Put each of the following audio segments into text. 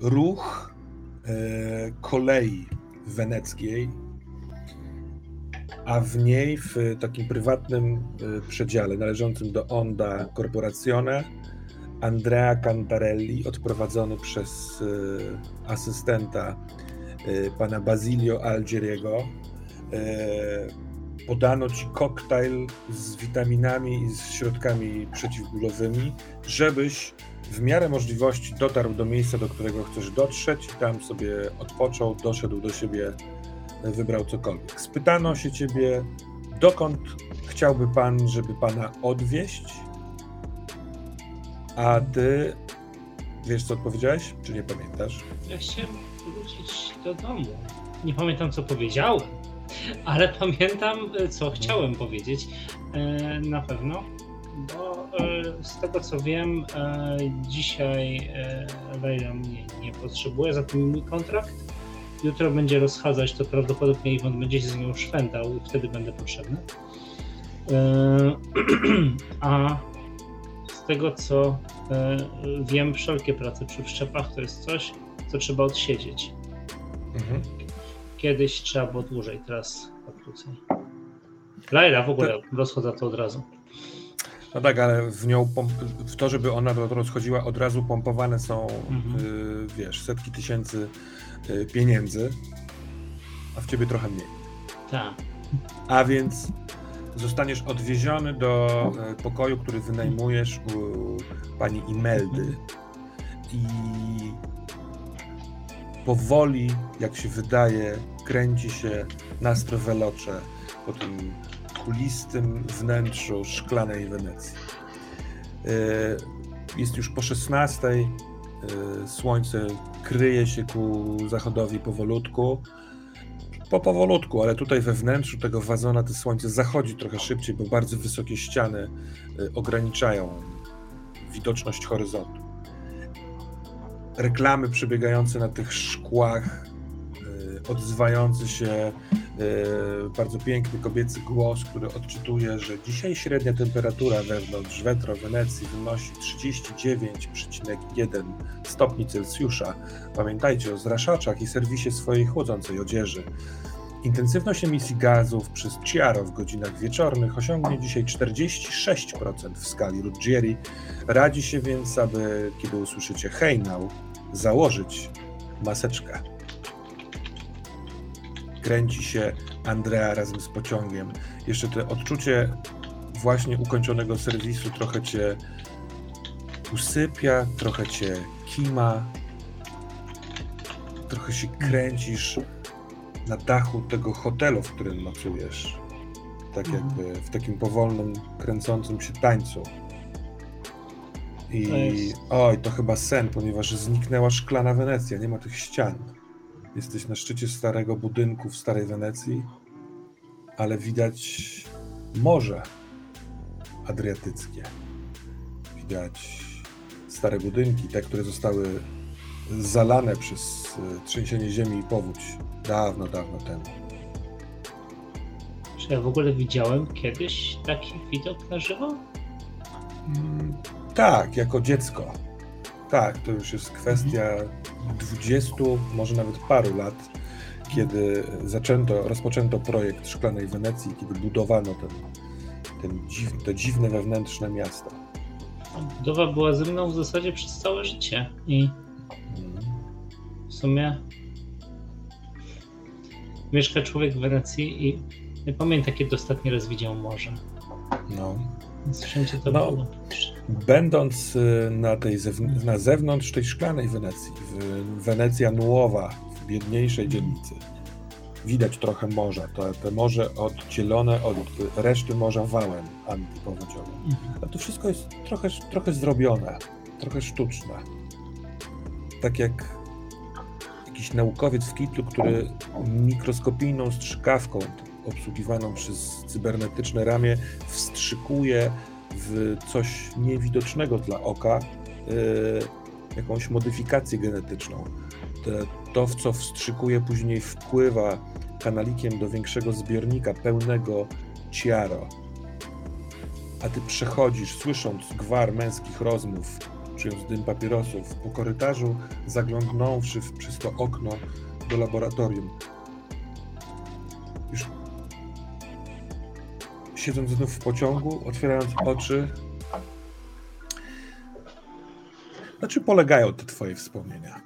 ruch e, kolei weneckiej, a w niej w takim prywatnym e, przedziale należącym do Onda Corporazione Andrea Cantarelli, odprowadzony przez e, asystenta e, pana Basilio Algieriego. Podano ci koktajl z witaminami i z środkami przeciwbólowymi, żebyś w miarę możliwości dotarł do miejsca, do którego chcesz dotrzeć, tam sobie odpoczął, doszedł do siebie, wybrał cokolwiek. Spytano się ciebie, dokąd chciałby pan, żeby pana odwieźć, a ty wiesz, co odpowiedziałeś, czy nie pamiętasz? Ja chciałem wrócić do domu. Nie pamiętam, co powiedziałem, ale pamiętam, co chciałem powiedzieć. E, na pewno bo e, z tego co wiem, e, dzisiaj e, Leila mnie nie potrzebuje, za ten mój kontrakt. Jutro będzie rozchadzać, to prawdopodobnie Iwon będzie się z nią szwendał i wtedy będę potrzebny. A z tego co wiem, wszelkie prace przy wszczepach to jest coś, co trzeba odsiedzieć. Mhm. Kiedyś trzeba było dłużej, teraz krócej. Laila w ogóle rozchodza to od razu. No tak, ale w nią, w to, żeby ona rozchodziła, od razu pompowane są, mhm. y, wiesz, setki tysięcy y, pieniędzy, a w ciebie trochę mniej. Tak. A więc zostaniesz odwieziony do y, pokoju, który wynajmujesz u pani Imeldy i powoli, jak się wydaje, kręci się Nastro Veloce po tym kulistym wnętrzu szklanej Wenecji. E, jest już po 16. E, słońce kryje się ku zachodowi powolutku. Po powolutku, ale tutaj we wnętrzu tego wazona to słońce zachodzi trochę szybciej, bo bardzo wysokie ściany e, ograniczają widoczność horyzontu. Reklamy przebiegające na tych szkłach, odzywający się E, bardzo piękny kobiecy głos, który odczytuje, że dzisiaj średnia temperatura wewnątrz Wetro Wenecji wynosi 39,1 stopni Celsjusza. Pamiętajcie o zraszaczach i serwisie swojej chłodzącej odzieży. Intensywność emisji gazów przez Ciaro w godzinach wieczornych osiągnie dzisiaj 46% w skali Ruggieri. Radzi się więc, aby kiedy usłyszycie hejnał, założyć maseczkę kręci się Andrea razem z pociągiem. Jeszcze to odczucie właśnie ukończonego serwisu trochę cię usypia, trochę cię kima, trochę się kręcisz na dachu tego hotelu, w którym nocujesz. Tak mhm. jakby w takim powolnym, kręcącym się tańcu. I to oj, to chyba sen, ponieważ zniknęła szklana Wenecja, nie ma tych ścian. Jesteś na szczycie starego budynku w Starej Wenecji, ale widać morze adriatyckie. Widać stare budynki, te, które zostały zalane przez e, trzęsienie ziemi i powódź dawno, dawno temu. Czy ja w ogóle widziałem kiedyś taki widok na żywo? Mm, tak, jako dziecko. Tak, to już jest kwestia 20, może nawet paru lat, kiedy zaczęto, rozpoczęto projekt Szklanej Wenecji, kiedy budowano ten, ten dziw, to dziwne wewnętrzne miasto. Budowa była ze mną w zasadzie przez całe życie i w sumie mieszka człowiek w Wenecji i nie pamiętam, kiedy ostatni raz widział morze. No. Wszędzie to no, było. Będąc y, na, tej na zewnątrz tej szklanej Wenecji, w Wenecja Nuowa, w biedniejszej dzielnicy, widać trochę morza. To, to morze oddzielone od reszty morza wałem antypowodziowym. Mhm. A to wszystko jest trochę, trochę zrobione, trochę sztuczne. Tak jak jakiś naukowiec w kitlu, który mikroskopijną strzykawką obsługiwaną przez cybernetyczne ramię wstrzykuje w coś niewidocznego dla oka yy, jakąś modyfikację genetyczną. to, w co wstrzykuje, później wpływa kanalikiem do większego zbiornika pełnego ciaro. A ty przechodzisz, słysząc gwar męskich rozmów, czując dym papierosów po korytarzu, zaglądnąwszy w, przez to okno do laboratorium. Siedząc znów w pociągu, otwierając oczy, na czym polegają te twoje wspomnienia?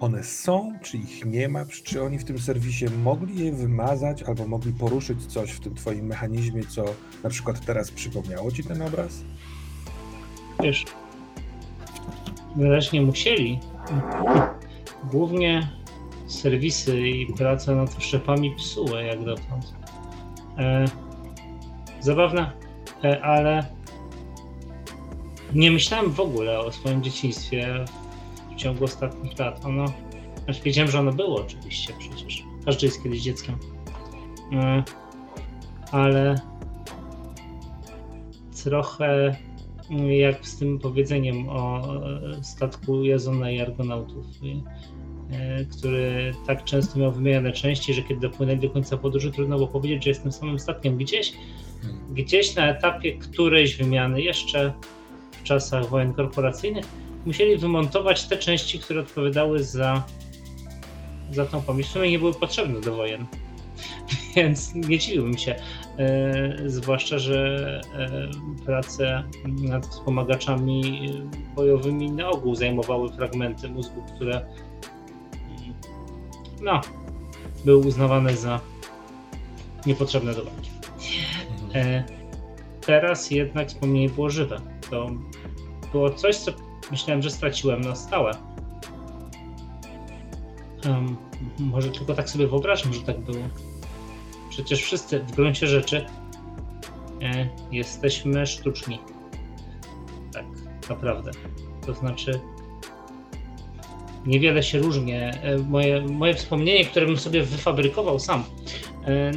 One są, czy ich nie ma? Czy oni w tym serwisie mogli je wymazać albo mogli poruszyć coś w tym twoim mechanizmie, co na przykład teraz przypomniało ci ten obraz? Wiesz, wyraźnie musieli. Głównie serwisy i praca nad wszczepami psuły jak dotąd. E, zabawne, e, ale nie myślałem w ogóle o swoim dzieciństwie w ciągu ostatnich lat. Ono, znaczy wiedziałem, że ono było oczywiście przecież. Każdy jest kiedyś dzieckiem. E, ale trochę jak z tym powiedzeniem o statku Jazona i Argonautów, e, który tak często miał wymieniane części, że kiedy dopłynęli do końca podróży, trudno było powiedzieć, że jestem samym statkiem. Gdzieś. Gdzieś na etapie którejś wymiany, jeszcze w czasach wojen korporacyjnych, musieli wymontować te części, które odpowiadały za, za tą pamięć. W nie były potrzebne do wojen, więc nie dziwiłbym się. E, zwłaszcza, że e, prace nad wspomagaczami bojowymi na ogół zajmowały fragmenty mózgu, które no, były uznawane za niepotrzebne do walki. E, teraz jednak wspomnienie było żywe. To było coś, co myślałem, że straciłem na stałe. Um, może tylko tak sobie wyobrażam, że tak było. Przecież wszyscy w gruncie rzeczy e, jesteśmy sztuczni. Tak, naprawdę. To znaczy, niewiele się różni. E, moje, moje wspomnienie, które bym sobie wyfabrykował sam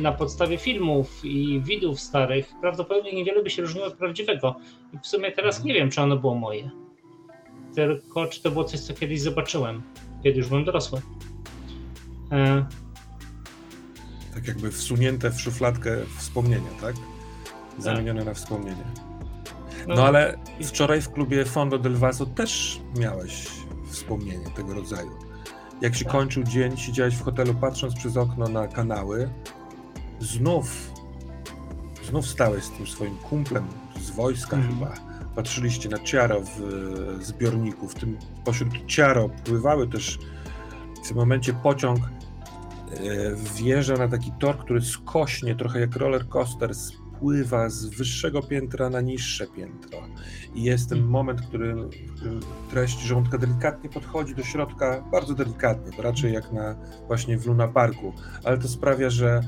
na podstawie filmów i widów starych, prawdopodobnie niewiele by się różniło od prawdziwego. I w sumie teraz nie wiem, czy ono było moje. Tylko czy to było coś, co kiedyś zobaczyłem, kiedy już byłem dorosły. E, tak jakby wsunięte w szufladkę wspomnienia, tak? Zamienione tak. na wspomnienie. No, no ale wczoraj w klubie Fondo del Vaso też miałeś wspomnienie tego rodzaju. Jak się tak. kończył dzień, siedziałeś w hotelu patrząc przez okno na kanały, znów, znów stałeś z tym swoim kumplem z wojska mm. chyba. Patrzyliście na ciaro w zbiorniku. W tym pośród ciaro pływały też w tym momencie pociąg E, wjeżdża na taki tor, który skośnie, trochę jak roller coaster, spływa z wyższego piętra na niższe piętro. I jest ten mhm. moment, który, który treść żołądka delikatnie podchodzi do środka, bardzo delikatnie, to raczej jak na właśnie w Luna Parku, ale to sprawia, że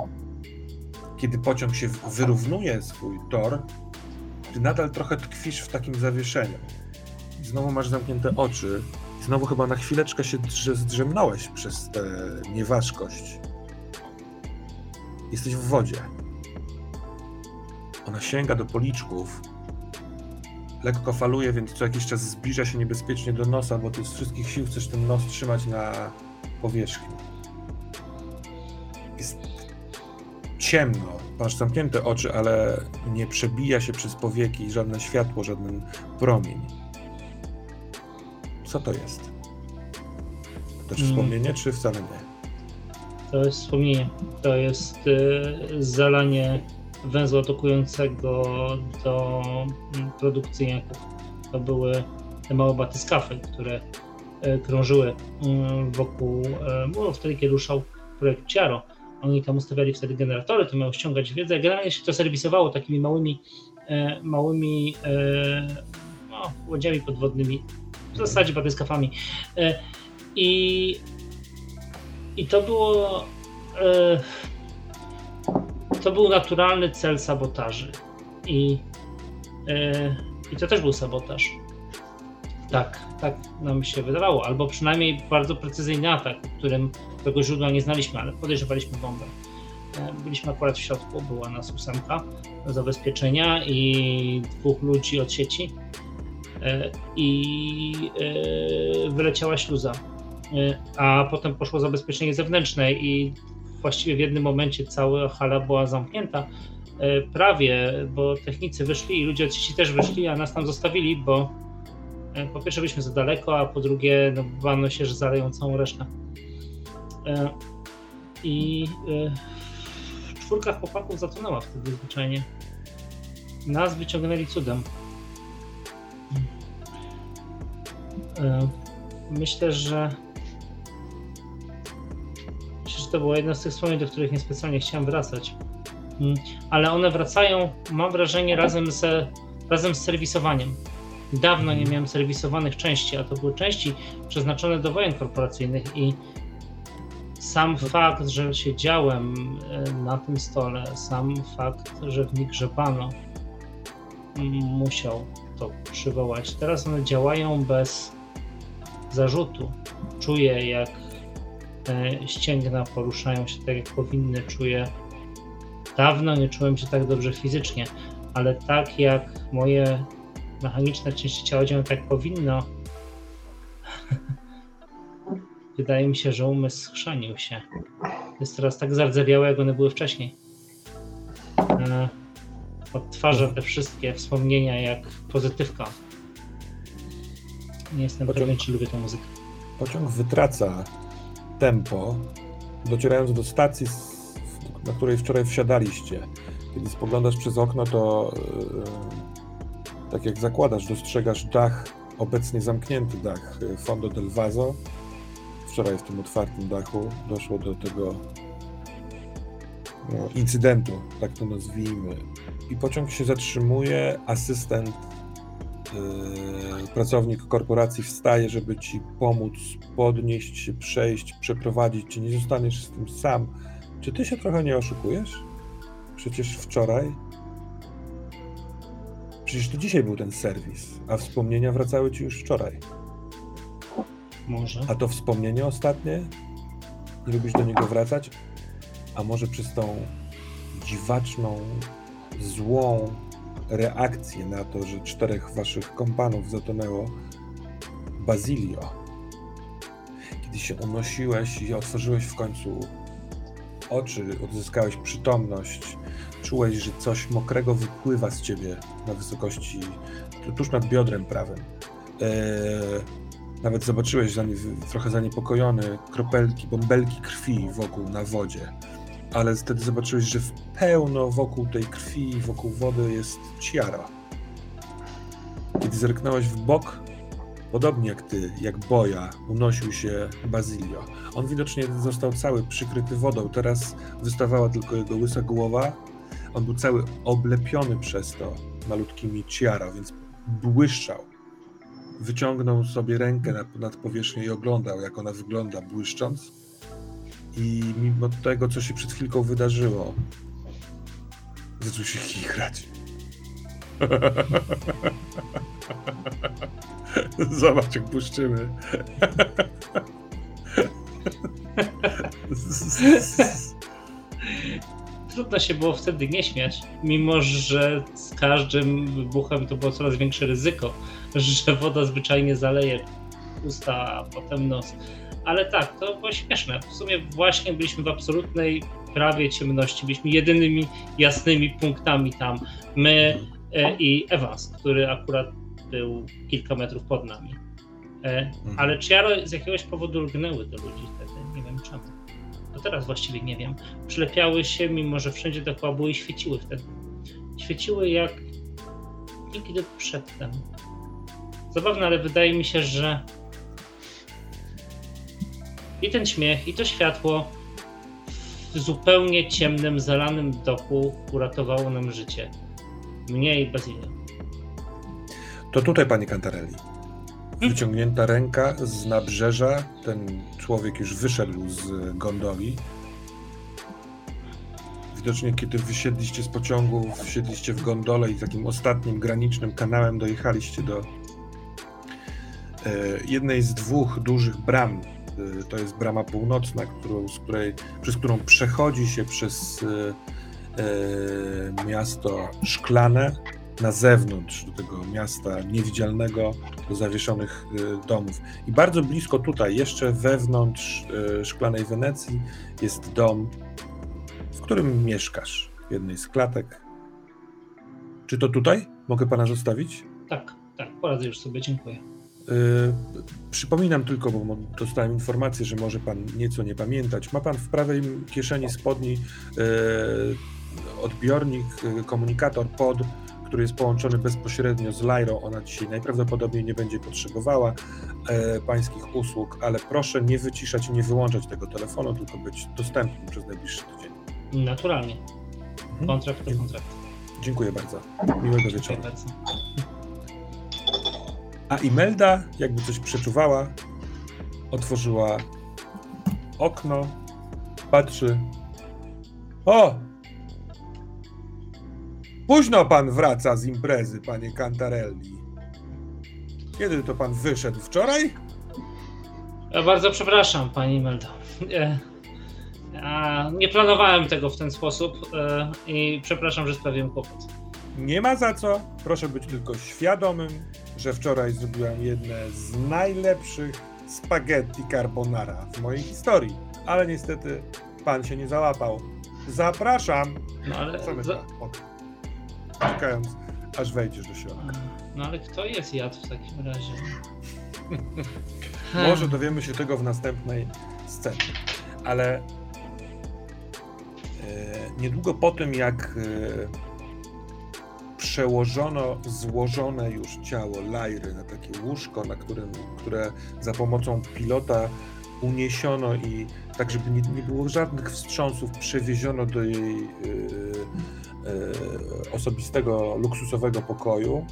kiedy pociąg się wyrównuje swój tor, ty nadal trochę tkwisz w takim zawieszeniu. Znowu masz zamknięte oczy, Znowu chyba na chwileczkę się zdrzemnąłeś przez tę nieważkość. Jesteś w wodzie. Ona sięga do policzków. Lekko faluje, więc co jakiś czas zbliża się niebezpiecznie do nosa, bo ty z wszystkich sił chcesz ten nos trzymać na powierzchni. Ciemno. Masz zamknięte oczy, ale nie przebija się przez powieki żadne światło, żaden promień. Co to jest? To też hmm. wspomnienie, czy wcale nie? To jest wspomnienie. To jest y, zalanie węzła atakującego do mm, produkcji To były te małe batyskafy, które y, krążyły y, wokół muru wtedy, kiedy ruszał projekt Ciaro. Oni tam ustawiali wtedy generatory, to miało ściągać wiedzę. Generalnie się to serwisowało takimi małymi, małymi no, łodziami podwodnymi w zasadzie batyskafami. E, I, i to było. E, to był naturalny cel sabotaży. I, e, I to też był sabotaż. Tak, tak nam się wydawało, albo przynajmniej bardzo precyzyjny atak, którym tego źródła nie znaliśmy, ale podejrzewaliśmy bombę. Byliśmy akurat w środku, była nas ósemka zabezpieczenia i dwóch ludzi od sieci E, i e, wyleciała śluza. E, a potem poszło zabezpieczenie zewnętrzne i właściwie w jednym momencie cała hala była zamknięta. Prawie, bo technicy wyszli i ludzie od sieci też wyszli, a nas tam zostawili, bo E, po pierwsze byliśmy za daleko, a po drugie no, bano się, że zaleją całą resztę. E, I czwórka chłopaków zatonęła wtedy zwyczajnie. Nas wyciągnęli cudem. Myślę, że myślę, że to było jedno z tych wspomnień, do których niespecjalnie chciałem wracać. Mm, ale one wracają, mam wrażenie, razem, z razem z serwisowaniem. Dawno nie miałem serwisowanych części, a to były części przeznaczone do wojen korporacyjnych i sam fakt, że siedziałem e, na tym stole, sam fakt, że w nich grzebano, musiał to przywołać. Teraz one działają bez zarzutu. Czuję, jak te ścięgna poruszają się tak, jak powinny. Czuję. Dawno nie czułem się tak dobrze fizycznie, ale tak jak moje mechaniczne części ciała działają tak powinno, wydaje mi się, że umysł schrzanił się. Jest teraz tak zardzewiały, jak one były wcześniej. E, odtwarza te wszystkie wspomnienia jak pozytywka. Nie jestem pociąg, pewien, czy lubię tę muzykę. Pociąg wytraca tempo, docierając do stacji, na której wczoraj wsiadaliście. Kiedy spoglądasz przez okno, to yy, tak jak zakładasz, dostrzegasz dach, obecnie zamknięty dach e, Fondo del Vaso. Wczoraj w tym otwartym dachu doszło do tego no, incydentu, tak to nazwijmy. I pociąg się zatrzymuje, asystent Yy, pracownik korporacji wstaje, żeby ci pomóc, podnieść się, przejść, przeprowadzić cię, nie zostaniesz z tym sam. Czy ty się trochę nie oszukujesz? Przecież wczoraj. Przecież to dzisiaj był ten serwis, a wspomnienia wracały ci już wczoraj. Może. A to wspomnienie ostatnie? Nie lubisz do niego wracać? A może przez tą dziwaczną, złą, reakcję na to, że czterech waszych kompanów zatonęło, Bazilio, kiedy się unosiłeś i otworzyłeś w końcu oczy, odzyskałeś przytomność, czułeś, że coś mokrego wypływa z ciebie na wysokości, tuż nad biodrem prawym. Eee, nawet zobaczyłeś trochę zaniepokojony kropelki, bąbelki krwi wokół na wodzie ale wtedy zobaczyłeś, że w pełno wokół tej krwi, wokół wody jest ciara. Kiedy zerknąłeś w bok, podobnie jak ty, jak boja, unosił się Bazilio. On widocznie został cały przykryty wodą, teraz wystawała tylko jego łysa głowa. On był cały oblepiony przez to malutkimi ciara, więc błyszczał. Wyciągnął sobie rękę nad, powierzchnię i oglądał, jak ona wygląda, błyszcząc i mimo tego, co się przed chwilką wydarzyło, zaczął się chichrać. Zobacz, jak puszczymy. Trudno się było wtedy nie śmiać, mimo że z każdym wybuchem to było coraz większe ryzyko, że woda zwyczajnie zaleje usta, a potem nos. Ale tak, to było śmieszne. W sumie właśnie byliśmy w absolutnej prawie ciemności. Byliśmy jedynymi jasnymi punktami tam. My e, i Evans, który akurat był kilka metrów pod nami. E, mhm. ale Chiaro z jakiegoś powodu lgnęły do ludzi wtedy. Nie wiem czemu. To teraz właściwie nie wiem. Przylepiały się, mimo że wszędzie dookoła były i świeciły wtedy. Świeciły jak nigdy przedtem. Zabawne, ale wydaje mi się, że i ten śmiech, i to światło w zupełnie ciemnym, zalanym doku uratowało nam życie. Mnie i Bazylię. To tutaj, panie Cantarelli. Hmm? Wyciągnięta ręka z nabrzeża. Ten człowiek już wyszedł z gondoli. Widocznie, kiedy wysiedliście z pociągu, wsiedliście w gondolę i takim ostatnim granicznym kanałem dojechaliście do jednej z dwóch dużych bram Y, to jest brama północna, którą, z której, przez którą przechodzi się przez y, miasto szklane na zewnątrz do tego miasta niewidzialnego, do zawieszonych domów. I bardzo blisko tutaj, jeszcze wewnątrz szklanej Wenecji, jest dom, w którym mieszkasz, w jednej z klatek. Czy to tutaj? Mogę pana zostawić? Tak, tak, poradzę już sobie, dziękuję. Przypominam tylko, bo dostałem informację, że może pan nieco nie pamiętać. Ma pan w prawej kieszeni spodni odbiornik, komunikator pod który jest połączony bezpośrednio z Lyrą. Ona dzisiaj najprawdopodobniej nie będzie potrzebowała pańskich usług, ale proszę nie wyciszać i nie wyłączać tego telefonu, tylko być dostępnym przez najbliższy tydzień. Naturalnie. Mhm. Kontrakt to kontrakt. Dziękuję bardzo. Miłego wieczoru. A Imelda, jakby coś przeczuwała, otworzyła okno, patrzy. O! Późno pan wraca z imprezy, panie Cantarelli. Kiedy to pan wyszedł? Wczoraj? Ja bardzo przepraszam, pani Meldo. Nie planowałem tego w ten sposób e, i przepraszam, że sprawiłem kłopot. Nie ma za co. Proszę być tylko świadomym, że wczoraj zrobiłem jedne z najlepszych spaghetti carbonara w mojej historii. Ale niestety pan się nie załapał. Zapraszam. No ale... Za czekając, aż wejdziesz do środka. No ale kto jest jadł w takim razie? Może dowiemy się tego w następnej scenie. Ale e, niedługo po tym, jak e, przełożono złożone już ciało Lajry na takie łóżko, na którym, które za pomocą pilota uniesiono i tak, żeby nie, nie było żadnych wstrząsów, przewieziono do jej e, E, osobistego, luksusowego pokoju,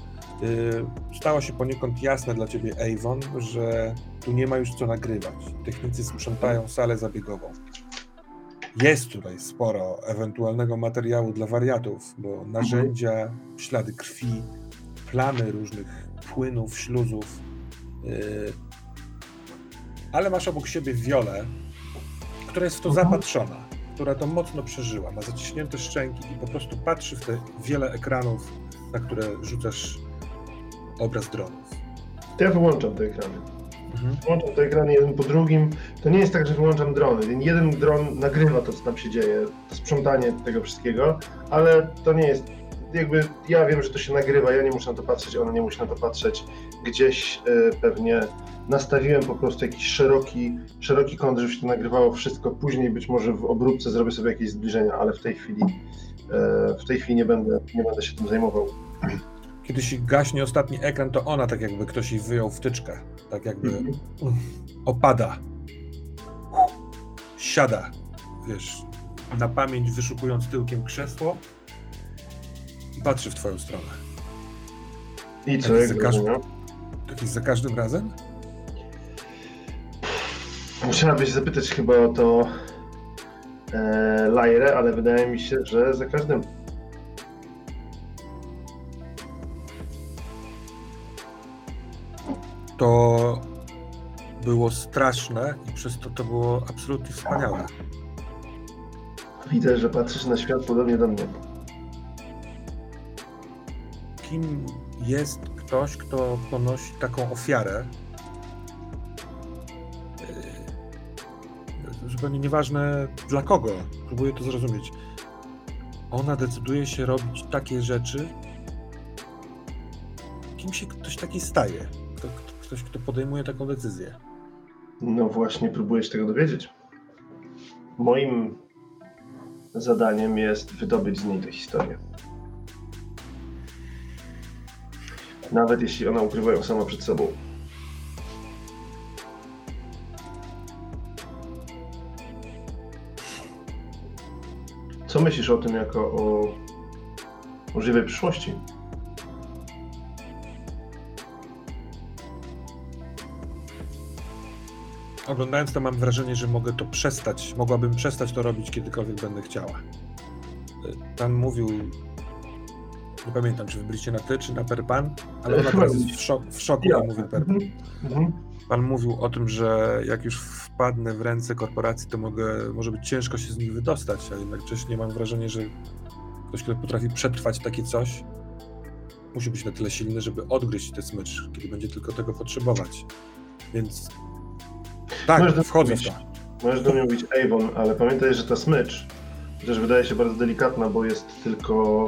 e, stało się poniekąd jasne dla ciebie, Avon, że tu nie ma już co nagrywać. Technicy sprzątają salę zabiegową. Jest tutaj sporo ewentualnego materiału dla wariatów, bo narzędzia, ślady krwi, plamy różnych płynów, śluzów. E, ale masz obok siebie wiolę, która jest w to mhm. zapatrzona która to mocno przeżyła, ma zaciśnięte szczęki i po prostu patrzy w te wiele ekranów, na które rzucasz obraz dronów. To ja wyłączam te ekrany. Mhm. Wyłączam te ekrany jeden po drugim. To nie jest tak, że wyłączam drony. Jeden dron nagrywa to, co tam się dzieje, to sprzątanie tego wszystkiego, ale to nie jest jakby ja wiem, że to się nagrywa, ja nie muszę na to patrzeć, ona nie musi na to patrzeć. Gdzieś y, pewnie nastawiłem po prostu jakiś szeroki, szeroki kąt, żeby się to nagrywało wszystko. Później być może w obróbce zrobię sobie jakieś zbliżenia, ale w tej chwili y, w tej chwili nie będę, nie będę się tym zajmował. Kiedy się gaśnie ostatni ekran, to ona tak jakby ktoś jej wyjął wtyczkę. Tak jakby mm -hmm. opada. Siada, wiesz, na pamięć wyszukując tyłkiem krzesło i patrzy w twoją stronę. I co, jak za, każdym, tak jest za każdym razem? Musiałabyś zapytać chyba o to e, Lajrę, ale wydaje mi się, że za każdym. To było straszne i przez to to było absolutnie wspaniałe. Widzę, że patrzysz na świat podobnie do mnie kim jest ktoś, kto ponosi taką ofiarę. E, zupełnie nieważne dla kogo, próbuję to zrozumieć. Ona decyduje się robić takie rzeczy. Kim się ktoś taki staje? Kto, ktoś, kto podejmuje taką decyzję? No właśnie, próbuję się tego dowiedzieć. Moim zadaniem jest wydobyć z niej tę historię. nawet jeśli ona ukrywa ją sama przed sobą. Co myślisz o tym jako o możliwej przyszłości? Oglądając to mam wrażenie, że mogę to przestać, mogłabym przestać to robić kiedykolwiek będę chciała. Pan mówił nie pamiętam, czy wybyliście na ty, czy na Perpan, ale ona teraz jest w, szok, w szoku, ja. mówi Perpan. Mhm. Pan mówił o tym, że jak już wpadnę w ręce korporacji, to mogę, może być ciężko się z nich wydostać, a jednocześnie mam wrażenie, że ktoś, kto potrafi przetrwać takie coś, musi być na tyle silny, żeby odgryźć tę smycz, kiedy będzie tylko tego potrzebować. Więc tak, możesz wchodzę w to. Możesz do mnie mówić Avon, ale pamiętaj, że ta smycz, chociaż wydaje się bardzo delikatna, bo jest tylko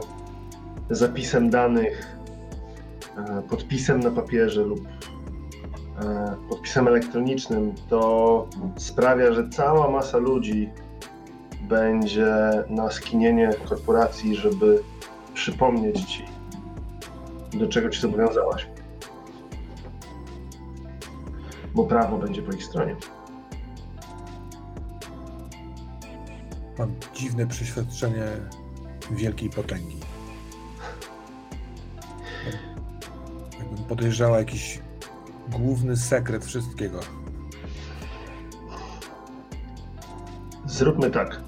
zapisem danych, e, podpisem na papierze lub e, podpisem elektronicznym, to sprawia, że cała masa ludzi będzie na skinienie korporacji, żeby przypomnieć ci, do czego ci zobowiązałaś. Bo prawo będzie po ich stronie. Mam dziwne przeświadczenie wielkiej potęgi. Jakbym podejrzała jakiś główny sekret wszystkiego. Zróbmy tak.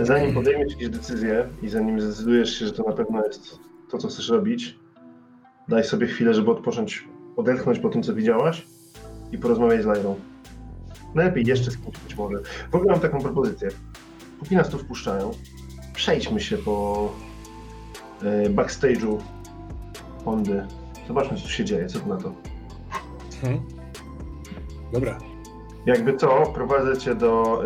Zanim podejmiesz jakieś decyzje i zanim zdecydujesz się, że to na pewno jest to, co chcesz robić, daj sobie chwilę, żeby odpocząć, odetchnąć po tym, co widziałaś i porozmawiać z Lajrą. Najlepiej jeszcze z kimś być może. W ogóle mam taką propozycję. Póki nas tu wpuszczają, przejdźmy się po e, backstage'u Hondy. Zobaczmy, co tu się dzieje. Co tu na to? Hmm. Dobra. Jakby co, prowadzę cię do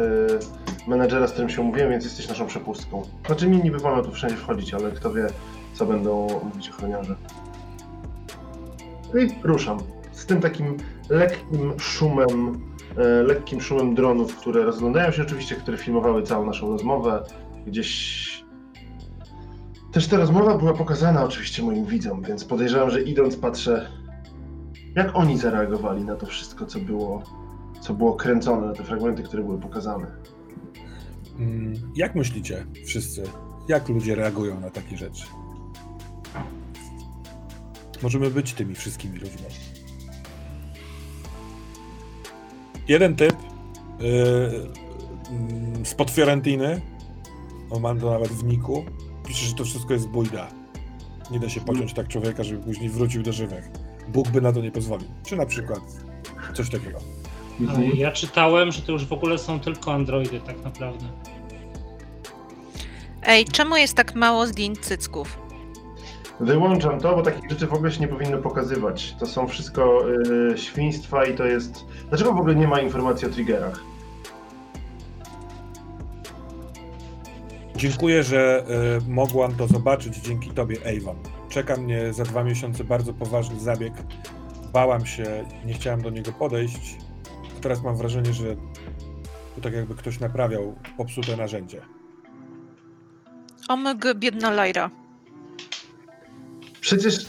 y, menedżera, z którym się umówiłem, więc jesteś naszą przepustką. Znaczy mi niby wolno tu wszędzie wchodzić, ale kto wie, co będą mówić ochroniarze. I ruszam. Z tym takim lekkim szumem, y, lekkim szumem dronów, które rozglądają się oczywiście, które filmowały całą naszą rozmowę. Gdzieś... Też ta rozmowa była pokazana oczywiście moim widzom, więc podejrzewam, że idąc patrzę, jak oni zareagowali na to wszystko, co było co było kręcone, na te fragmenty, które były pokazane. Mm, jak myślicie wszyscy, jak ludzie reagują na takie rzeczy? Możemy być tymi wszystkimi ludźmi. Jeden typ yy, spod Fiorentiny, on ma to nawet w niku, pisze, że to wszystko jest bójda. Nie da się pociąć tak człowieka, żeby później wrócił do żywych. Bóg by na to nie pozwolił. Czy na przykład coś takiego. Mhm. Ja czytałem, że to już w ogóle są tylko androidy tak naprawdę. Ej, czemu jest tak mało zdjęć cycków? Wyłączam to, bo takich rzeczy w ogóle się nie powinno pokazywać. To są wszystko yy, świństwa i to jest... Dlaczego w ogóle nie ma informacji o triggerach? Dziękuję, że y, mogłam to zobaczyć dzięki tobie, Avon. Czeka mnie za dwa miesiące bardzo poważny zabieg. Bałam się, nie chciałam do niego podejść, teraz mam wrażenie, że to tak jakby ktoś naprawiał popsute narzędzie. Omyg, biedna Lajra. Przecież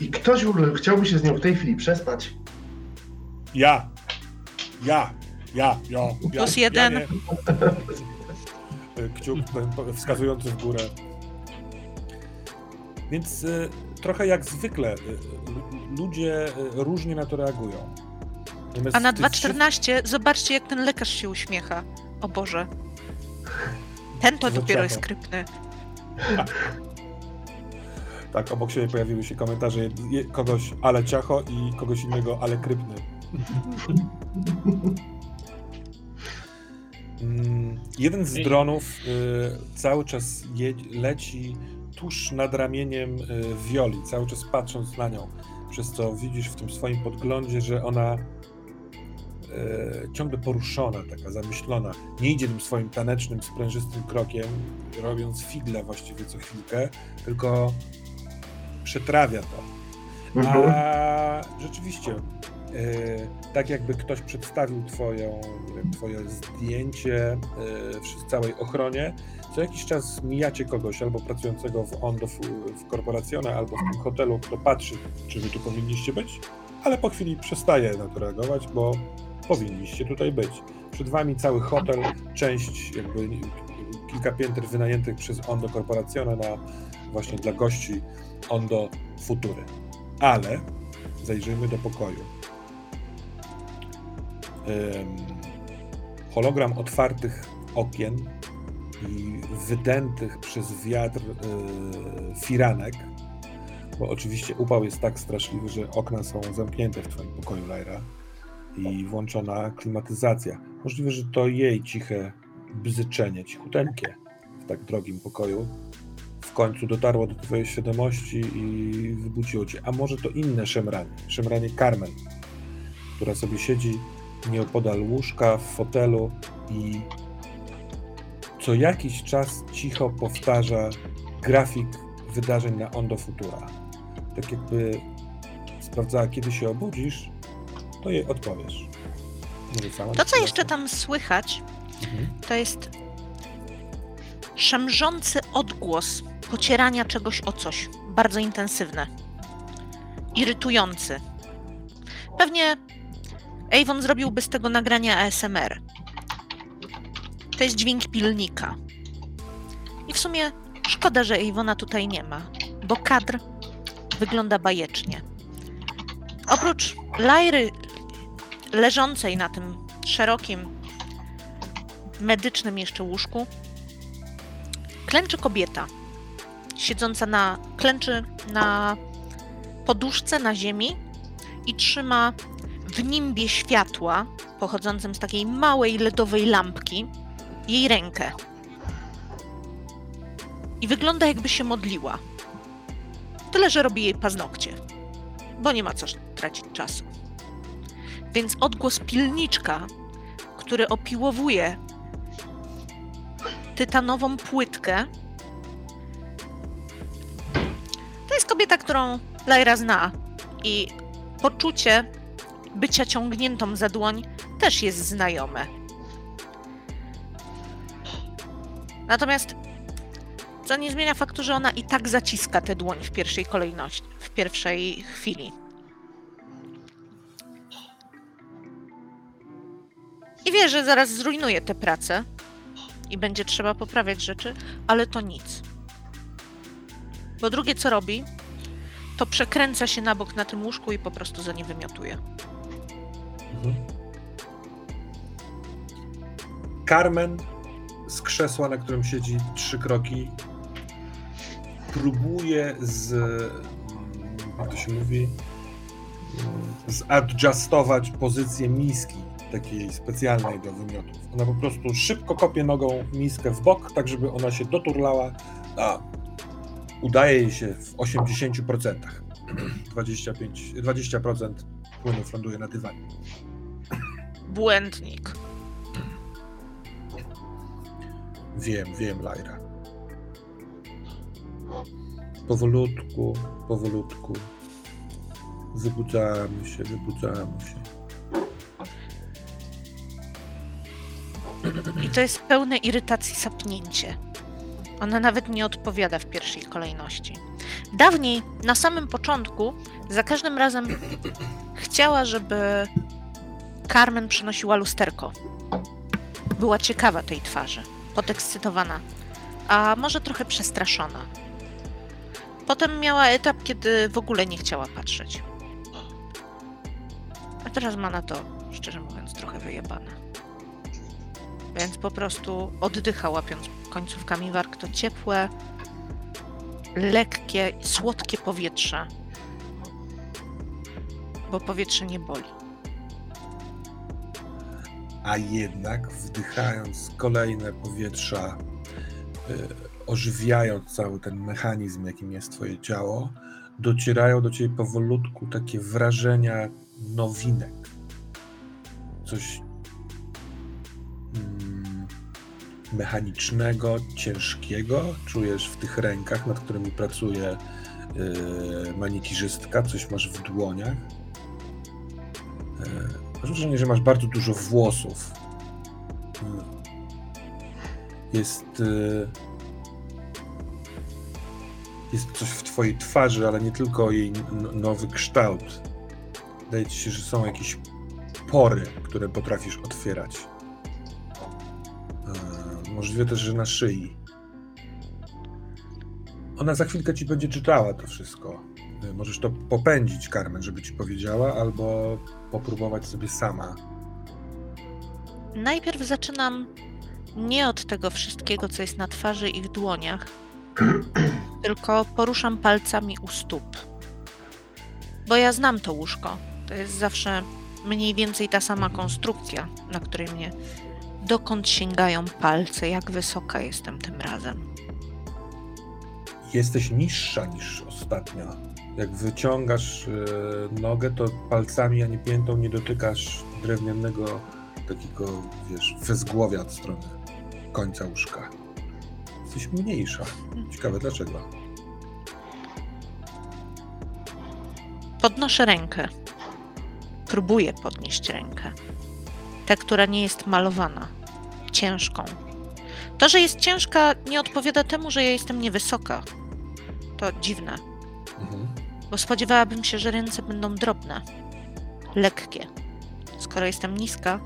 i ktoś w ogóle chciałby się z nią w tej chwili przespać. Ja! Ja! Ja! Ja! ja Plus jeden. Ja Kciuk ten wskazujący w górę. Więc y, trochę jak zwykle y, ludzie y, różnie na to reagują. Natomiast A na 2.14 zobaczcie, jak ten lekarz się uśmiecha. O Boże. Ten to dopiero jest krypny. Tak, obok siebie pojawiły się komentarze kogoś ale ciacho i kogoś innego ale krypny. Mm, jeden z dronów y, cały czas je, leci tuż nad ramieniem y, Wioli, cały czas patrząc na nią, przez co widzisz w tym swoim podglądzie, że ona e, ciągle poruszona, taka zamyślona. Nie idzie tym swoim tanecznym, sprężystym krokiem, robiąc figle właściwie co chwilkę, tylko przetrawia to. A mhm. rzeczywiście, e, tak jakby ktoś przedstawił twoją, twoje zdjęcie e, w całej ochronie, co jakiś czas mijacie kogoś albo pracującego w Ondo w, w korporacjone, albo w tym hotelu, kto patrzy, czy wy tu powinniście być, ale po chwili przestaje na to reagować, bo powinniście tutaj być. Przed wami cały hotel, część jakby kilka pięter wynajętych przez Ondo Corporazione na właśnie dla gości Ondo Futury. Ale zajrzyjmy do pokoju. hologram otwartych okien i wydętych przez wiatr yy, firanek, bo oczywiście upał jest tak straszliwy, że okna są zamknięte w twoim pokoju, Lyra i włączona klimatyzacja. Możliwe, że to jej ciche bzyczenie, cichuteńkie w tak drogim pokoju w końcu dotarło do twojej świadomości i wybudziło cię. A może to inne szemranie, szemranie Carmen, która sobie siedzi nieopodal łóżka w fotelu i co jakiś czas cicho powtarza grafik wydarzeń na Ondo Futura. Tak jakby sprawdzała, kiedy się obudzisz, to jej odpowiesz. To, co jeszcze tam słychać, mhm. to jest szemrzący odgłos pocierania czegoś o coś. Bardzo intensywne. Irytujący. Pewnie Avon zrobiłby z tego nagrania ASMR. To jest dźwięk pilnika. I w sumie szkoda, że Avona tutaj nie ma, bo kadr wygląda bajecznie. Oprócz Lajry leżącej na tym szerokim, medycznym jeszcze łóżku, klęczy kobieta, siedząca na, klęczy na poduszce na ziemi i trzyma w nimbie światła, pochodzącym z takiej małej LEDowej lampki, jej rękę. I wygląda jakby się modliła. Tyle, że robi jej paznokcie, bo nie ma co tracić czasu. Więc odgłos pilniczka, który opiłowuje tytanową płytkę, jest kobieta, którą Lyra zna i poczucie bycia ciągniętą za dłoń też jest znajome. Natomiast co nie zmienia faktu, że ona i tak zaciska tę dłoń w pierwszej kolejności, w pierwszej chwili. I wie, że zaraz zrujnuje tę pracę i będzie trzeba poprawiać rzeczy, ale to nic. Bo drugie co robi, to przekręca się na bok na tym łóżku i po prostu za nie wymiotuje. Mhm. Carmen z krzesła, na którym siedzi trzy kroki, próbuje z. Jak to się mówi? Zadjustować pozycję miski, takiej specjalnej do wymiotów. Ona po prostu szybko kopie nogą miskę w bok, tak żeby ona się doturlała, a udaje jej się w 80%. 25, 20% płynów ląduje na dywanie. Błędnik. Wiem, wiem, Lajra. Powolutku, powolutku. Wybudzamy się, wybudzamy się. I to jest pełne irytacji sapnięcie. Ona nawet nie odpowiada w pierwszej kolejności. Dawniej, na samym początku, za każdym razem chciała, żeby Carmen przynosiła lusterko. Była ciekawa tej twarzy, podekscytowana, a może trochę przestraszona. Potem miała etap, kiedy w ogóle nie chciała patrzeć. A teraz ma na to, szczerze mówiąc, trochę wyjebane. Więc po prostu oddycha, łapiąc końcówkami warg to ciepłe, lekkie, słodkie powietrze. Bo powietrze nie boli. A jednak wdychając kolejne powietrza, yy, ożywiając cały ten mechanizm, jakim jest Twoje ciało, docierają do Ciebie powolutku takie wrażenia nowinek. Coś mechanicznego, ciężkiego czujesz w tych rękach, nad którymi pracuje yy, manikirzystka, coś masz w dłoniach. Yy, masz wrażenie, że masz bardzo dużo włosów. Yy, jest yy, jest coś w twojej twarzy, ale nie tylko jej nowy kształt. Wydaje ci się, że są jakieś pory, które potrafisz otwierać. Możliwe też, że na szyi. Ona za chwilkę ci będzie czytała to wszystko. Możesz to popędzić, Carmen, żeby ci powiedziała, albo popróbować sobie sama. Najpierw zaczynam nie od tego wszystkiego, co jest na twarzy i w dłoniach, tylko poruszam palcami u stóp. Bo ja znam to łóżko. To jest zawsze mniej więcej ta sama konstrukcja, na której mnie dokąd sięgają palce, jak wysoka jestem tym razem. Jesteś niższa niż ostatnio. Jak wyciągasz e, nogę, to palcami, a nie piętą nie dotykasz drewnianego takiego, wiesz, wezgłowia od strony końca łóżka. Jesteś mniejsza. Ciekawe dlaczego. Podnoszę rękę. Próbuję podnieść rękę. Tę, która nie jest malowana. Ciężką. To, że jest ciężka, nie odpowiada temu, że ja jestem niewysoka. To dziwne, Mhm. bo spodziewałabym się, że ręce będą drobne, lekkie. Skoro jestem niska,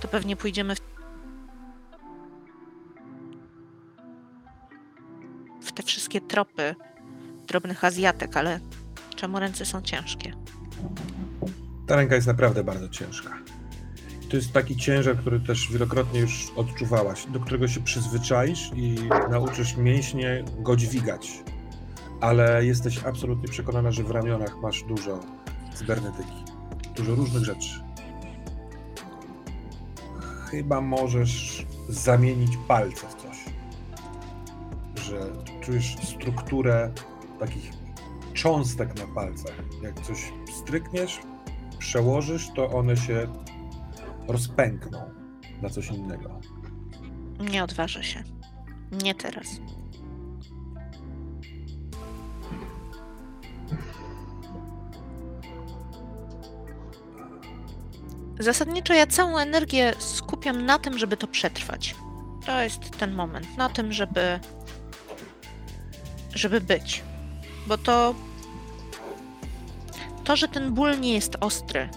to pewnie pójdziemy w, w te wszystkie tropy drobnych Azjatek, ale czemu ręce są ciężkie? Ta ręka jest naprawdę bardzo ciężka. To jest taki ciężar, który też wielokrotnie już odczuwałaś, do którego się przyzwyczaisz i nauczysz mięśnie go dźwigać. Ale jesteś absolutnie przekonana, że w ramionach masz dużo cybernetyki, dużo różnych rzeczy. Chyba możesz zamienić palce w coś. Że czujesz strukturę takich cząstek na palcach. Jak coś strykniesz, przełożysz, to one się rozpękną na coś innego. Nie odważę się. Nie teraz. Zasadniczo ja całą energię skupiam na tym, żeby to przetrwać. To jest ten moment, na tym, żeby żeby być. Bo to to, że ten ból nie jest ostry,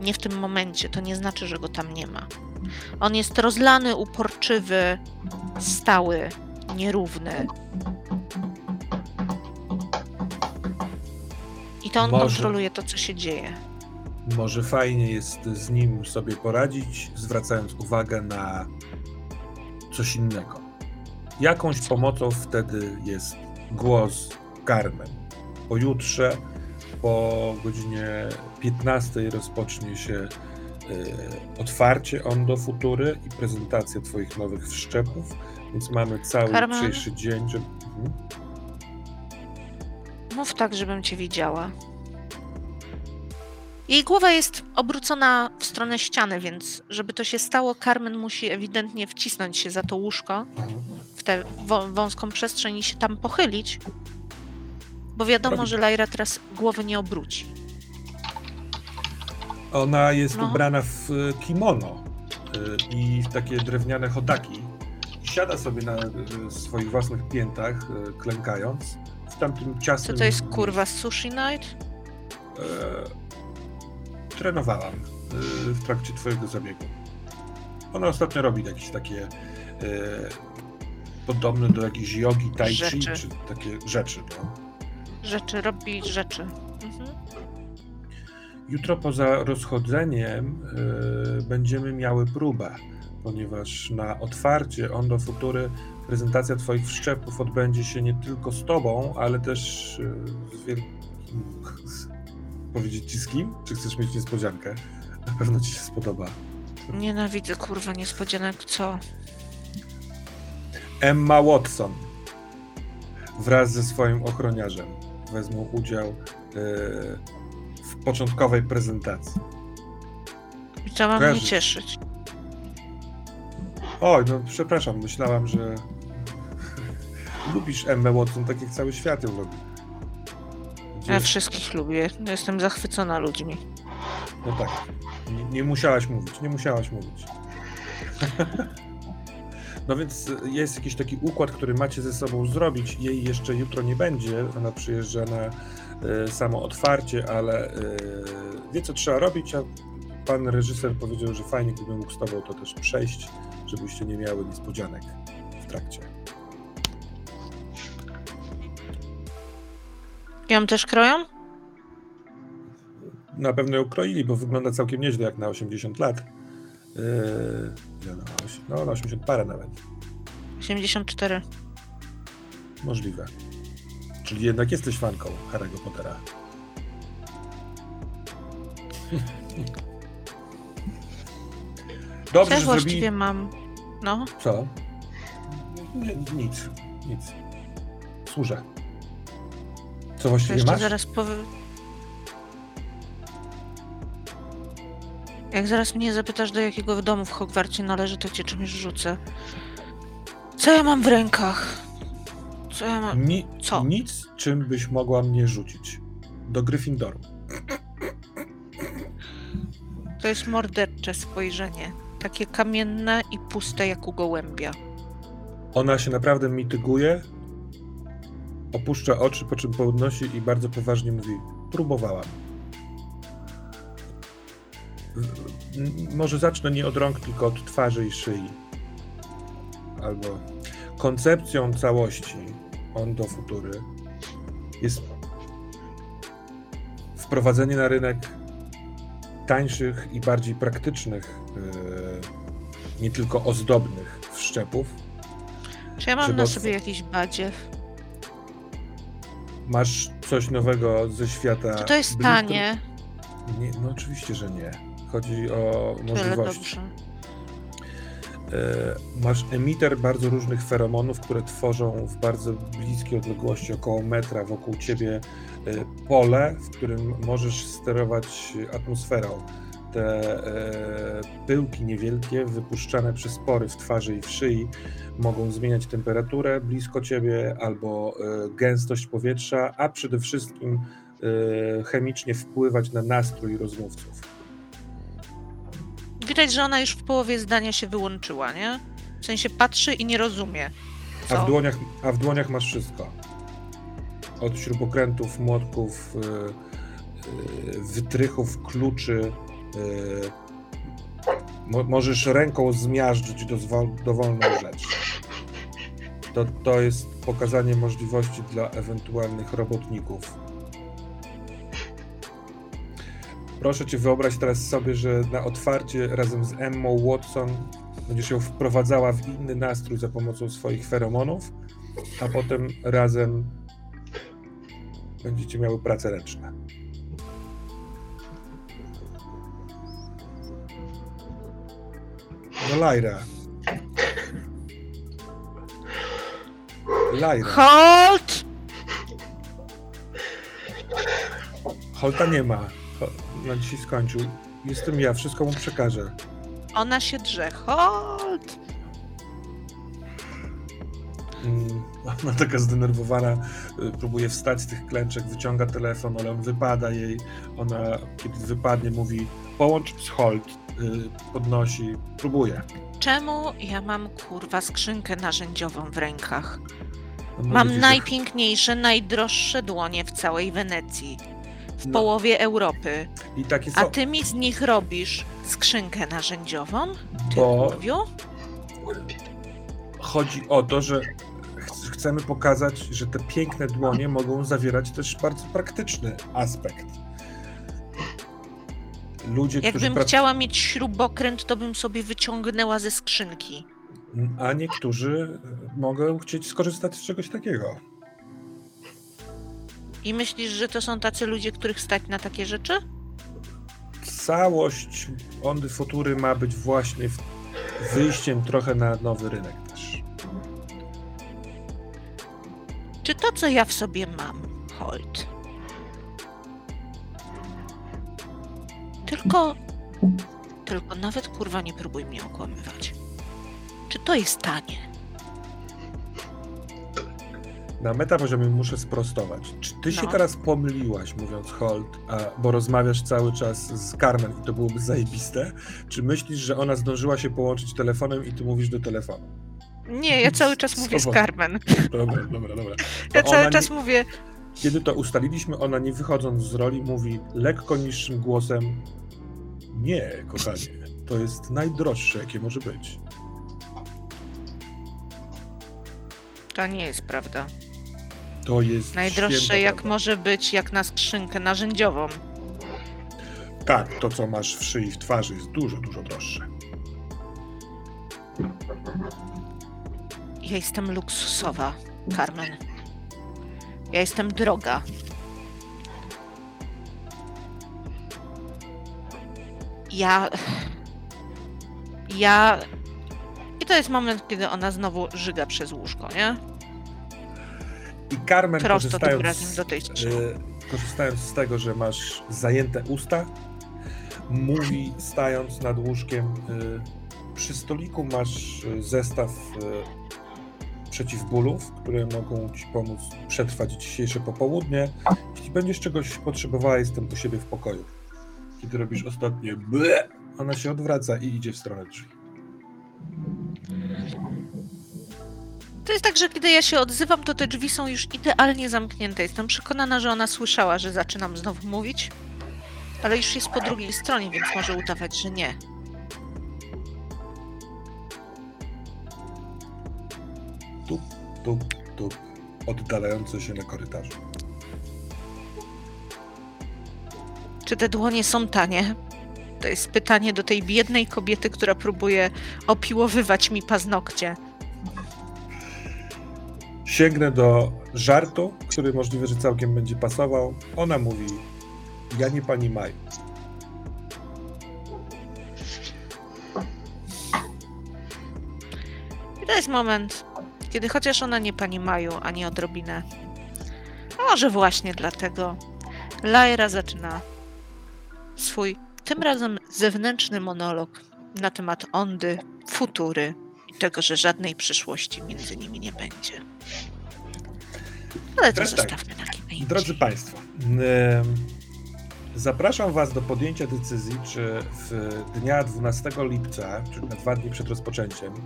nie w tym momencie, to nie znaczy, że go tam nie ma. On jest rozlany, uporczywy, stały, nierówny. I to on Może- kontroluje to, co się dzieje. Może fajnie jest z nim sobie poradzić, zwracając uwagę na coś innego. Jakąś pomocą wtedy jest głos Carmen. Pojutrze po godzinie 15 rozpocznie się e, otwarcie Ondo Futury i prezentacja Twoich nowych wszczepów, więc mamy cały dzisiejszy dzień, żeby... Mhm. Mów tak, żebym cię widziała. Jej głowa jest obrócona w stronę ściany, więc żeby to się stało, Carmen musi ewidentnie wcisnąć się za to łóżko, w tę wą- wąską przestrzeń i się tam pochylić, bo wiadomo, Robi- że Lyra teraz głowy nie obróci. Ona jest No. ubrana w e, kimono e, i w takie drewniane chodaki. Siada sobie na e, swoich własnych piętach, klękając. W tamtym Co ciasnym... to jest kurwa sushi night? Trenowałam w trakcie twojego zabiegu. Ona ostatnio robi jakieś takie podobne do jakiejś jogi, tai chi, czy takie rzeczy. No. Rzeczy, robi rzeczy. Mhm. Jutro poza rozchodzeniem y, będziemy miały próbę, ponieważ na otwarcie Ondo Futury prezentacja Twoich wszczepów odbędzie się nie tylko z Tobą, ale też y, z wielkim... Powiedzieć Ci z kim? Czy chcesz mieć niespodziankę? Na pewno Ci się spodoba. Nienawidzę kurwa niespodzianek, co? Emma Watson wraz ze swoim ochroniarzem wezmą udział y, w początkowej prezentacji. To ma mnie Kojarzysz. cieszyć. Oj, no przepraszam, myślałam, że lubisz Emmę Watson tak jak cały świat ją lubi. Gdzie- Ja wszystkich lubię. Jestem zachwycona ludźmi. No tak, nie, nie musiałaś mówić, nie musiałaś mówić. No więc jest jakiś taki układ, który macie ze sobą zrobić. Jej jeszcze jutro nie będzie. Ona przyjeżdża na e, samo otwarcie, ale e, wie co trzeba robić, a pan reżyser powiedział, że fajnie gdyby mógł z tobą to też przejść, żebyście nie miały niespodzianek w trakcie. Ją też kroją? Na pewno ją kroili, bo wygląda całkiem nieźle jak na 80 lat. Yy, ile ma? Osi- no, na 80 parę nawet. 84. Możliwe. Czyli jednak jesteś fanką Harry'ego Pottera. Co Dobrze, ja że właściwie zrobili... mam? No, Co? Nic, nic. Służę. Co właściwie jeszcze masz? zaraz powie... Jak zaraz mnie zapytasz, do jakiego domu w Hogwarcie należy, to cię czymś rzucę. Co ja mam w rękach? Co ja mam... Ni- Co? Nic, czym byś mogła mnie rzucić. do Gryffindoru. To jest mordercze spojrzenie. Takie kamienne i puste jak u gołębia. Ona się naprawdę mityguje, opuszcza oczy, po czym podnosi i bardzo poważnie mówi: Próbowałam. Może zacznę nie od rąk, tylko od twarzy i szyi. Albo koncepcją całości on do futury jest wprowadzenie na rynek tańszych i bardziej praktycznych, yy, nie tylko ozdobnych wszczepów. Czy ja mam na sobie jakiś badziew? Masz coś nowego ze świata. Czy to jest tanie? Nie, no oczywiście, że nie. Chodzi o możliwości. E, masz emiter bardzo różnych feromonów, które tworzą w bardzo bliskiej odległości, około metra wokół ciebie e, pole, w którym możesz sterować atmosferą. Te e, pyłki niewielkie, wypuszczane przez pory w twarzy i w szyi, mogą zmieniać temperaturę blisko ciebie albo gęstość powietrza, a przede wszystkim chemicznie wpływać na nastrój rozmówców. Widać, że ona już w połowie zdania się wyłączyła, nie? W sensie patrzy i nie rozumie. A w, dłoniach, a w dłoniach masz wszystko. Od śrubokrętów, młotków, yy, yy, wytrychów, kluczy. Yy, mo możesz ręką zmiażdżyć dowolną rzecz. To, to jest pokazanie możliwości dla ewentualnych robotników Proszę cię wyobraź teraz sobie, że na otwarcie razem z Emma Watson będziesz ją wprowadzała w inny nastrój za pomocą swoich feromonów, a potem razem będziecie miały prace ręczne. No Lajra. Lajra. Halt! Holta nie ma na dzisiaj skończył. Jestem ja, wszystko mu przekażę. Ona się drze. Hold! Mm, ona taka zdenerwowana, y, próbuje wstać z tych klęczek, wyciąga telefon, ale on wypada jej. Ona, kiedy wypadnie, mówi połącz z Holt, y, podnosi, próbuje. Czemu ja mam kurwa skrzynkę narzędziową w rękach? No, mam najpiękniejsze, najdroższe dłonie w całej Wenecji w no. połowie Europy. I takie są... A ty mi z nich robisz skrzynkę narzędziową? Ty Bo chodzi o to, że chcemy pokazać, że te piękne dłonie mogą zawierać też bardzo praktyczny aspekt. Ludzie, Jakbym prac... chciała mieć śrubokręt, to bym sobie wyciągnęła ze skrzynki. A niektórzy mogą chcieć skorzystać z czegoś takiego. I myślisz, że to są tacy ludzie, których stać na takie rzeczy? Całość Ondy Futury ma być właśnie wyjściem trochę na nowy rynek też. Czy to, co ja w sobie mam, Holt? Tylko. Tylko nawet kurwa nie próbuj mnie okłamywać. Czy to jest tanie? Na metapoziomie muszę sprostować. Czy ty no. się teraz pomyliłaś, mówiąc hold, a, bo rozmawiasz cały czas z Carmen i to byłoby zajebiste? Czy myślisz, że ona zdążyła się połączyć telefonem i ty mówisz do telefonu? Nie, ja cały czas mówię z Carmen. Dobra, dobra, dobra. To ja cały czas nie... mówię. Kiedy to ustaliliśmy, ona nie wychodząc z roli mówi lekko niższym głosem nie, kochanie, to jest najdroższe, jakie może być. To nie jest prawda. To jest. Najdroższe jak prawda. może być, jak na skrzynkę narzędziową. Tak, to co masz w szyi, w twarzy jest dużo, dużo droższe. Ja jestem luksusowa, Carmen. Ja jestem droga. Ja. Ja. I to jest moment, kiedy ona znowu żyga przez łóżko, nie? I Carmen, korzystając, y, korzystając z tego, że masz zajęte usta, mówi stając nad łóżkiem. Y, przy stoliku masz y, zestaw przeciwbólów, które mogą Ci pomóc przetrwać dzisiejsze popołudnie. Jeśli będziesz czegoś potrzebowała, jestem u siebie w pokoju. Kiedy robisz ostatnie ble, ona się odwraca i idzie w stronę drzwi. To jest tak, że kiedy ja się odzywam, to te drzwi są już idealnie zamknięte. Jestem przekonana, że ona słyszała, że zaczynam znowu mówić, ale już jest po drugiej stronie, więc może udawać, że nie. Tup, tup, tup, oddalające się na korytarzu. Czy te dłonie są tanie? To jest pytanie do tej biednej kobiety, która próbuje opiłowywać mi paznokcie. Sięgnę do żartu, który możliwe, że całkiem będzie pasował. Ona mówi: Ja nie pani Maj. To jest moment, kiedy chociaż ona nie pani Maju, ani odrobinę. A może właśnie dlatego Lyra zaczyna swój, tym razem zewnętrzny monolog na temat Ondy, futury tego, że żadnej przyszłości między nimi nie będzie. Ale to Teraz tak. zostawmy na kiedy indziej. Drodzy Państwo, zapraszam Was do podjęcia decyzji, czy w dnia 12 lipca, czyli na dwa dni przed rozpoczęciem, e,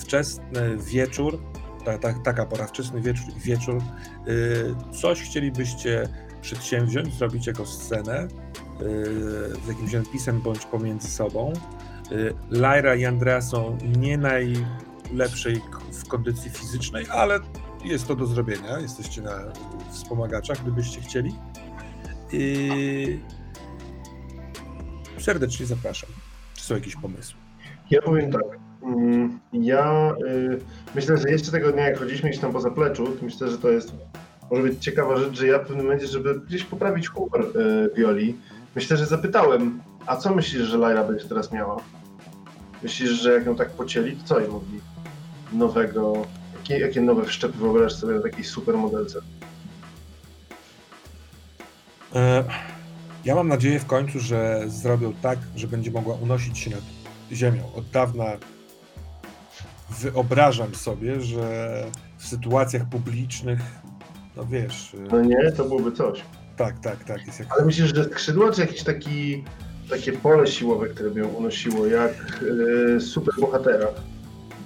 wczesny wieczór, ta, ta, taka pora, wczesny wieczór, wieczór, e, coś chcielibyście przedsięwziąć, zrobić jako scenę e, z jakimś napisem bądź pomiędzy sobą. E, Lyra i Andrea są nie najlepszej w kondycji fizycznej, ale jest to do zrobienia. Jesteście na wspomagaczach, gdybyście chcieli. I serdecznie zapraszam. Czy są jakieś pomysły? Ja powiem tak. mm, Ja y, myślę, że jeszcze tego dnia, jak chodziliśmy gdzieś tam po zapleczu, to myślę, że to jest może być ciekawa rzecz, że ja w pewnym momencie, żeby gdzieś poprawić humor y, Violi, myślę, że zapytałem, a co myślisz, że Lyra będzie teraz miała? Myślisz, że jak ją tak pocięli, to co jej mogli nowego, jakie, jakie nowe wszczepy wyobrażasz sobie na takiej super modelce? E, Ja mam nadzieję w końcu, że zrobią tak, że będzie mogła unosić się nad ziemią. Od dawna wyobrażam sobie, że w sytuacjach publicznych, no wiesz, e, No nie, to byłoby coś. tak, tak, tak, jest jak Ale myślisz, że skrzydła, czy jakiś taki, takie pole siłowe, które by ją unosiło, jak y, super bohatera?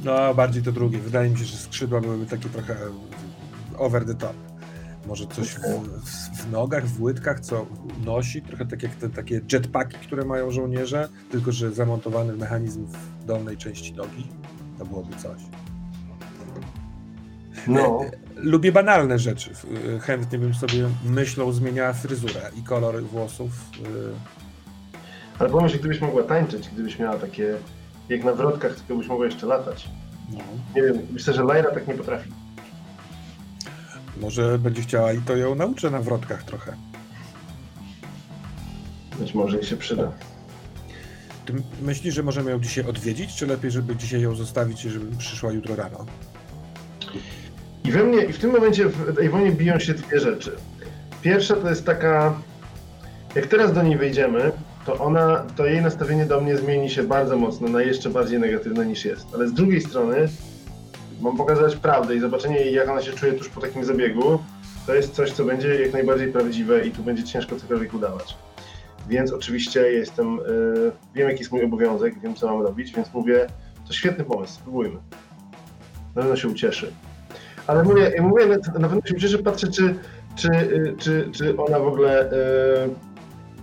No, bardziej to drugie. Wydaje mi się, że skrzydła byłyby takie trochę over the top. Może coś w, w, w nogach, w łydkach, co nosi, trochę tak jak te takie jetpacki, które mają żołnierze, tylko że zamontowany mechanizm w dolnej części nogi. To byłoby coś. No, Lubię banalne rzeczy. Chętnie bym sobie myślą zmieniała fryzurę i kolor włosów. Ale pomyśl, gdybyś mogła tańczyć, gdybyś miała takie, jak na wrotkach, tylko byś mogła jeszcze latać. No. Nie wiem, myślę, że Lyra tak nie potrafi. Może będzie chciała i to ją nauczę na wrotkach trochę. Być może jej się przyda. Ty myślisz, że możemy ją dzisiaj odwiedzić, czy lepiej, żeby dzisiaj ją zostawić i żeby przyszła jutro rano? I we mnie, i w tym momencie w Ejwonie biją się dwie rzeczy. Pierwsza to jest taka, jak teraz do niej wejdziemy, to ona, to jej nastawienie do mnie zmieni się bardzo mocno na jeszcze bardziej negatywne niż jest. Ale z drugiej strony mam pokazać prawdę i zobaczenie jej, jak ona się czuje tuż po takim zabiegu, to jest coś, co będzie jak najbardziej prawdziwe i tu będzie ciężko cokolwiek udawać. Więc oczywiście jestem, yy, wiem jaki jest mój obowiązek, wiem co mam robić, więc mówię, to świetny pomysł, spróbujmy. Na pewno się ucieszy. Ale mówię, mówię na, pewno się ucieszy, patrzę, czy, czy, y, czy, czy ona w ogóle. y,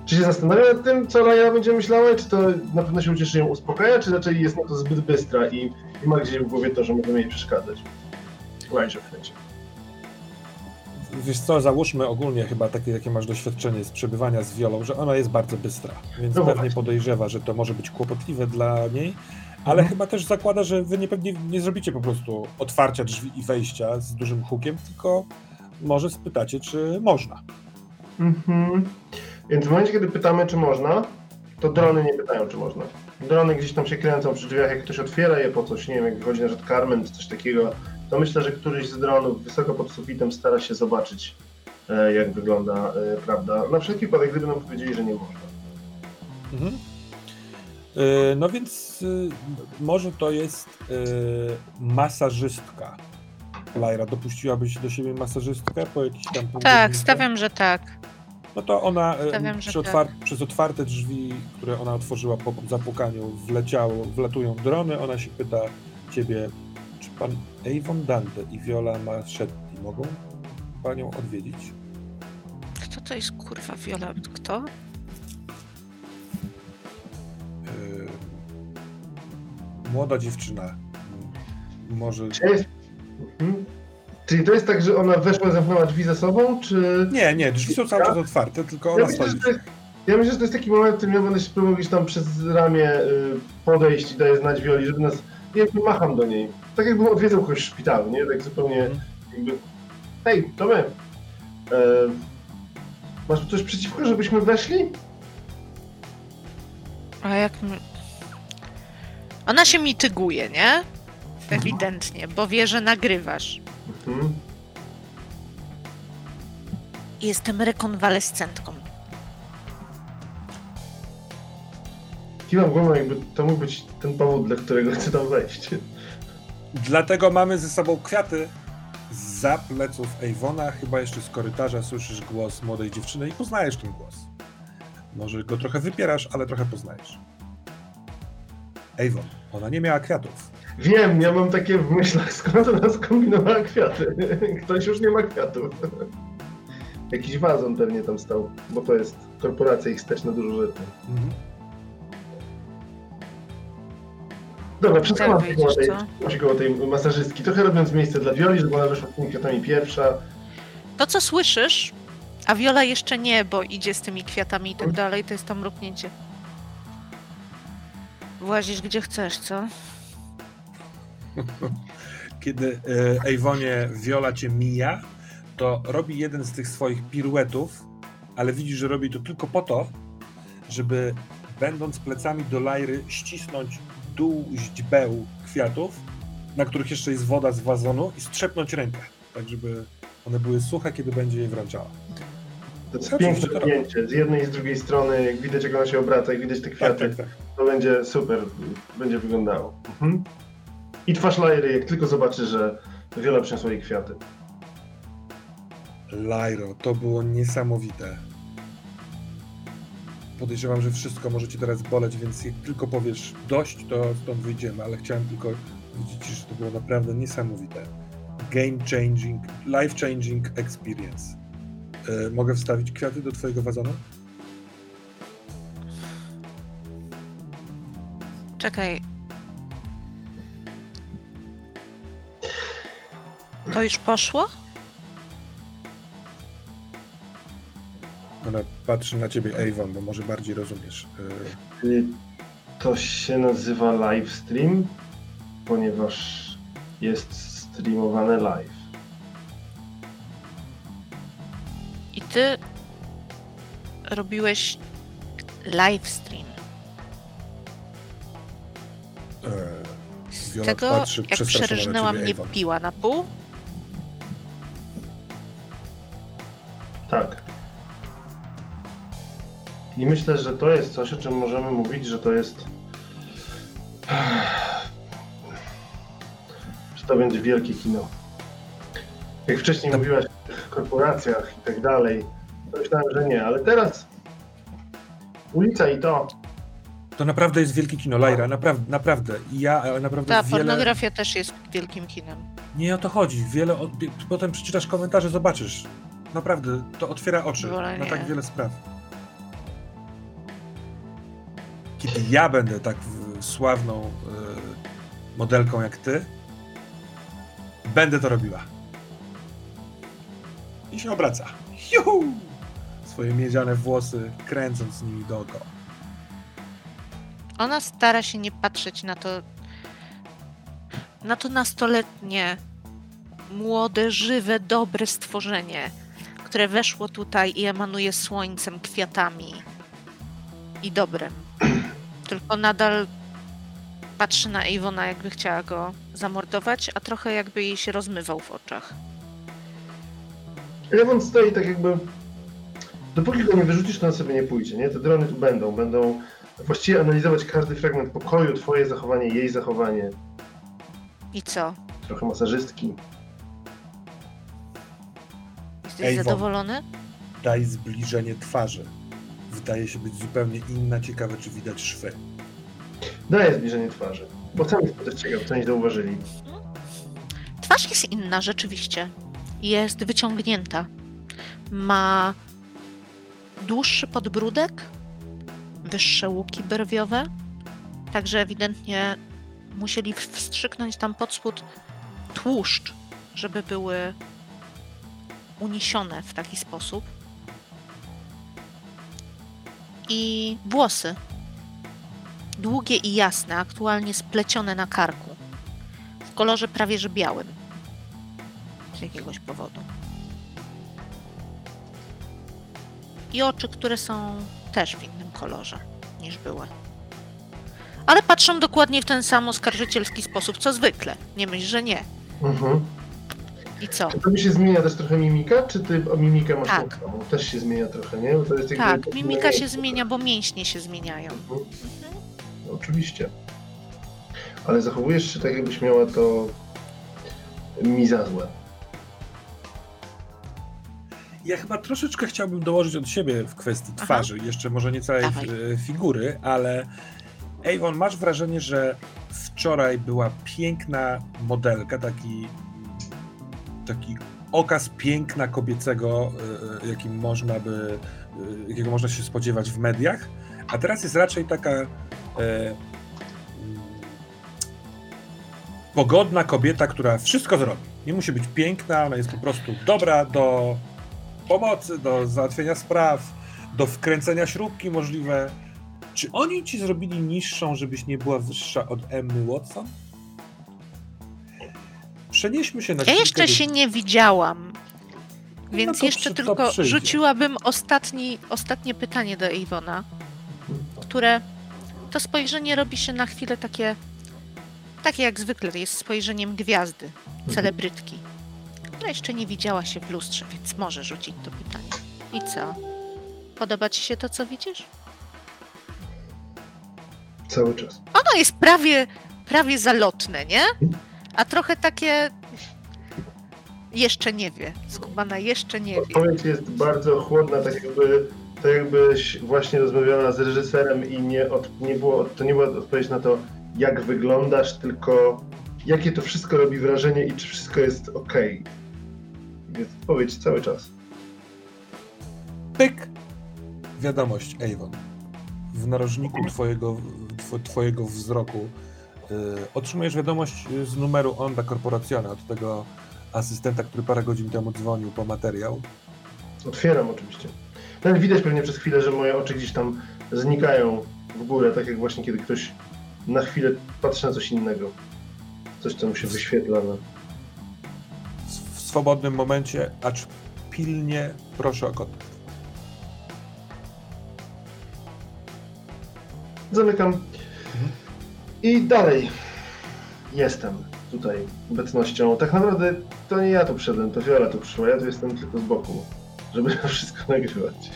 czy się zastanawia nad tym, co Laja będzie myślała, czy to na pewno się ucieszy ją uspokaja, czy raczej jest na to zbyt bystra i, i ma gdzieś w głowie to, że możemy jej przeszkadzać. Lajże w sensie. Wiesz co, załóżmy ogólnie chyba takie, jakie masz doświadczenie z przebywania z Wiolą, że ona jest bardzo bystra, więc No pewnie właśnie. podejrzewa, że to może być kłopotliwe dla niej, ale Mhm. chyba też zakłada, że wy nie, pewnie nie zrobicie po prostu otwarcia drzwi i wejścia z dużym hukiem, tylko może spytacie, czy można. Mhm. Więc w momencie, kiedy pytamy, czy można, to drony nie pytają, czy można. Drony gdzieś tam się kręcą przy drzwiach, jak ktoś otwiera je po coś, nie wiem, jak wychodzi na przykład Carmen czy coś takiego, to myślę, że któryś z dronów wysoko pod sufitem stara się zobaczyć, e, jak wygląda e, prawda. Na wszelki wypadek, gdyby nam powiedzieli, że nie można. Mhm. E, no więc może to jest masażystka. Lajra, dopuściłabyś do siebie masażystkę po jakiś tam Tak, stawiam, że tak. No to ona Stawiam, przy otwar tak. przez otwarte drzwi, które ona otworzyła po zapukaniu, wleciało, wlatują drony. Ona się pyta ciebie, czy pan Avon Dante i Viola Marchetti mogą panią odwiedzić? Kto to jest kurwa Viola? Kto? Yy, młoda dziewczyna. Może. Cześć. Mhm. Czyli to jest tak, że ona weszła, zamknęła drzwi za sobą, czy... Nie, nie, drzwi są cały czas otwarte, tylko ona ja myślę, stoi. Jest, ja myślę, że to jest taki moment, w którym ja będę się próbował gdzieś tam przez ramię y, podejść i daję znać Wioli, żeby nas... Ja macham do niej. Tak jakbym odwiedzał kogoś w szpitalu, nie? Tak zupełnie mm. jakby... Hej, to my. E, masz coś przeciwko, żebyśmy weszli? A jak... Ona się mityguje, nie? Ewidentnie, bo wie, że nagrywasz. Mhm. Jestem rekonwalescentką. Kiwam głową, jakby to mógł być ten powód, dla którego chcę tam wejść. Dlatego mamy ze sobą kwiaty za pleców Ewona. Chyba jeszcze z korytarza słyszysz głos młodej dziewczyny i poznajesz ten głos. Może go trochę wypierasz, ale trochę poznajesz. Ewon, ona nie miała kwiatów. Wiem, ja mam takie w myślach, skąd ona skombinowała kwiaty. Ktoś już nie ma kwiatów. Jakiś wazon pewnie tam stał, bo to jest korporacja ich stać na dużo rzeczy. Mhm. Dobra, przesuwam się koło tej, koło tej masażystki, trochę robiąc miejsce dla Wioli, żeby ona weszła tymi kwiatami pierwsza. To, co słyszysz, a Wiola jeszcze nie, bo idzie z tymi kwiatami i tak dalej, to jest tam mruknięcie. Włazisz gdzie chcesz, co? Kiedy Ejwonie Viola cię mija, to robi jeden z tych swoich piruetów, ale widzisz, że robi to tylko po to, żeby będąc plecami do Lajry ścisnąć dół źdźbeł kwiatów, na których jeszcze jest woda z wazonu i strzepnąć rękę, tak żeby one były suche, kiedy będzie je wręczała. To jest piękne zdjęcie. Z jednej i z drugiej strony, jak widać, jak ona się obraca, jak widać te kwiaty, tak, tak, tak. to będzie super, będzie wyglądało. Mhm. I twarz Lajry, jak tylko zobaczy, że Wiola przyniosła jej kwiaty. Lajro, to było niesamowite. Podejrzewam, że wszystko może cię teraz boleć, więc jak tylko powiesz dość, to stąd wyjdziemy, ale chciałem tylko powiedzieć, że to było naprawdę niesamowite. Game changing, life changing experience. Yy, mogę wstawić kwiaty do twojego wazonu? Czekaj, To już poszło? Ona patrzy na ciebie, Avon, bo może bardziej rozumiesz. Y, to się nazywa live stream, ponieważ jest streamowane live. I ty robiłeś live stream. Z tego, jak przerżnęła mnie piła na pół, Tak. I myślę, że to jest coś, o czym możemy mówić, że to jest. że to będzie wielkie kino. Jak wcześniej tak. mówiłaś o tych korporacjach i tak dalej, to myślałem, że nie, ale teraz ulica i to. To naprawdę jest wielkie kino, Lajra, naprawdę, naprawdę. I ja naprawdę Ta wiele... pornografia też jest wielkim kinem. Nie o to chodzi. Wiele, potem przeczytasz komentarze, zobaczysz. Naprawdę, to otwiera oczy na tak wiele spraw. Kiedy ja będę tak sławną y, modelką jak ty, będę to robiła. I się obraca. Juhu! Swoje miedziane włosy, kręcąc nimi dookoła. Ona stara się nie patrzeć na to, na to nastoletnie, młode, żywe, dobre stworzenie które weszło tutaj i emanuje słońcem, kwiatami i dobrem. Tylko nadal patrzy na Iwona, jakby chciała go zamordować, a trochę jakby jej się rozmywał w oczach. Ewon stoi tak jakby... Dopóki go nie wyrzucisz, to on sobie nie pójdzie, nie? Te drony tu będą, będą właściwie analizować każdy fragment pokoju, twoje zachowanie, jej zachowanie. I co? Trochę masażystki. Jesteś Ej, zadowolony? Daj zbliżenie twarzy. Wydaje się być zupełnie inna. Ciekawe, czy widać szwy. Daję zbliżenie twarzy. Bo sam jest ciekaw, co nie zauważyli. Twarz jest inna, rzeczywiście. Jest wyciągnięta. Ma dłuższy podbródek, wyższe łuki brwiowe, także ewidentnie musieli wstrzyknąć tam pod spód tłuszcz, żeby były uniesione w taki sposób. I włosy. Długie i jasne, aktualnie splecione na karku. W kolorze prawie że białym. Z jakiegoś powodu. I oczy, które są też w innym kolorze niż były. Ale patrzą dokładnie w ten sam oskarżycielski sposób, co zwykle. Nie myśl, że nie. Mhm. I co? Czy tobie się zmienia też trochę mimika, czy ty o mimikę masz Tak. tą? Też się zmienia trochę, nie? Bo to jest jakby Tak, mimika się zmienia, bo mięśnie się zmieniają. Mhm. No, oczywiście. Ale zachowujesz się tak, jakbyś miała to mi za złe. Ja chyba troszeczkę chciałbym dołożyć od siebie w kwestii Aha. twarzy. Jeszcze może nie całej Dawaj. e, figury, ale Avon, masz wrażenie, że wczoraj była piękna modelka, taki, taki okaz piękna kobiecego, e, e, jakim można by, e, jakiego można się spodziewać w mediach, a teraz jest raczej taka e, mm, pogodna kobieta, która wszystko zrobi. Nie musi być piękna, ona jest po prostu dobra do pomocy, do załatwienia spraw, do wkręcenia śrubki możliwe. Czy oni ci zrobili niższą, żebyś nie była wyższa od Emmy Watson? Przenieśmy się na Ja jeszcze się nie widziałam. Więc to jeszcze przy- tylko przyjdzie. rzuciłabym ostatni, ostatnie pytanie do Iwona, które to spojrzenie robi się na chwilę takie, takie jak zwykle, jest spojrzeniem gwiazdy, celebrytki, która jeszcze nie widziała się w lustrze, więc może rzucić to pytanie. I co? Podoba ci się to, co widzisz? Cały czas. Ono jest prawie, prawie zalotne, nie? A trochę takie jeszcze nie wie. Skubana jeszcze nie wie. Odpowiedź jest bardzo chłodna, tak jakby tak jakbyś właśnie rozmawiała z reżyserem i nie, od, nie było, to nie była odpowiedź na to, jak wyglądasz, tylko jakie to wszystko robi wrażenie i czy wszystko jest ok. Więc odpowiedź cały czas. Pyk! Wiadomość, Avon. W narożniku twojego, tw- twojego wzroku otrzymujesz wiadomość y, z numeru Onda Corporazione od tego asystenta, który parę godzin temu dzwonił po materiał. Otwieram oczywiście. Nawet widać pewnie przez chwilę, że moje oczy gdzieś tam znikają w górę, tak jak właśnie kiedy ktoś na chwilę patrzy na coś innego. Coś, co mu się wyświetla na... W swobodnym momencie, acz pilnie proszę o kontakt. Zamykam. I dalej jestem tutaj obecnością. Tak naprawdę to nie ja tu przyszedłem, to Viola tu przyszła, ja tu jestem tylko z boku, żeby to wszystko nagrywać.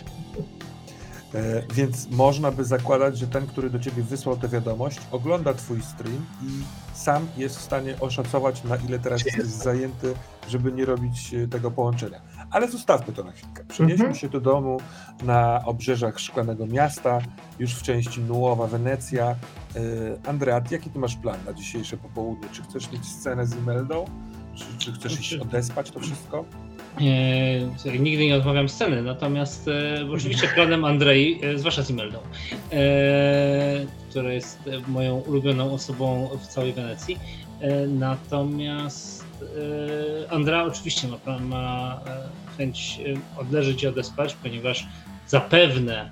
E, więc można by zakładać, że ten, który do ciebie wysłał tę wiadomość, ogląda twój stream i sam jest w stanie oszacować, na ile teraz jestem? zajęty, żeby nie robić e, tego połączenia. Ale zostawmy to na chwilkę. Przenieśmy Mhm. się do domu na obrzeżach Szklanego Miasta, już w części Nułowa, Wenecja. E, Andreat, jaki ty masz plan na dzisiejsze popołudnie? Czy chcesz mieć scenę z Imeldą? Czy, czy chcesz iść odespać to wszystko? E, nigdy nie odmawiam sceny, natomiast e, oczywiście planem Andrei, e, zwłaszcza z Imeldą, e, która jest moją ulubioną osobą w całej Wenecji. E, natomiast Andra oczywiście ma, plan- ma e, chęć e, odleżeć i odespać, ponieważ zapewne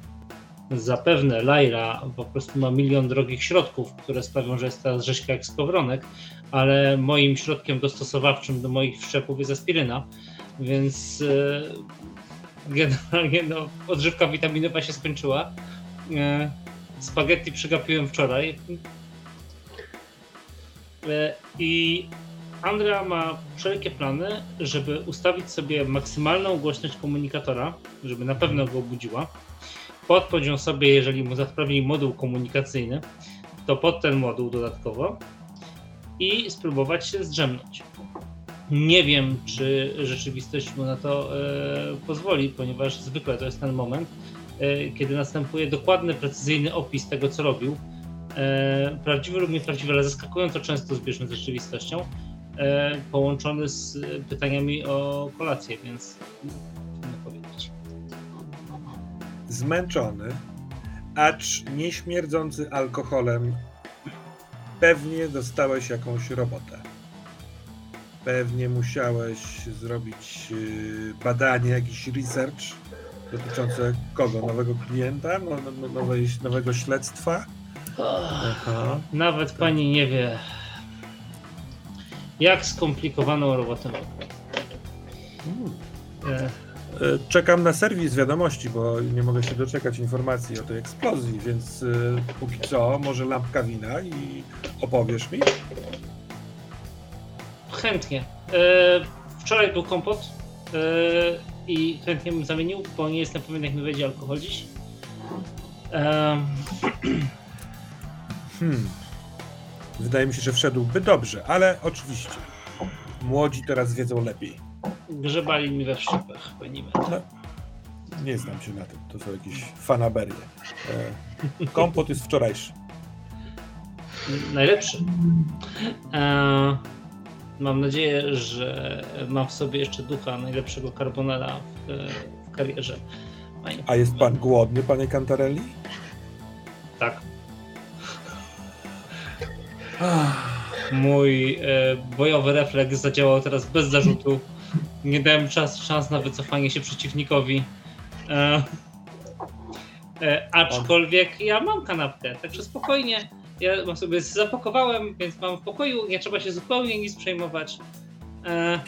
zapewne Laila po prostu ma milion drogich środków, które sprawią, że jest teraz rzeźka jak skowronek, ale moim środkiem dostosowawczym do moich wszczepów jest aspiryna, więc e, generalnie no, odżywka witaminowa się skończyła. E, spaghetti przegapiłem wczoraj. E, I Andrea ma wszelkie plany, żeby ustawić sobie maksymalną głośność komunikatora, żeby na pewno go obudziła. podpiąć ją sobie, jeżeli mu zaprawili moduł komunikacyjny, to pod ten moduł dodatkowo i spróbować się zdrzemnąć. Nie wiem, czy rzeczywistość mu na to e, pozwoli, ponieważ zwykle to jest ten moment, e, kiedy następuje dokładny, precyzyjny opis tego, co robił. E, prawdziwy lub nieprawdziwy, ale zaskakująco często zbieżny z rzeczywistością, połączony z pytaniami o kolację, więc trudno powiedzieć. Zmęczony, acz nie śmierdzący alkoholem, pewnie dostałeś jakąś robotę pewnie musiałeś zrobić y, badanie, jakiś research dotyczące kogo? Nowego klienta? No, no, no nowej, nowego śledztwa? Aha. Nawet pani nie wie, jak skomplikowaną robotę mam. Hmm. Czekam na serwis wiadomości, bo nie mogę się doczekać informacji o tej eksplozji, więc y, póki co może lampka wina i opowiesz mi? chętnie. E, wczoraj był kompot e, i chętnie bym zamienił, bo nie jestem pewien, jak mi wejdzie alkohol dziś. E, hmm. Wydaje mi się, że wszedłby dobrze, ale oczywiście. Młodzi teraz wiedzą lepiej. Grzebali mi we wszczepach, pani no, Nie znam się na tym. To są jakieś fanaberie. E, kompot jest wczorajszy. Najlepszy. E, Mam nadzieję, że mam w sobie jeszcze ducha najlepszego carbonara w, w karierze. Panie A jest pan głodny, panie Cantarelli? Tak. Mój e, bojowy refleks zadziałał teraz bez zarzutu. Nie dałem czas, szans na wycofanie się przeciwnikowi. E, e, aczkolwiek ja mam kanapkę, także spokojnie. Ja sobie zapakowałem, więc mam w pokoju, nie trzeba się zupełnie nic przejmować. E...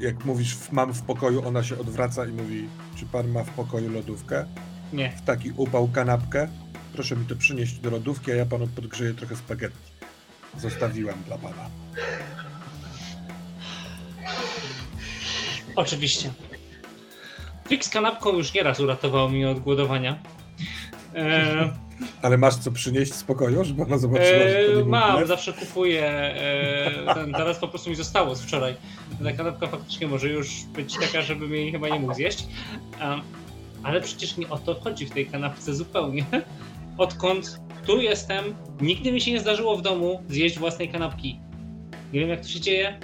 jak mówisz mam w pokoju, ona się odwraca i mówi, czy pan ma w pokoju lodówkę? Nie. W taki upał kanapkę? Proszę mi to przynieść do lodówki, a ja panu podgrzeję trochę spaghetti. Zostawiłam dla pana. Oczywiście. Trik z kanapką już nieraz uratował mnie od głodowania. E... Ale masz co przynieść z pokoju, żeby ona zobaczyła, że to nie Mam, zawsze kupuję. E, ten, teraz po prostu mi zostało z wczoraj. Ta kanapka faktycznie może już być taka, żeby jej chyba nie mógł zjeść. Ale przecież nie o to chodzi w tej kanapce zupełnie. Odkąd tu jestem, nigdy mi się nie zdarzyło w domu zjeść własnej kanapki. Nie wiem jak to się dzieje.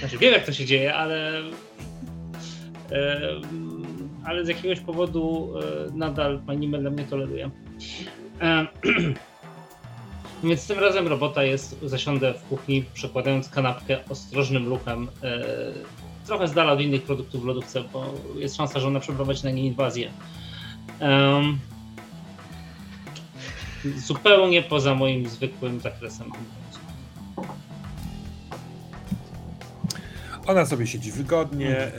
Znaczy wiem jak to się dzieje, ale... Ale z jakiegoś powodu e, nadal pani Mel mnie toleruje. Więc tym razem robota jest, zasiądę w kuchni, przekładając kanapkę ostrożnym ruchem, e, trochę z dala od innych produktów w lodówce, bo jest szansa, że ona przeprowadzi na nie inwazję. Zupełnie poza moim zwykłym zakresem Ona sobie siedzi wygodnie, e,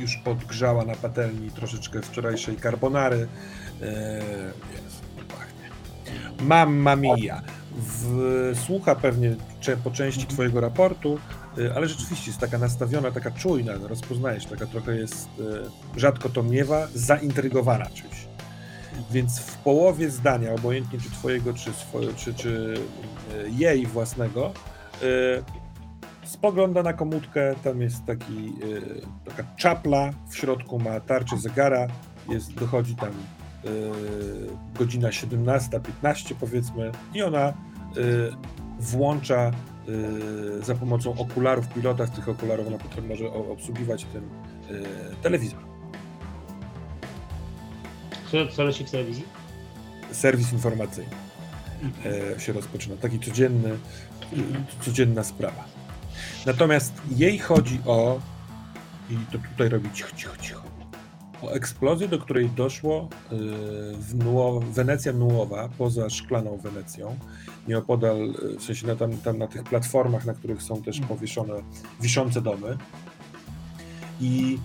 już podgrzała na patelni troszeczkę wczorajszej carbonary. E, jest, pachnie. Mamma mia. W, słucha pewnie po części mhm. twojego raportu, e, ale rzeczywiście jest taka nastawiona, taka czujna, rozpoznajesz, taka trochę jest, e, rzadko to miewa, zaintrygowana czymś. Więc w połowie zdania, obojętnie czy twojego, czy, czy, czy e, jej własnego, spogląda na komutkę, tam jest taki, taka czapla, w środku ma tarczę zegara, jest, dochodzi tam godzina 17-15 powiedzmy i ona włącza za pomocą okularów pilota, z tych okularów ona potem może obsługiwać ten telewizor. Co, co leci w telewizji? Serwis informacyjny się rozpoczyna. Taki codzienny, codzienna sprawa. Natomiast jej chodzi o i to tutaj robi cicho, cicho, cicho o eksplozję, do której doszło y, w Nuo, Wenecja Nuowa, poza szklaną Wenecją, nieopodal, y, w sensie na, tam, tam na tych platformach, na których są też powieszone wiszące domy. I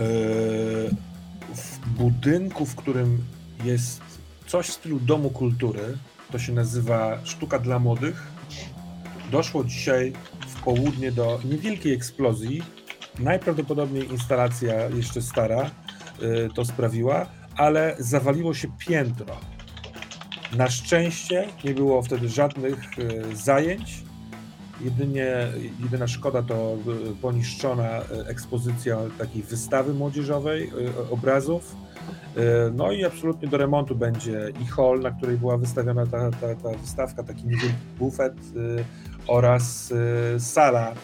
y, w budynku, w którym jest coś w stylu domu kultury, to się nazywa Sztuka dla Młodych, doszło dzisiaj w południe do niewielkiej eksplozji, Najprawdopodobniej instalacja jeszcze stara y, to sprawiła, ale zawaliło się piętro. Na szczęście nie było wtedy żadnych e, zajęć. Jedynie, jedyna szkoda to poniszczona ekspozycja takiej wystawy młodzieżowej obrazów. No i absolutnie do remontu będzie i hall, na której była wystawiona ta, ta, ta wystawka, taki niewielki bufet oraz sala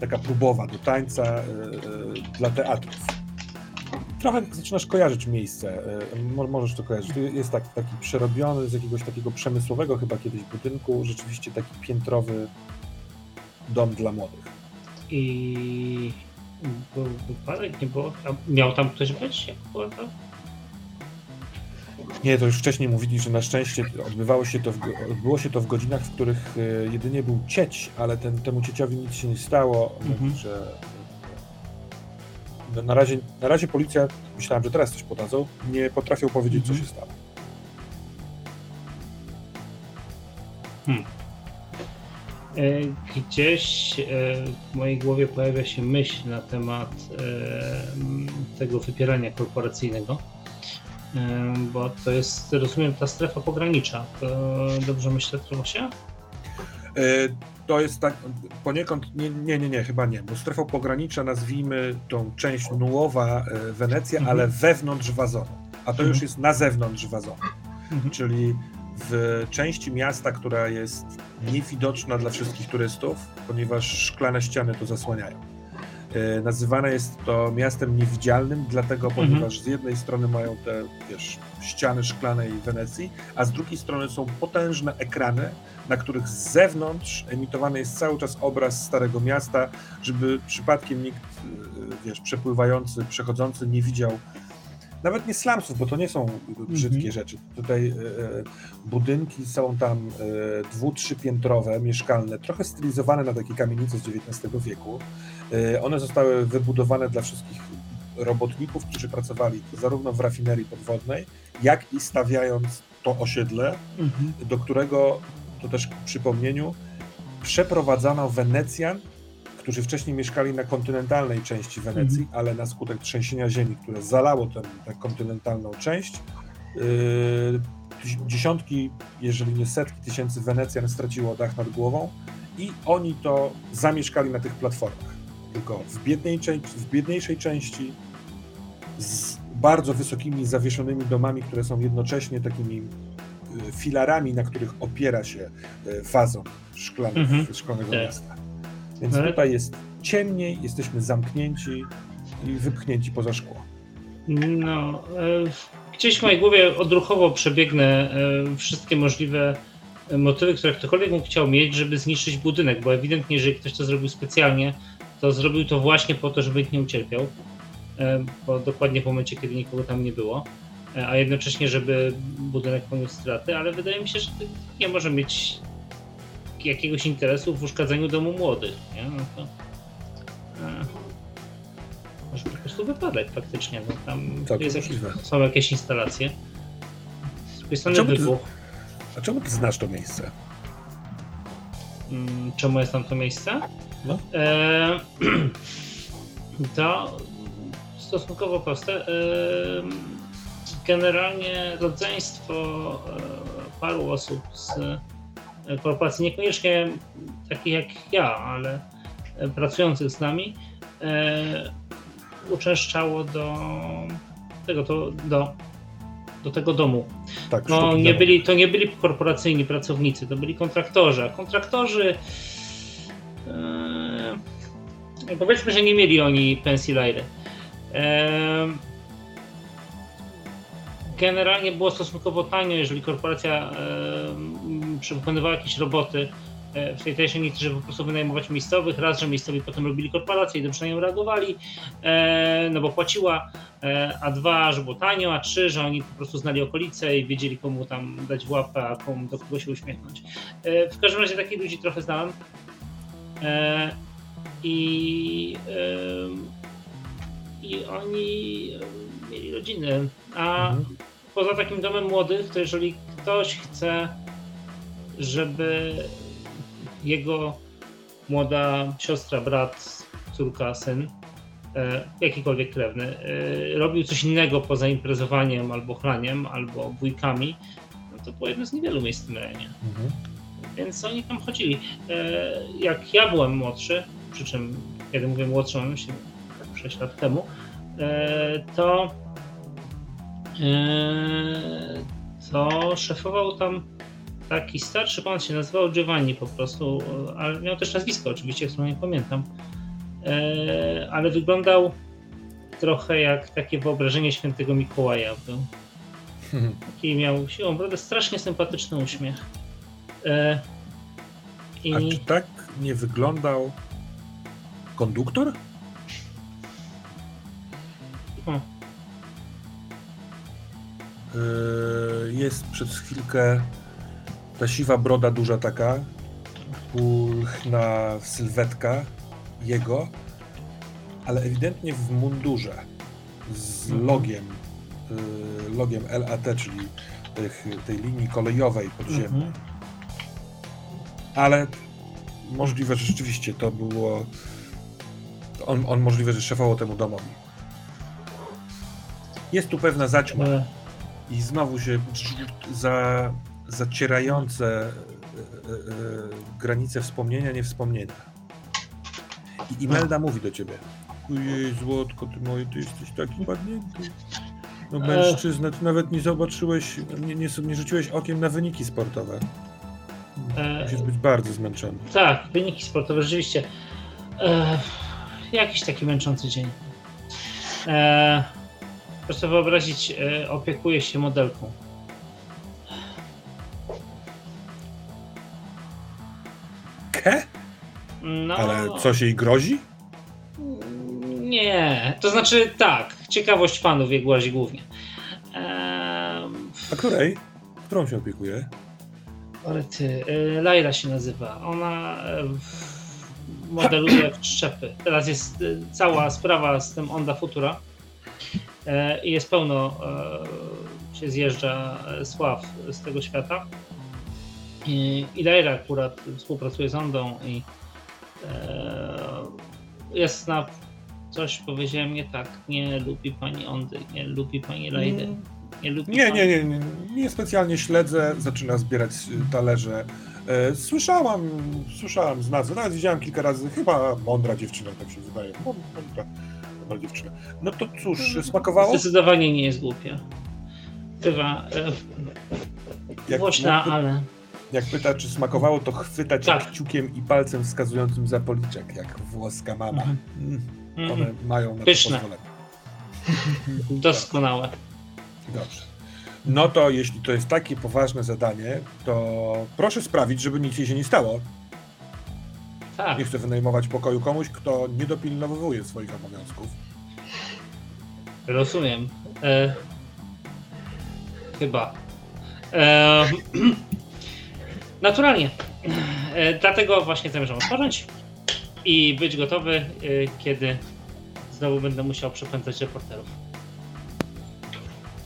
taka próbowa do tańca dla teatrów trochę zaczynasz kojarzyć miejsce. E, możesz to kojarzyć. Jest tak, taki przerobiony z jakiegoś takiego przemysłowego chyba kiedyś budynku, rzeczywiście taki piętrowy dom dla młodych. I był wypadek, nie było. A miał tam ktoś być? Jak było to? Nie, to już wcześniej mówili, że na szczęście odbywało się to w, odbyło się to w godzinach, w których e, jedynie był cieć, ale ten, temu cieciowi nic się nie stało, mhm. że na razie, na razie policja, myślałem, że teraz coś podadzą, nie potrafią powiedzieć, co mhm. się stało. Hmm. E, gdzieś e, w mojej głowie pojawia się myśl na temat e, tego wypierania korporacyjnego, bo to jest, rozumiem, ta strefa pogranicza. Dobrze myślę, Tromosie? to jest tak poniekąd, nie, nie, nie, nie, chyba nie, bo strefą pogranicza nazwijmy tą część Nułowa, Wenecja, mhm. ale wewnątrz wazonu, a to mhm. już jest na zewnątrz wazonu, mhm. czyli w części miasta, która jest niewidoczna dla wszystkich turystów, ponieważ szklane ściany to zasłaniają. E, nazywane jest to miastem niewidzialnym, dlatego mhm. ponieważ z jednej strony mają te wiesz, ściany szklanej Wenecji, a z drugiej strony są potężne ekrany, na których z zewnątrz emitowany jest cały czas obraz Starego Miasta, żeby przypadkiem nikt, e, wiesz, przepływający, przechodzący nie widział nawet nie slumsów, bo to nie są brzydkie mm -hmm. rzeczy. Tutaj e, budynki są tam e, dwu, trzypiętrowe, mieszkalne, trochę stylizowane na takie kamienice z XIX wieku. E, one zostały wybudowane dla wszystkich robotników, którzy pracowali zarówno w rafinerii podwodnej, jak i stawiając to osiedle, mm -hmm. do którego to też w przypomnieniu, przeprowadzano Wenecjan, którzy wcześniej mieszkali na kontynentalnej części Wenecji, mm. ale na skutek trzęsienia ziemi, które zalało tę, tę kontynentalną część, yy, dziesiątki, jeżeli nie setki tysięcy Wenecjan straciło dach nad głową i oni to zamieszkali na tych platformach. Tylko w, biednej, w biedniejszej części z bardzo wysokimi, zawieszonymi domami, które są jednocześnie takimi Y, filarami, na których opiera się y, fazą szklany, mhm. szklanego tak. miasta. Więc Ale... tutaj jest ciemniej, jesteśmy zamknięci i wypchnięci poza szkło. No, e, gdzieś w mojej głowie odruchowo przebiegnę e, wszystkie możliwe motywy, które ktokolwiek mógł chciał mieć, żeby zniszczyć budynek, bo ewidentnie, jeżeli ktoś to zrobił specjalnie, to zrobił to właśnie po to, żeby nikt nie ucierpiał, e, bo dokładnie w momencie, kiedy nikogo tam nie było. E, a jednocześnie, żeby budynek poniósł straty, ale wydaje mi się, że nie może mieć jakiegoś interesu w uszkadzeniu domu młodych. Nie? No to, e, może po prostu wypadek faktycznie. Tam tak, jest jakieś, są jakieś instalacje. Z drugiej strony wybuch. a czemu ty znasz to miejsce? Hmm, czemu jest tam to miejsce? No. E, to stosunkowo proste. E, generalnie rodzeństwo e, paru osób z korporacji, niekoniecznie takich jak ja, ale e, pracujących z nami, uczęszczało do tego, to, do, do tego domu. Tak, no, nie byli, to nie byli korporacyjni pracownicy, to byli kontraktorzy. A kontraktorzy e, powiedzmy, że nie mieli oni pensji lajry. E, generalnie było stosunkowo tanio, jeżeli korporacja e, wykonywała jakieś roboty e, w tej treści nie żeby po prostu wynajmować miejscowych, raz, że miejscowi potem robili korporację i dobrze na nią reagowali, e, no bo płaciła, e, a dwa, że było tanio, a trzy, że oni po prostu znali okolice i wiedzieli komu tam dać w łapę, a komu do kogo się uśmiechnąć. W każdym razie takich ludzi trochę znałem i, i oni mieli rodziny, a mhm poza takim domem młodych, to jeżeli ktoś chce, żeby jego młoda siostra, brat, córka, syn jakikolwiek krewny, robił coś innego poza imprezowaniem albo chlaniem, albo bójkami, no to było jedno z niewielu miejsc w tym rejonie. Mhm. Więc oni tam chodzili. Jak ja byłem młodszy, przy czym kiedy mówię młodszy, mam się 6 lat temu, to to szefował tam taki starszy pan, się nazywał Giovanni po prostu, ale miał też nazwisko oczywiście, którego nie pamiętam, e, ale wyglądał trochę jak takie wyobrażenie świętego Mikołaja był. Taki miał siłą brodę, strasznie sympatyczny uśmiech. E, I... A czy tak nie wyglądał konduktor? Yy, jest przez chwilkę ta siwa broda duża taka, pulchna sylwetka jego, ale ewidentnie w mundurze z mhm. logiem, yy, logiem LAT, czyli tych, tej linii kolejowej podziemnej. Mhm. Ale możliwe, że rzeczywiście to było. On, on możliwe, że szefował temu domowi. Jest tu pewna zaćma. I znowu się za, zacierające e, e, e, granice wspomnienia, niewspomnienia. I Imelda mówi do ciebie. Ojej, złotko, ty moje, ty jesteś taki padnięty. No mężczyzna, ty nawet nie zobaczyłeś, nie, nie, nie rzuciłeś okiem na wyniki sportowe. Musisz być bardzo zmęczony. Tak, wyniki sportowe, rzeczywiście. E, jakiś taki męczący dzień. E, Proszę wyobrazić, e, opiekuje się modelką. Ke? No, Ale coś jej grozi? Nie, to znaczy tak, ciekawość panów jej grozi głównie. Ehm... A której? Którą się opiekuje? Ale ty, e, Laila się nazywa. Ona e, modeluje w szczepy. Teraz jest e, cała sprawa z tym Onda Futura. I jest pełno, się zjeżdża sław z tego świata. I, i akurat współpracuje z Ondą i jest na coś powiedziałem nie tak, nie lubi pani Ondy, nie lubi pani Lejdy. Mm. Nie, lubi nie, pani... nie, nie, nie, nie specjalnie śledzę, zaczyna zbierać talerze. Słyszałam, słyszałam z nazwy, nawet widziałam kilka razy, chyba mądra dziewczyna, tak się wydaje, mądra na dziewczynę. No to cóż, smakowało? Zdecydowanie nie jest głupia. Bywa e, głośna, ale... Jak pyta, czy smakowało, to chwytać tak. kciukiem i palcem wskazującym za policzek, jak włoska mama. Mhm. Mm. One mm. mają na Pyszne. to. Doskonałe. Dobrze. No to jeśli to jest takie poważne zadanie, to proszę sprawić, żeby nic jej się nie stało. Tak. Nie chcę wynajmować pokoju komuś, kto nie dopilnowuje swoich obowiązków. Rozumiem. E... Chyba. E... Naturalnie. E... Dlatego właśnie zamierzam odpocząć i być gotowy, e... kiedy znowu będę musiał przepędzać reporterów.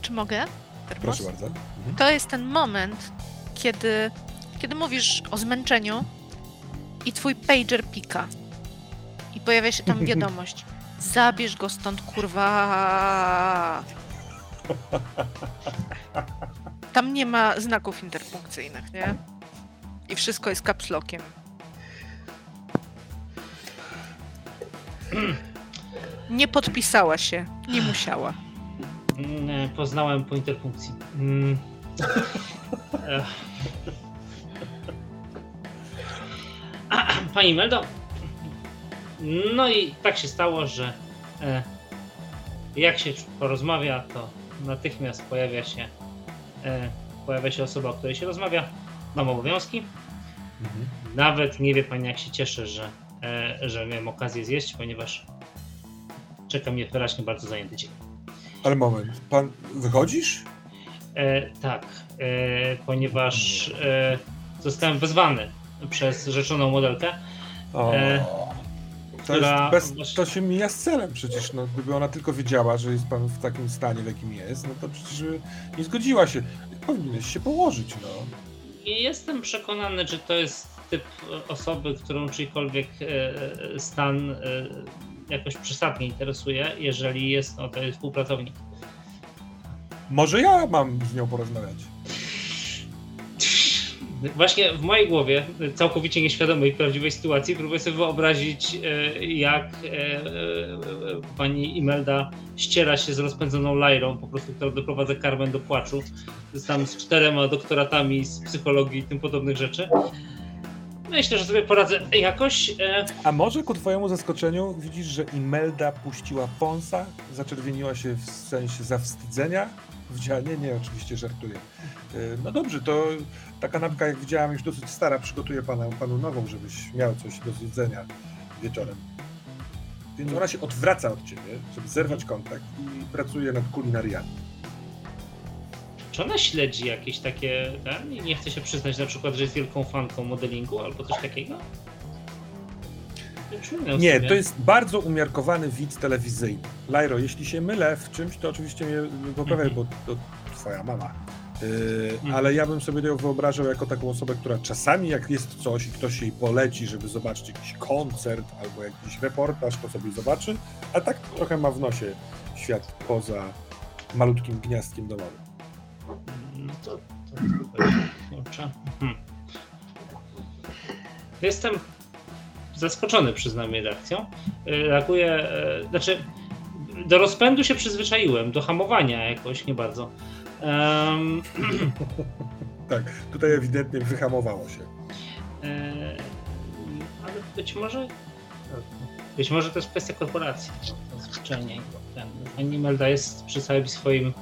Czy mogę? Termos? Proszę bardzo. Mhm. To jest ten moment, kiedy, kiedy mówisz o zmęczeniu, i twój pager pika. I pojawia się tam wiadomość. Zabierz go stąd, kurwa. Tam nie ma znaków interpunkcyjnych, nie? I wszystko jest kapslokiem. Nie podpisała się, nie musiała. Mm, poznałem po interpunkcji. Mm. Pani Meldo, no i tak się stało, że e, jak się porozmawia, to natychmiast pojawia się e, pojawia się osoba, o której się rozmawia. Mam obowiązki. Mhm. Nawet nie wie pani, jak się cieszę, że, e, że miałem okazję zjeść, ponieważ czeka mnie wyraźnie bardzo zajęty dzień. Ale moment, pan wychodzisz? E, tak, e, ponieważ e, zostałem wezwany przez rzeczoną modelkę. O, e, to, jest bez, to się mija z celem przecież. No, gdyby ona tylko wiedziała, że jest pan w takim stanie, w jakim jest, no to przecież nie zgodziła się. Powinieneś się położyć, no. Jestem przekonany, że to jest typ osoby, którą czyjkolwiek e, stan e, jakoś przesadnie interesuje, jeżeli jest no, to jest współpracownik. Może ja mam z nią porozmawiać. Właśnie w mojej głowie, całkowicie nieświadomej prawdziwej sytuacji, próbuję sobie wyobrazić, e, jak e, e, pani Imelda ściera się z rozpędzoną Lajrą, po prostu, która doprowadza Carmen do płaczu, tam z czterema doktoratami z psychologii i tym podobnych rzeczy. Myślę, że sobie poradzę jakoś. A może ku twojemu zaskoczeniu widzisz, że Imelda puściła Ponsa, zaczerwieniła się w sensie zawstydzenia? Widziała, nie, oczywiście żartuję. No dobrze, to ta kanapka, jak widziałam, już dosyć stara, przygotuję pana, panu nową, żebyś miał coś do zjedzenia wieczorem. Więc ona się odwraca od ciebie, żeby zerwać kontakt i pracuje nad kulinariami. Czy ona śledzi jakieś takie. Nie, nie chce się przyznać na przykład, że jest wielką fanką modelingu albo coś takiego? Nie, to jest bardzo umiarkowany widz telewizyjny. Lajro, jeśli się mylę w czymś, to oczywiście mnie poprawiaj, mhm. bo to twoja mama. Yy, mhm. Ale ja bym sobie ją wyobrażał jako taką osobę, która czasami jak jest coś i ktoś jej poleci, żeby zobaczyć jakiś koncert albo jakiś reportaż, to sobie zobaczy, a tak trochę ma w nosie świat poza malutkim gniazdkiem domowym. No to, to, hmm. Jestem zaskoczony, przyznam, reakcją. Yy, reaguję, yy, znaczy do rozpędu się przyzwyczaiłem, do hamowania jakoś nie bardzo. Um... tak, tutaj ewidentnie wyhamowało się. E, ale być może. Być może to jest kwestia korporacji. Zwyczajnie. Pani Melda jest przy całym swoim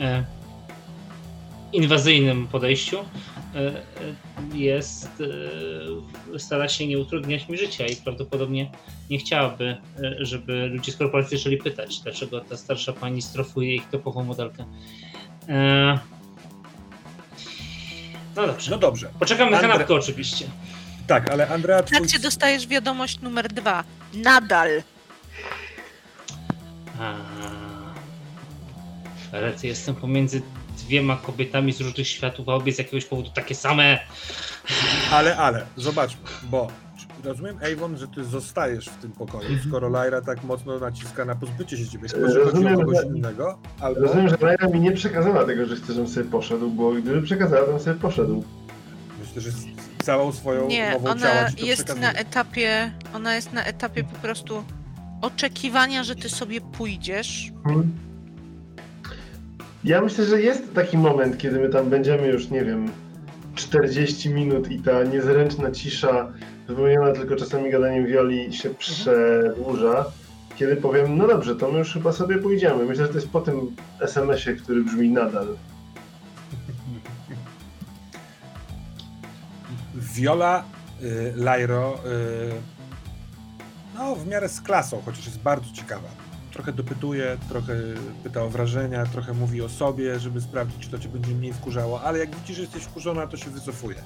e, inwazyjnym podejściu. E, e jest. E, stara się nie utrudniać mi życia i prawdopodobnie nie chciałaby, żeby ludzie z korporacji zaczęli pytać, dlaczego ta starsza pani strofuje ich topową modelkę. No dobrze. No dobrze. Poczekam na Andre... kanapkę oczywiście. Tak, ale Andrea... Twój... Tak cię dostajesz wiadomość numer dwa. Nadal. Ale jestem pomiędzy dwiema kobietami z różnych światów, a obie z jakiegoś powodu takie same. Ale, ale, zobaczmy, bo rozumiem, Avon, że ty zostajesz w tym pokoju, mhm. skoro Lyra tak mocno naciska na pozbycie się ciebie. Chyba, że rozumiem, chodzi o kogoś że, innego. Albo... Rozumiem, że Lyra mi nie przekazała tego, że chce, żebym sobie poszedł, bo gdyby przekazała, to bym sobie poszedł. Myślę, że całą swoją nie, nową ona ciała jest na etapie, ona jest na etapie po prostu oczekiwania, że ty sobie pójdziesz. Hmm. Ja myślę, że jest taki moment, kiedy my tam będziemy już, nie wiem, 40 minut i ta niezręczna cisza wypełniona tylko czasami gadaniem wioli się przedłuża, kiedy powiem, no dobrze, to my już chyba sobie pójdziemy. Myślę, że to jest po tym SMS-ie, który brzmi nadal. Viola, y, Lyro, y, no w miarę z klasą, chociaż jest bardzo ciekawa. Trochę dopytuje, trochę pyta o wrażenia, trochę mówi o sobie, żeby sprawdzić, czy to cię będzie mniej wkurzało, ale jak widzisz, że jesteś wkurzona, to się wycofuje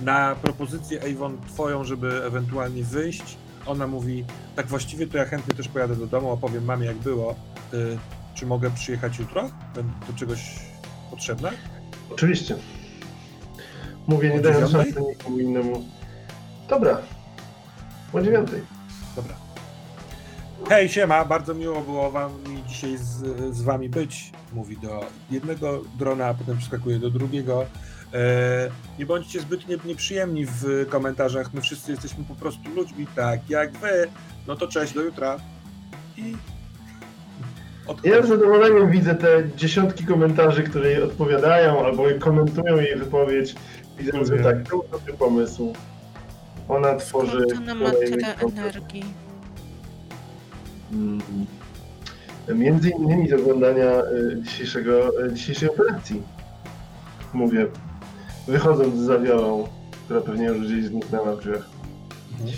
na propozycję Avon twoją, żeby ewentualnie wyjść, ona mówi, tak właściwie to ja chętnie też pojadę do domu, opowiem mamie jak było. Y, czy mogę przyjechać jutro? Do czegoś potrzebne? Oczywiście. Mówię, nie dając szansy nikomu innemu. Dobra. O dziewiątej. Dobra. Hej, siema, bardzo miło było wam dzisiaj z, z wami być. Mówi do jednego drona, a potem przeskakuje do drugiego. E, nie bądźcie zbyt nieprzyjemni w komentarzach. My wszyscy jesteśmy po prostu ludźmi, tak jak wy. No to cześć, do jutra. I. Ja z zadowoleniem widzę te dziesiątki komentarzy, które jej odpowiadają albo komentują jej wypowiedź. Widzę, że tak, to dobry pomysł. Ona tworzy. Ona ma tyle energii. Hmm. Między innymi z oglądania y, dzisiejszego, y, dzisiejszej operacji. Mówię, wychodząc z zawiałą, która pewnie już gdzieś zniknęła w drzwiach. Mhm.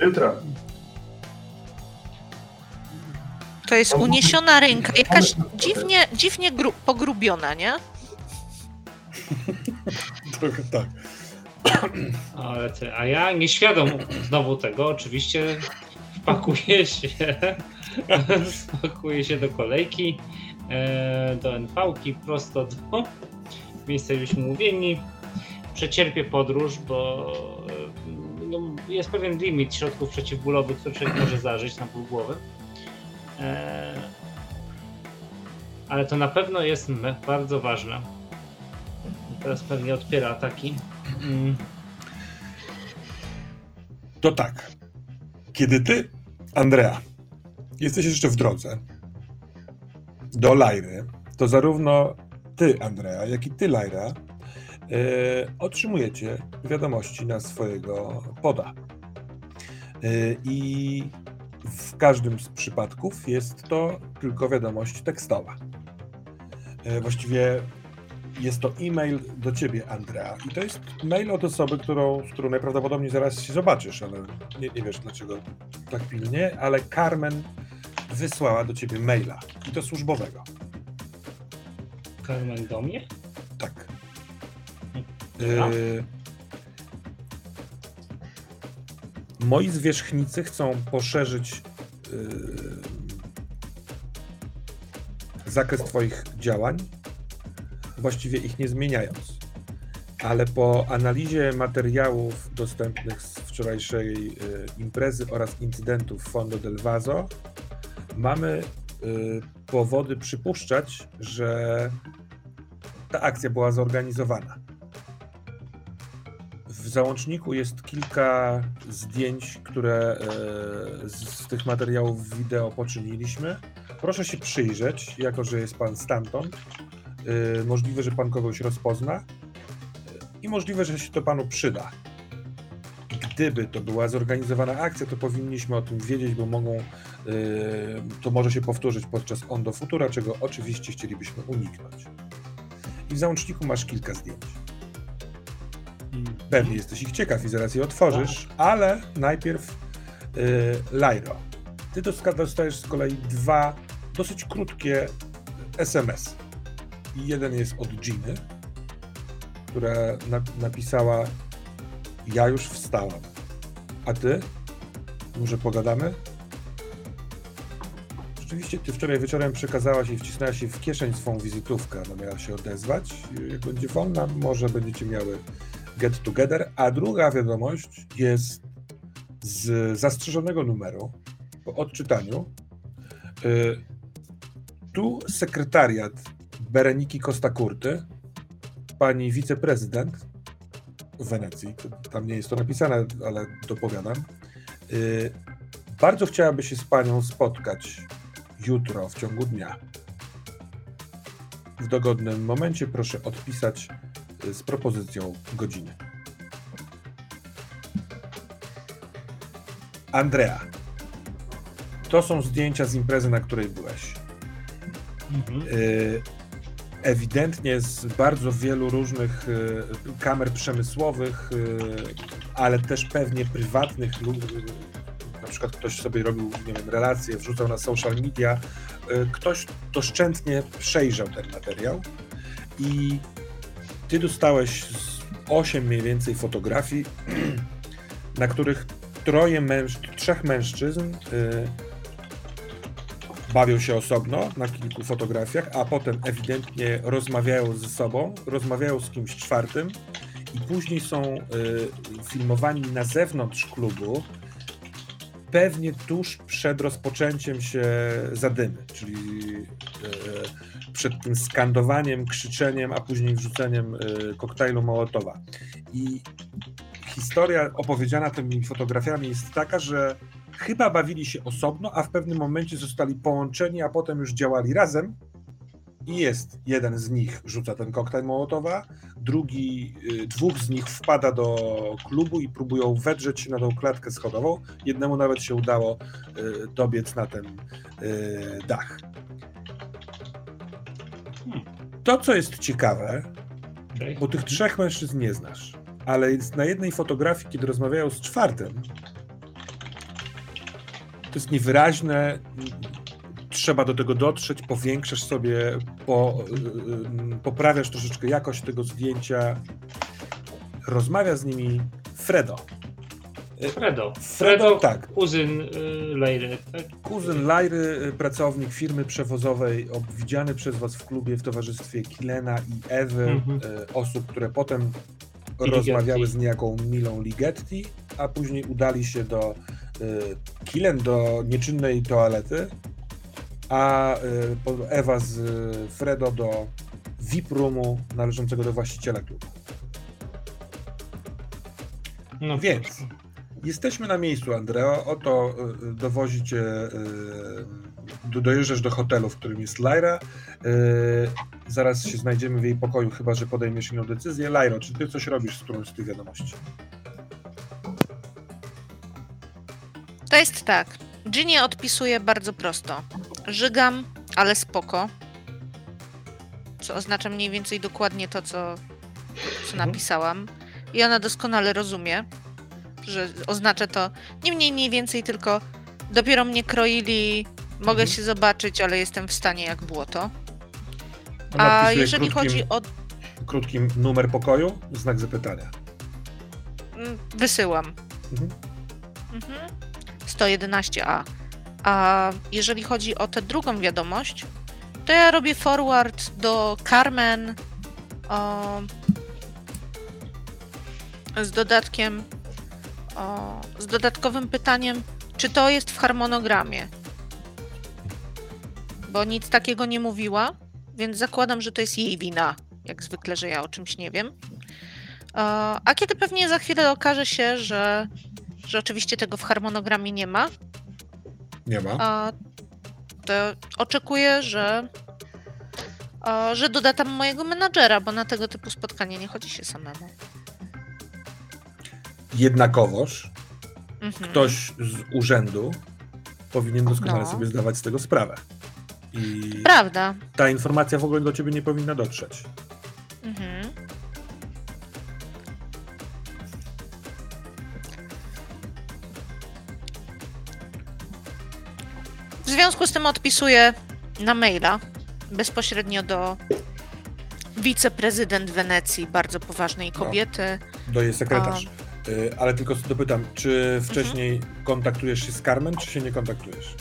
Jutra. To jest uniesiona ręka, jakaś dziwnie, dziwnie gru, pogrubiona, nie? Trochę tak. Ale ty, a ja nieświadom znowu tego, oczywiście wpakuję się, wpakuję się do kolejki, e, do NV-ki, prosto do miejsca, gdzie umówieni przecierpię podróż, bo no, jest pewien limit środków przeciwbólowych, które człowiek może zażyć na pół głowy. E, ale to na pewno jest bardzo ważne. Teraz pewnie odpiera ataki. Mm. To tak. Kiedy ty, Andrea, jesteś jeszcze w drodze do Lajry, to zarówno ty, Andrea, jak i ty, Lajra, yy, otrzymujecie wiadomości na swojego poda. Yy, I w każdym z przypadków jest to tylko wiadomość tekstowa. Yy, właściwie jest to e-mail do ciebie, Andrea. I to jest mail od osoby, którą, z którą najprawdopodobniej zaraz się zobaczysz, ale nie, nie wiesz dlaczego tak pilnie, ale Carmen wysłała do ciebie maila. I to służbowego. Carmen do mnie? Tak. Y moi zwierzchnicy chcą poszerzyć y zakres Twoich działań właściwie ich nie zmieniając. Ale po analizie materiałów dostępnych z wczorajszej y, imprezy oraz incydentów Fondo del Vaso mamy y, powody przypuszczać, że ta akcja była zorganizowana. W załączniku jest kilka zdjęć, które y, z tych materiałów wideo poczyniliśmy. Proszę się przyjrzeć, jako że jest pan stamtąd Y, możliwe, że pan kogoś rozpozna i możliwe, że się to panu przyda. Gdyby to była zorganizowana akcja, to powinniśmy o tym wiedzieć, bo mogą, to może się powtórzyć podczas On do Futura, czego oczywiście chcielibyśmy uniknąć. I w załączniku masz kilka zdjęć. Pewnie jesteś ich ciekaw i zaraz je otworzysz, tak. ale najpierw yy, Lyro. Ty dostajesz z kolei dwa dosyć krótkie SMS i jeden jest od Giny, która na, napisała ja już wstałam. A ty? Może pogadamy? Rzeczywiście, ty wczoraj wieczorem przekazałaś i wcisnęłaś w kieszeń swą wizytówkę. Ona miała się odezwać. Jak będzie wolna, może będziecie miały get together. A druga wiadomość jest z zastrzeżonego numeru po odczytaniu. Y, tu sekretariat Bereniki Costa Curty, pani wiceprezydent w Wenecji, tam nie jest to napisane, ale dopowiadam, yy, bardzo chciałaby się z panią spotkać jutro w ciągu dnia. W dogodnym momencie proszę odpisać y, z propozycją godziny. Andrea, to są zdjęcia z imprezy, na której byłeś. Mhm. Y, ewidentnie z bardzo wielu różnych y, kamer przemysłowych, ale też pewnie prywatnych. Na przykład ktoś sobie robił nie wiem, relacje, wrzucał na social media. Y, ktoś doszczętnie przejrzał ten materiał i ty dostałeś 8 mniej więcej fotografii, na których troje mężczyzn, trzech mężczyzn bawią się osobno na kilku fotografiach, a potem ewidentnie rozmawiają ze sobą, rozmawiają z kimś czwartym i później są y, filmowani na zewnątrz klubu, pewnie tuż przed rozpoczęciem się zadymy, czyli y, przed tym skandowaniem, krzyczeniem, a później wrzuceniem y, koktajlu Mołotowa. I historia opowiedziana tymi fotografiami jest taka, że chyba bawili się osobno, a w pewnym momencie zostali połączeni, a potem już działali razem. I jest jeden z nich rzuca ten koktajl Mołotowa, drugi, y, dwóch z nich wpada do klubu i próbują wedrzeć się na tą klatkę schodową. Jednemu nawet się udało y, dobiec na ten y, dach. To, co jest ciekawe, bo tych trzech mężczyzn nie znasz, ale jest na jednej fotografii, kiedy rozmawiają z czwartym, to jest niewyraźne, trzeba do tego dotrzeć, powiększasz sobie, po, y, y, poprawiasz troszeczkę jakość tego zdjęcia. Rozmawia z nimi Fredo. Fredo. Fredo, Fredo tak. kuzyn y, Lajry. Tak? Kuzyn Lajry, pracownik firmy przewozowej, widziany przez was w klubie w towarzystwie Kilena i Ewy, mhm. osób, które potem I rozmawiały Ligetti. z niejaką Milą Ligetti, a później udali się do Y, kilem do nieczynnej toalety a Ewa z Fredo do VIP roomu należącego do właściciela klubu. No więc, jesteśmy na miejscu, Andreo. Oto dowozicie, dojeżdżasz do hotelu, w którym jest Lyra. Zaraz się znajdziemy w jej pokoju, chyba że podejmiesz inną decyzję. Lyro, czy ty coś robisz z którąś z tych wiadomości? To jest tak. Ginny odpisuje bardzo prosto. Żygam, ale spoko. Co oznacza mniej więcej dokładnie to, co, co mhm. napisałam. I ona doskonale rozumie, że oznacza to nie mniej, mniej więcej, tylko dopiero mnie kroili, mogę mhm. się zobaczyć, ale jestem w stanie jak błoto. A jeżeli krótkim, chodzi o. Krótkim numer pokoju, znak zapytania. Mm, wysyłam. Mhm. Mhm. 111A. A jeżeli chodzi o tę drugą wiadomość, to ja robię forward do Carmen o, z dodatkiem, o, z dodatkowym pytaniem, czy to jest w harmonogramie. Bo nic takiego nie mówiła, więc zakładam, że to jest jej wina. Jak zwykle, że ja o czymś nie wiem. A kiedy pewnie za chwilę okaże się, że, że oczywiście tego w harmonogramie nie ma, nie ma. to oczekuję, że, że doda tam mojego menadżera, bo na tego typu spotkanie nie chodzi się samemu. Jednakowoż mhm. ktoś z urzędu powinien doskonale no. sobie zdawać z tego sprawę. I Prawda. Ta informacja w ogóle do ciebie nie powinna dotrzeć. Mhm. Związku z tym odpisuję na maila bezpośrednio do wiceprezydent Wenecji, bardzo poważnej no. kobiety. No, do jej sekretarz. A... Y, ale tylko dopytam, czy wcześniej mhm. kontaktujesz się z Carmen, czy się nie kontaktujesz?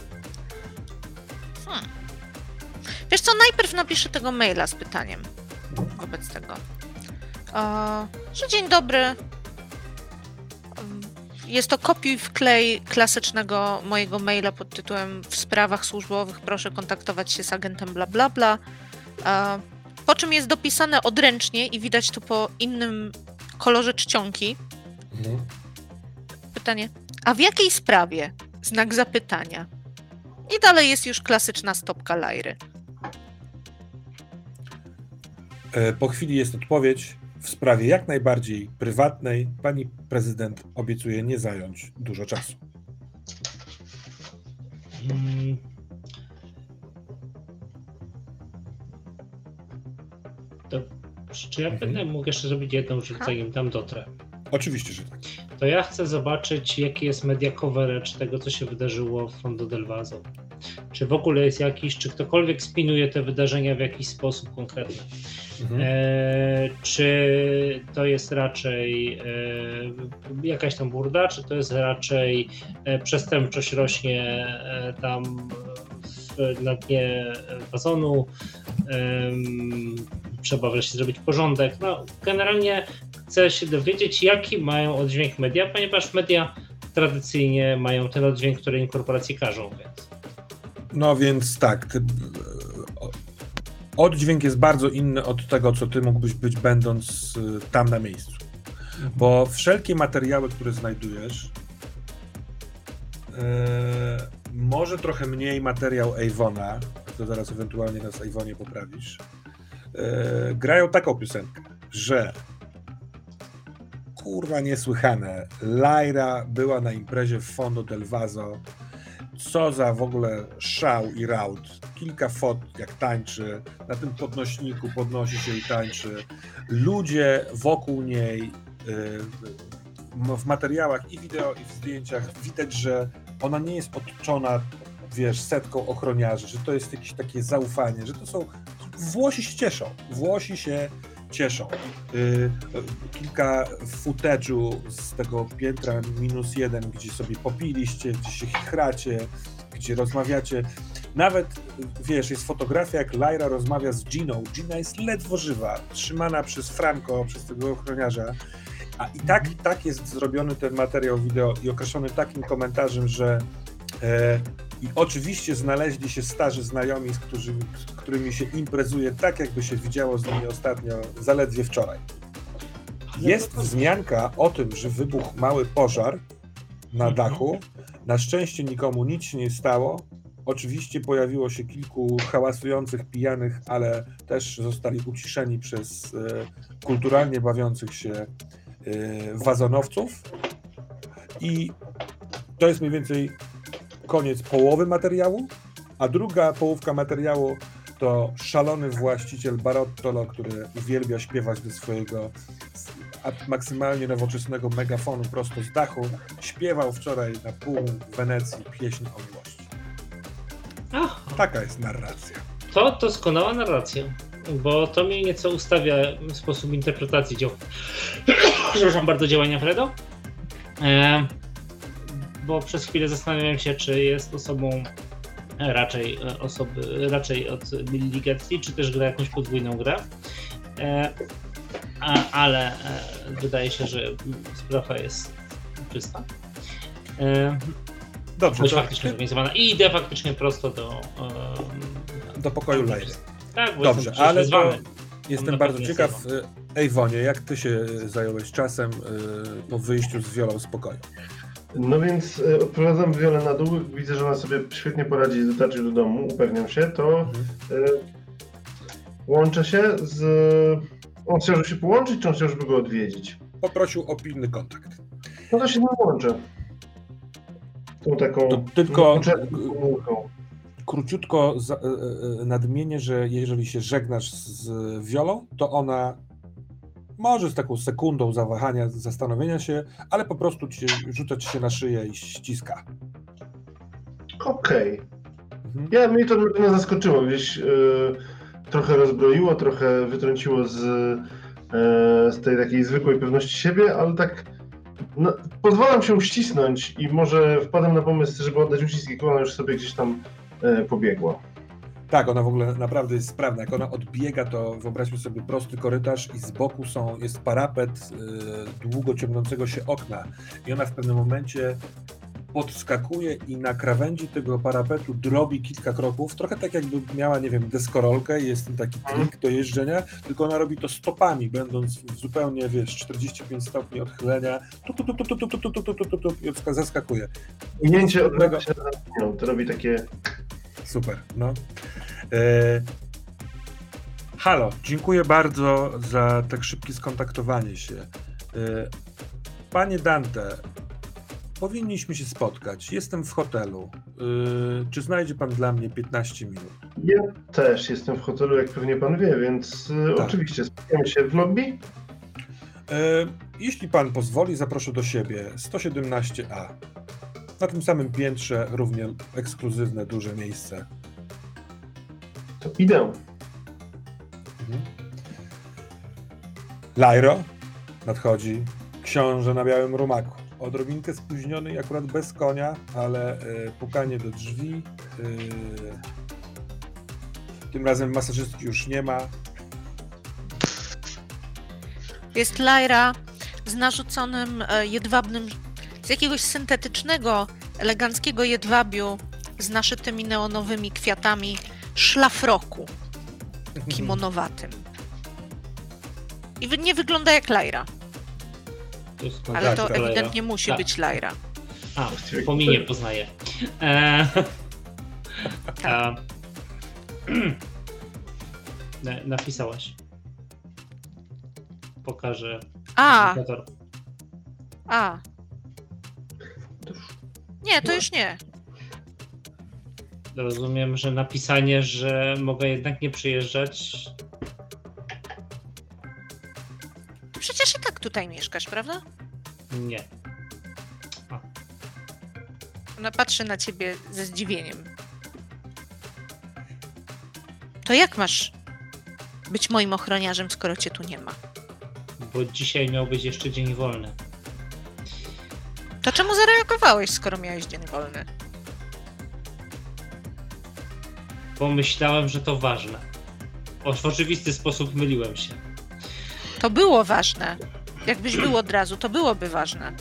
Hmm. Wiesz co, najpierw napiszę tego maila z pytaniem mhm. wobec tego. E, że dzień dobry, jest to kopiuj wklej klasycznego mojego maila pod tytułem w sprawach służbowych proszę kontaktować się z agentem bla bla bla. Po czym jest dopisane odręcznie i widać to po innym kolorze czcionki. Mhm. Pytanie, a w jakiej sprawie? Znak zapytania. I dalej jest już klasyczna stopka Lajry. E, po chwili jest odpowiedź w sprawie jak najbardziej prywatnej pani prezydent obiecuje nie zająć dużo czasu. Hmm. To, czy ja mhm. będę mógł jeszcze zrobić jedną rzecz, zanim tam dotrę? Oczywiście, że tak. To ja chcę zobaczyć, jaki jest media coverage tego, co się wydarzyło w Fondo del Vaso. Czy w ogóle jest jakiś, czy ktokolwiek spinuje te wydarzenia w jakiś sposób konkretny. Mhm. E, czy to jest raczej e, jakaś tam burda, czy to jest raczej e, przestępczość rośnie e, tam w, na dnie wazonu, trzeba wreszcie zrobić porządek. No, generalnie chcę się dowiedzieć, jaki mają oddźwięk media, ponieważ media tradycyjnie mają ten oddźwięk, który im korporacje każą, więc. No więc tak, oddźwięk jest bardzo inny od tego, co ty mógłbyś być będąc y, tam na miejscu. Bo wszelkie materiały, które znajdujesz, yy, może trochę mniej materiał Avona, to zaraz ewentualnie nas Avonie poprawisz, yy, grają taką piosenkę, że kurwa niesłychane, Lyra była na imprezie w Fondo del Vaso, co za w ogóle szał i raut. Kilka fot, jak tańczy, na tym podnośniku podnosi się i tańczy. Ludzie wokół niej, y, w materiałach i wideo, i w zdjęciach widać, że ona nie jest otoczona, wiesz, setką ochroniarzy, że to jest jakieś takie zaufanie, że to są... Włosi się cieszą. Włosi się cieszą. Y, kilka footage'u z tego piętra minus jeden, gdzie sobie popiliście, gdzie się chichracie, gdzie rozmawiacie. Nawet, wiesz, jest fotografia, jak Lyra rozmawia z Giną. Gina jest ledwo żywa, trzymana przez Franco, przez tego ochroniarza. A i tak, tak jest zrobiony ten materiał wideo i określony takim komentarzem, że e, I oczywiście znaleźli się starzy znajomi, z, którzy, z którymi się imprezuje tak, jakby się widziało z nimi ostatnio, zaledwie wczoraj. Jest wzmianka o tym, że wybuchł mały pożar na dachu. Na szczęście nikomu nic się nie stało. Oczywiście pojawiło się kilku hałasujących pijanych, ale też zostali uciszeni przez e, kulturalnie bawiących się e, wazonowców. I to jest mniej więcej koniec połowy materiału, a druga połówka materiału to szalony właściciel Barottolo, który uwielbia śpiewać do swojego maksymalnie nowoczesnego megafonu prosto z dachu, śpiewał wczoraj na pół Wenecji pieśń o miłości. Aha. Taka jest narracja. To doskonała narracja, bo to mnie nieco ustawia sposób interpretacji dział... Przepraszam bardzo, działania Fredo. E, bo przez chwilę zastanawiałem się, czy jest osobą raczej osoby, raczej od Billy czy też gra jakąś podwójną grę. E, a, ale e, wydaje się, że sprawa jest czysta. E, Dobrze, to faktycznie zorganizowana i idę faktycznie prosto do, e, do pokoju Lejry. Tak, bo Dobrze, jestem ale to jestem bardzo ciekaw, e, Ejwonie, jak ty się zająłeś czasem e, po wyjściu z Wiolą z pokoju? No więc e, odprowadzam wiele na dół, widzę, że ona sobie świetnie poradzi, dotarcie do domu, upewniam się, to Mhm. łączę się z... On chciał, żeby się połączyć, czy on chciał, żeby go odwiedzić? Poprosił o pilny kontakt. No to się nie łączę. Tą taką... To tylko-. Króciutko za, e, nadmienię, że jeżeli się żegnasz z Wiolą, to ona może z taką sekundą zawahania, zastanowienia się, ale po prostu ci, rzuca ci się na szyję i ściska. Okej. Mhm. Ja, mnie to mnie zaskoczyło, gdzieś e, trochę rozbroiło, trochę wytrąciło z, e, z tej takiej zwykłej pewności siebie, ale tak no, pozwalam się uścisnąć i może wpadam na pomysł, żeby oddać uścisk, jak ona już sobie gdzieś tam e, pobiegła. Tak, ona w ogóle naprawdę jest sprawna. Jak ona odbiega, to wyobraźmy sobie prosty korytarz i z boku są, jest parapet y, długo ciągnącego się okna. I ona w pewnym momencie podskakuje i na krawędzi tego parapetu drobi kilka kroków, trochę tak jakby miała, nie wiem, deskorolkę i jest ten taki trik do jeżdżenia, tylko ona robi to stopami, będąc w zupełnie, wiesz, 45 stopni odchylenia, tu, tu, tu, tu, tu, tu, tu, tu, tu, tu, tu, tu, i odska- zaskakuje. Ujęcie od no, to robi takie... Super, no. E, halo, dziękuję bardzo za tak szybkie skontaktowanie się. E, panie Dante, powinniśmy się spotkać. Jestem w hotelu. E, czy znajdzie pan dla mnie 15 minut? Ja też jestem w hotelu, jak pewnie pan wie, więc e, Tak. oczywiście spotkamy się w lobby. E, jeśli pan pozwoli, zaproszę do siebie 117A. Na tym samym piętrze równie ekskluzywne, duże miejsce. To idę. Mhm. Lajro nadchodzi. Książę na białym rumaku. Odrobinkę spóźniony i akurat bez konia, ale y, pukanie do drzwi. y, tym razem masażystki już nie ma. Jest Lyra z narzuconym e, jedwabnym, z jakiegoś syntetycznego, eleganckiego jedwabiu z naszytymi neonowymi kwiatami szlafroku kimonowatym. I nie wygląda jak To jest ale tak, to tak. ewidentnie musi Tak. być Lyra. A, po minie poznaję. E, Tak. na- napisałaś. Pokażę. A, indikator. a. Nie, to już nie. Rozumiem, że napisanie, że mogę jednak nie przyjeżdżać. Przecież i tak tutaj mieszkasz, prawda? Nie. Ona patrzy na ciebie ze zdziwieniem. To jak masz być moim ochroniarzem, skoro cię tu nie ma? Bo dzisiaj miał być jeszcze dzień wolny. To czemu zareagowałeś, skoro miałeś dzień wolny? Bo myślałem, że to ważne. O, w oczywisty sposób myliłem się. To było ważne. Jakbyś był od razu, to byłoby ważne.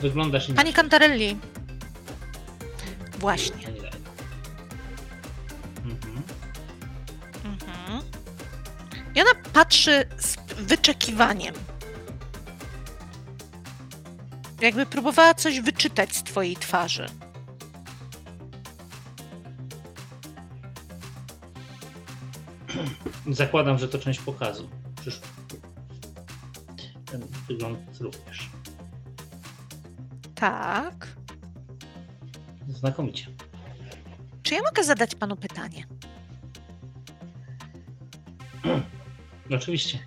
Wyglądasz inaczej. Pani Cantarelli. Właśnie. Mhm. Mhm. I ona patrzy z wyczekiwaniem. Jakby próbowała coś wyczytać z twojej twarzy. Zakładam, że to część pokazu. Przyszło. Ten wygląd również. Tak. Znakomicie. Czy ja mogę zadać panu pytanie? Oczywiście.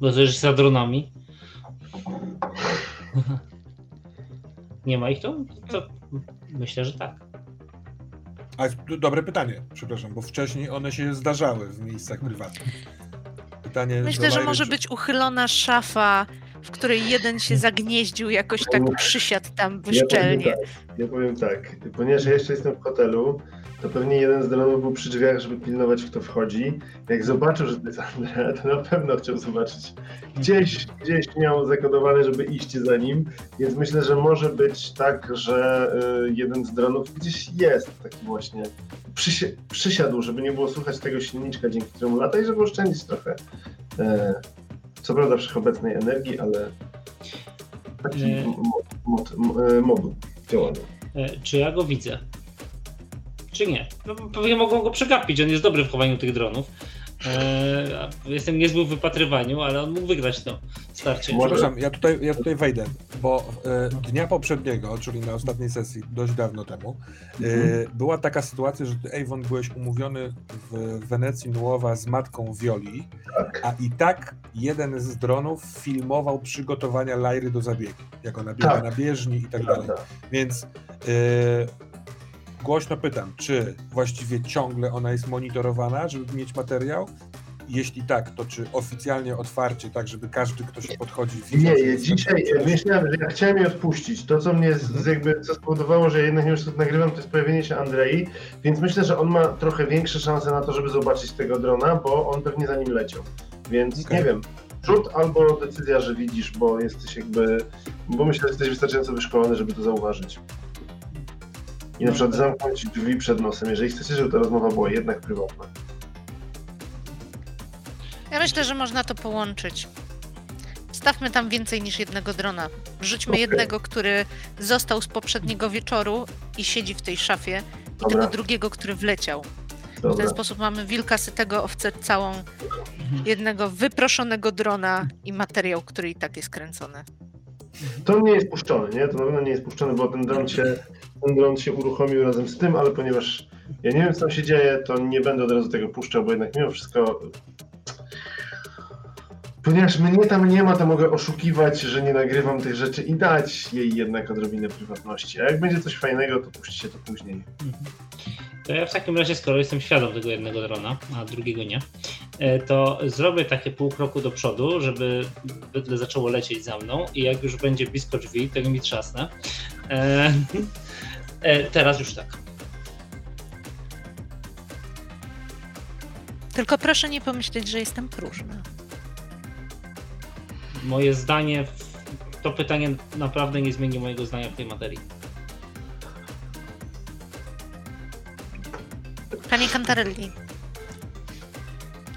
Już za dronami. Nie ma ich tu? To myślę, że tak. A d- dobre pytanie, przepraszam, bo wcześniej one się zdarzały w miejscach prywatnych. Pytanie Myślę, do że może czy- być uchylona szafa, w której jeden się zagnieździł, jakoś tak przysiadł tam Ja powiem bezczelnie. tak, ja powiem tak, ponieważ ja jeszcze jestem w hotelu, to pewnie jeden z dronów był przy drzwiach, żeby pilnować, kto wchodzi. Jak zobaczył, że to jest Andrea, to na pewno chciał zobaczyć. Gdzieś, gdzieś miał zakodowane, żeby iść za nim, więc myślę, że może być tak, że y, jeden z dronów gdzieś jest taki właśnie. Przysi- przysiadł, żeby nie było słychać tego silniczka, dzięki któremu lata i żeby oszczędzić trochę. E, co prawda wszechobecnej energii, ale taki E. mod, mod, e, moduł działania. E, Czy ja go widzę? Czy nie? No, pewnie mogą go przegapić, on jest dobry w chowaniu tych dronów. E, a jestem niezły w wypatrywaniu, ale on mógł wygrać to starcie. Przepraszam, ja tutaj, ja tutaj wejdę, bo e, dnia poprzedniego, czyli na ostatniej sesji, dość dawno temu, e, Mhm. była taka sytuacja, że ty, Avon, byłeś umówiony w Wenecji Nuowa z matką Violi, Tak. a i tak jeden z dronów filmował przygotowania Lajry do zabiegu, jak ona biega Tak. na bieżni i tak dalej. Prawda. Więc e, głośno pytam, czy właściwie ciągle ona jest monitorowana, żeby mieć materiał? Jeśli tak, to czy oficjalnie otwarcie, tak żeby każdy, kto się podchodzi, widział, Nie, dzisiaj myślałem, że ja chciałem je odpuścić. To, co mnie z jakby co spowodowało, że jednak już to nagrywam, to jest pojawienie się Andrei, więc myślę, że on ma trochę większe szanse na to, żeby zobaczyć tego drona, bo on pewnie za nim leciał. Więc Okej. nie wiem, rzut albo decyzja, że widzisz, bo jesteś jakby, bo myślę, że jesteś wystarczająco wyszkolony, żeby to zauważyć. I na przykład zamknąć drzwi przed nosem, jeżeli chcecie, żeby ta rozmowa była jednak prywatna. Ja myślę, że można to połączyć. Stawmy tam więcej niż jednego drona. Wrzućmy Okej. jednego, który został z poprzedniego wieczoru i siedzi w tej szafie, i Dobra. tego drugiego, który wleciał. W ten Dobra. sposób mamy wilka sytego, owcę całą, jednego wyproszonego drona i materiał, który i tak jest kręcony. To nie jest puszczony, nie? To na pewno nie jest puszczony, bo ten dron się, ten dron się uruchomił razem z tym, ale ponieważ ja nie wiem, co tam się dzieje, to nie będę od razu tego puszczał, bo jednak mimo wszystko. Ponieważ mnie tam nie ma, to mogę oszukiwać, że nie nagrywam tych rzeczy i dać jej jednak odrobinę prywatności. A jak będzie coś fajnego, to puścicie to później. To ja w takim razie, skoro jestem świadom tego jednego drona, a drugiego nie, e, to zrobię takie pół kroku do przodu, żeby bydle zaczęło lecieć za mną i jak już będzie blisko drzwi, to mi trzasnę. E, e, teraz już tak. Tylko proszę nie pomyśleć, że jestem próżna. Moje zdanie, to pytanie naprawdę nie zmieni mojego zdania w tej materii. Cantarelli,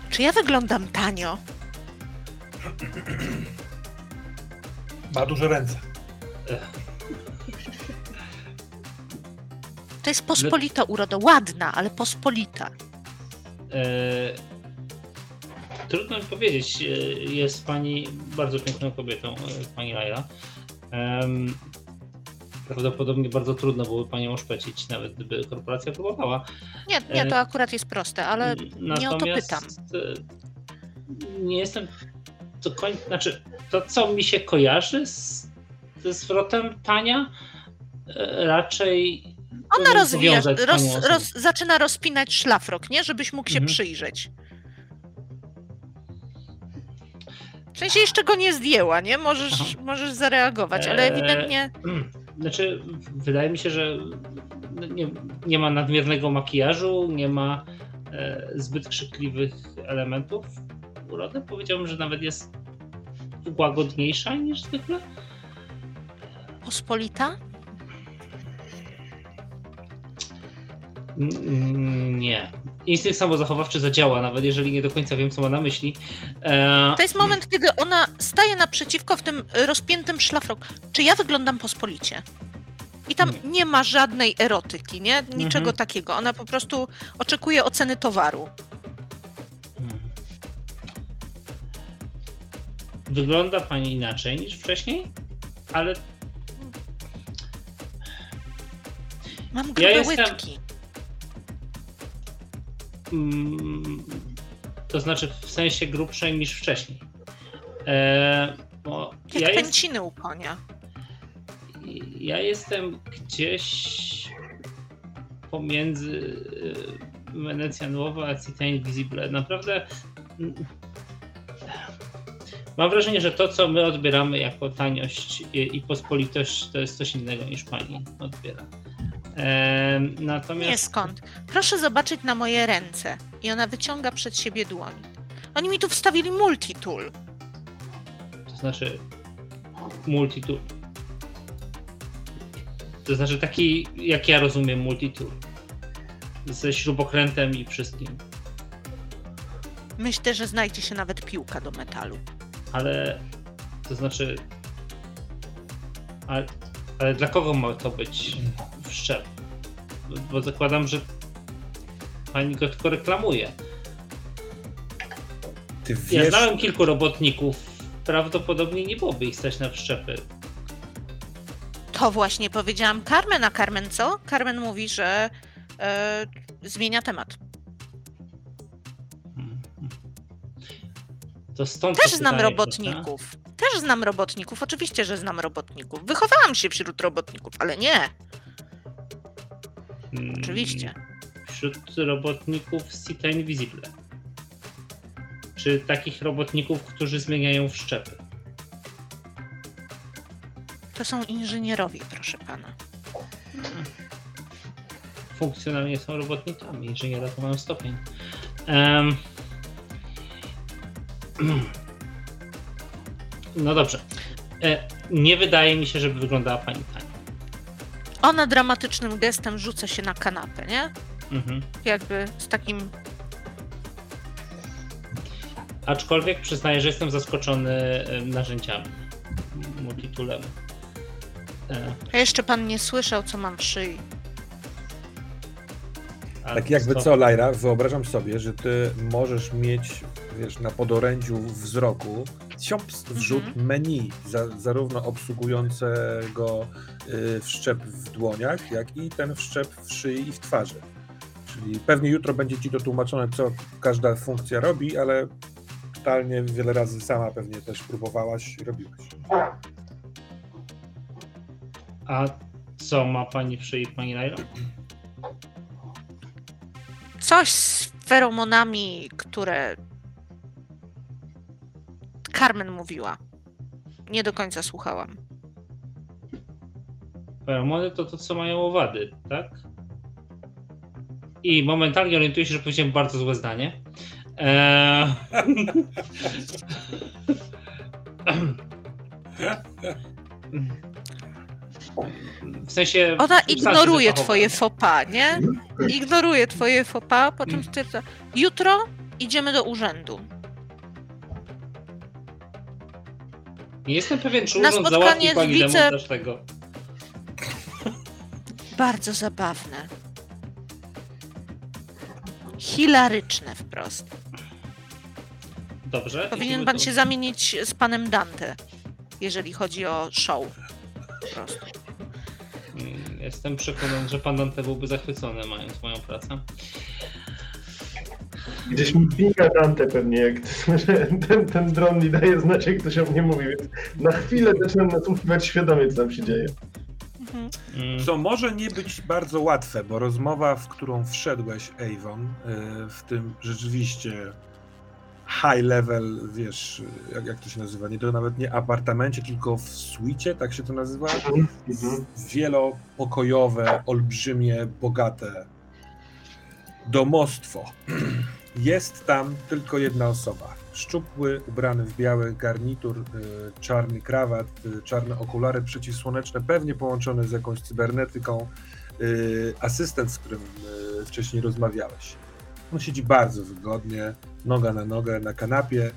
czy ja wyglądam tanio? Ma duże ręce. To jest pospolita uroda, ładna, ale pospolita. E, trudno mi powiedzieć. e, Jest pani bardzo piękną kobietą, e, pani Laila. Prawdopodobnie bardzo trudno byłoby panią oszpecić, nawet gdyby korporacja próbowała. Nie, nie, E, to akurat jest proste, ale nie o to pytam. e, Nie jestem do końca. Znaczy, to co mi się kojarzy z, ze zwrotem tania, e, raczej. Ona rozwija, roz, roz, zaczyna rozpinać szlafrok, nie? Żebyś mógł się Mhm. przyjrzeć. W sensie jeszcze go nie zdjęła, nie? Możesz, Aha. możesz zareagować, ale Eee, ewidentnie Znaczy, wydaje mi się, że nie, nie ma nadmiernego makijażu, nie ma e, zbyt krzykliwych elementów urodę. Powiedziałbym, że nawet jest łagodniejsza niż zwykle. Pospolita? Mm, Nie. Instynkt samozachowawczy zadziała, nawet jeżeli nie do końca wiem, co ma na myśli. E, To jest moment, kiedy ona staje naprzeciwko w tym rozpiętym szlafroku. Czy ja wyglądam pospolicie? I tam Nie. ma żadnej erotyki, nie? Niczego Mhm. takiego. Ona po prostu oczekuje oceny towaru. Hmm. Wygląda pani inaczej niż wcześniej, ale Mam grube jestem- łydki. Mm, to znaczy w sensie grubszej niż wcześniej. E, bo Jak ja, jest, pęciny u konia. ja jestem gdzieś pomiędzy y, Wenecja Nuowa a Cita Invisible. Naprawdę mm, mam wrażenie, że to, co my odbieramy jako taniość i, i pospolitość, to jest coś innego niż pani odbiera. E, natomiast Nie skąd. Proszę zobaczyć na moje ręce. I ona wyciąga przed siebie dłoń. Oni mi tu wstawili multitool. To znaczy multitool. To znaczy taki, jak ja rozumiem multitool. Ze śrubokrętem i wszystkim. Myślę, że znajdzie się nawet piłka do metalu. Ale to znaczy. Ale, ale dla kogo ma to być wszczep? Bo- zakładam, że pani go tylko reklamuje. Ty Ja wiesz, znałem kilku robotników. Prawdopodobnie nie byłoby ich stać na wszczepy. To właśnie powiedziałam Carmen, a Carmen co? Carmen mówi, że e, zmienia temat. To stąd Też to znam pytanie, robotników. Też znam robotników. Oczywiście, że znam robotników. Wychowałam się wśród robotników, ale nie. Mm, Oczywiście. Wśród robotników Cita Invisible. Czy takich robotników, którzy zmieniają wszczepy? To są inżynierowie, proszę pana. Funkcjonalnie są robotnikami. Inżyniera to mają stopień. Em. No dobrze. E, Nie wydaje mi się, żeby wyglądała pani tak. Ona dramatycznym gestem rzuca się na kanapę, nie? Mhm. Jakby z takim. Aczkolwiek przyznaję, że jestem zaskoczony narzędziami multitoolem. E, A jeszcze pan nie słyszał, co mam w szyi. a tak jakby co, Lajra, wyobrażam sobie, że ty możesz mieć, wiesz, na podorędziu wzroku siąps wrzut Mhm. menu, za, zarówno obsługującego wszczep w dłoniach, jak i ten wszczep w szyi i w twarzy. Czyli pewnie jutro będzie ci to tłumaczone, co każda funkcja robi, ale totalnie wiele razy sama pewnie też próbowałaś i robiłaś. A co ma pani w szyi, pani Nairo? Coś z feromonami, które. Carmen mówiła. Nie do końca słuchałam. Feromony to to, co mają owady, tak? I momentalnie orientuję się, że powiedziałem bardzo złe zdanie. Eee... W sensie. Ona ignoruje twoje pas, nie? Ignoruje twoje faux pas, potem stwierdza, jutro idziemy do urzędu. Nie jestem pewien, czy urząd załatwi pani wice- demontaż tego. Bardzo zabawne. Hilaryczne wprost. Dobrze. Powinien pan do- się zamienić z panem Dante, jeżeli chodzi o show. Po prostu. Jestem przekonany, że pan Dante byłby zachwycony, mając moją pracę. Gdzieś mi pinga Dante pewnie, jak że ten, ten dron mi daje znać, jak ktoś o mnie mówi, więc na chwilę zaczynam nasłuchiwać świadomie, co tam się dzieje. Mhm. Co może nie być bardzo łatwe, bo rozmowa, w którą wszedłeś, Avon, y, w tym rzeczywiście high level, wiesz, jak, jak to się nazywa, nie to nawet nie apartamencie, tylko w suicie, tak się to nazywa? Mhm. Wielopokojowe, olbrzymie, bogate domostwo. Jest tam tylko jedna osoba. Szczupły, ubrany w biały garnitur, y, czarny krawat, y, czarne okulary przeciwsłoneczne, pewnie połączone z jakąś cybernetyką, y, asystent, z którym wcześniej rozmawiałeś. On siedzi bardzo wygodnie, noga na nogę na kanapie,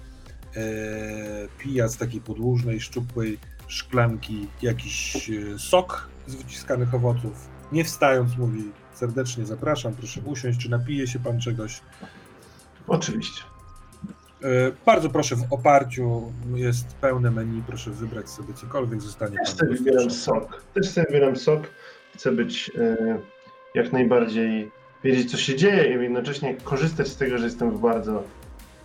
pija z takiej podłużnej, szczupłej szklanki jakiś sok z wyciskanych owoców. Nie wstając mówi serdecznie zapraszam, proszę usiąść, czy napije się pan czegoś? Oczywiście. E, bardzo proszę, w oparciu jest pełne menu, proszę wybrać sobie cokolwiek, zostanie Też sobie wybieram sok. Też sobie wybieram sok. Chcę być e, jak najbardziej, wiedzieć co się dzieje i jednocześnie korzystać z tego, że jestem w bardzo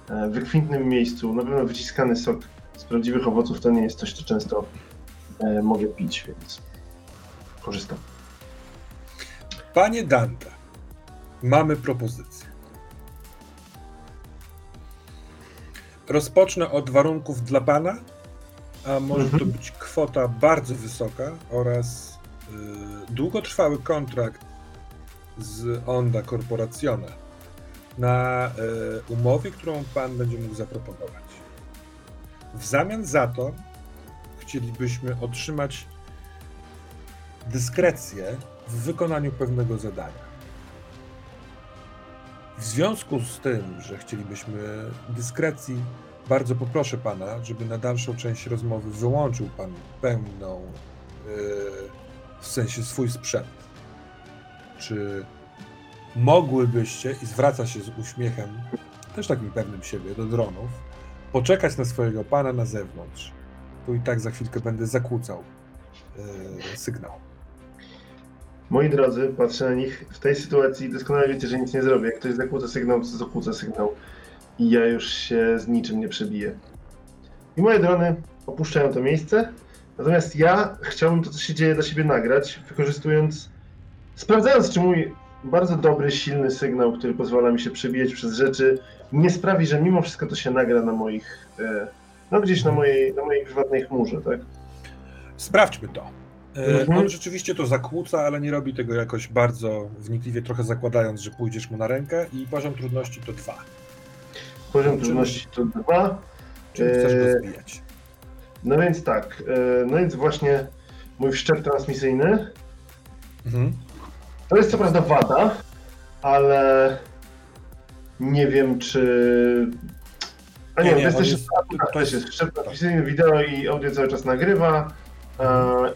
e, wykwintnym miejscu. Na pewno wyciskany sok z prawdziwych owoców to nie jest coś, co często e, mogę pić, więc korzystam. Panie Dante, mamy propozycję. Rozpocznę od warunków dla pana, a może to mhm. być kwota bardzo wysoka oraz y, długotrwały kontrakt z Onda Corporazione na y, umowie, którą pan będzie mógł zaproponować. W zamian za to chcielibyśmy otrzymać dyskrecję w wykonaniu pewnego zadania. W związku z tym, że chcielibyśmy dyskrecji, bardzo poproszę pana, żeby na dalszą część rozmowy wyłączył pan pełną, yy, w sensie swój sprzęt. Czy mogłybyście, i zwraca się z uśmiechem, też takim pewnym siebie, do dronów, poczekać na swojego pana na zewnątrz, bo i tak za chwilkę będę zakłócał yy, sygnał. Moi drodzy, patrzę na nich. W tej sytuacji doskonale wiecie, że nic nie zrobię. Jak ktoś zakłóca sygnał, to zakłóca sygnał. I ja już się z niczym nie przebiję. I moje drony opuszczają to miejsce. Natomiast ja chciałbym to, co się dzieje, dla siebie nagrać, wykorzystując, sprawdzając, czy mój bardzo dobry, silny sygnał, który pozwala mi się przebijać przez rzeczy, nie sprawi, że mimo wszystko to się nagra na moich, e, no gdzieś na mojej, na mojej prywatnej chmurze, tak? Sprawdźmy to. E, mhm. On rzeczywiście to zakłóca, ale nie robi tego jakoś bardzo wnikliwie, trochę zakładając, że pójdziesz mu na rękę i poziom trudności to dwa. Poziom trudności to dwa. Czym chcesz go e, zbijać? No więc tak, e, no więc właśnie mój wszczep transmisyjny. Mhm. To jest co prawda wada, ale nie wiem czy... A nie, nie, nie to jest też jest, to jest, jest wszczep transmisyjny, wideo i audio cały czas nagrywa.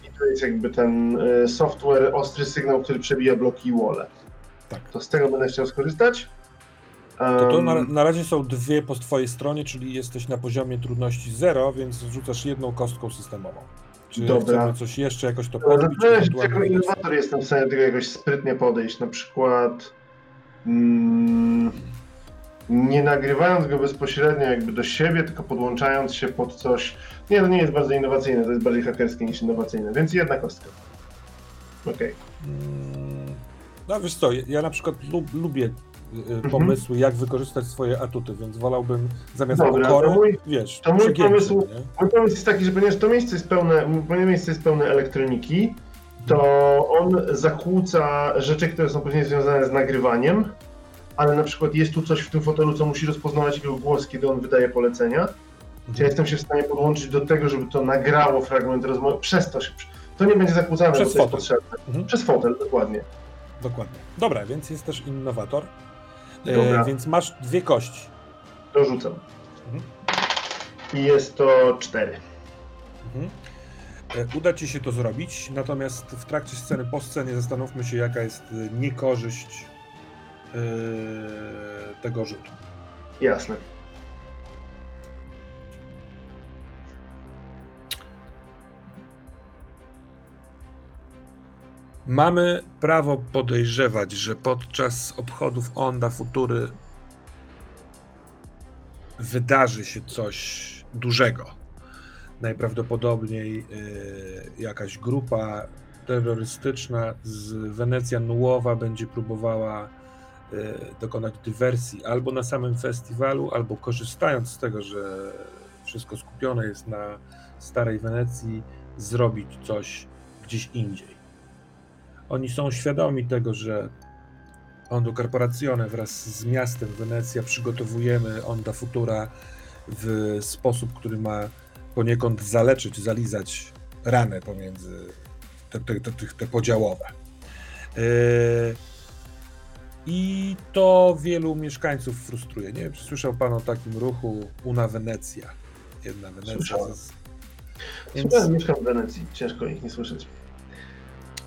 I to jest jakby ten e, software, ostry sygnał, który przebija bloki i wall. Tak. To z tego będę chciał skorzystać. To, to na, na, razie są dwie po twojej stronie, czyli jesteś na poziomie trudności 0, więc rzucasz jedną kostką systemową. Czy Dobra. chcemy coś jeszcze jakoś to podbić? No, jako innowator jestem w stanie tego jakoś sprytnie podejść. Na przykład mm, nie nagrywając go bezpośrednio jakby do siebie, tylko podłączając się pod coś. Nie, to nie jest bardzo innowacyjne, to jest bardziej hakerskie niż innowacyjne, więc jedna kostka. Okej. Okay. Mm, no wiesz co, ja na przykład lub, lubię y, y, mhm. pomysły, jak wykorzystać swoje atuty, więc wolałbym zamiast Dobra, pokory, mój, wiesz, to mój pomysł, mój pomysł jest taki, że ponieważ to miejsce jest pełne, moje miejsce jest pełne elektroniki, to on zakłóca rzeczy, które są później związane z nagrywaniem, ale na przykład jest tu coś w tym fotelu, co musi rozpoznawać jego głos, kiedy on wydaje polecenia. Mhm. Ja jestem się w stanie podłączyć do tego, żeby to nagrało fragment rozmowy. Przez to się. To nie będzie zakłócane, Przez to jest potrzebne. Mhm. Przez fotel, dokładnie. Dokładnie. Dobra, więc jest też innowator. E, więc masz dwie kości. To rzucam. Mhm. I jest to cztery. Mhm. E, uda ci się to zrobić, natomiast w trakcie sceny, po scenie zastanówmy się, jaka jest e, niekorzyść Yy, tego rzutu. Jasne. Mamy prawo podejrzewać, że podczas obchodów Onda Futury wydarzy się coś dużego. Najprawdopodobniej yy, jakaś grupa terrorystyczna z Wenecja Nuowa będzie próbowała E, dokonać dywersji albo na samym festiwalu, albo korzystając z tego, że wszystko skupione jest na starej Wenecji, zrobić coś gdzieś indziej. Oni są świadomi tego, że Ondo Corporazione wraz z miastem Wenecja przygotowujemy Onda Futura w sposób, który ma poniekąd zaleczyć, zalizać ranę pomiędzy te, te, te, te podziałowe. Yy, I to wielu mieszkańców frustruje. Nie wiem, czy słyszał Pan o takim ruchu Una Wenecja. Jedna Wenecja. Słyszałem. Więc... Słyszałem, mieszkam w Wenecji, ciężko ich nie słyszeć.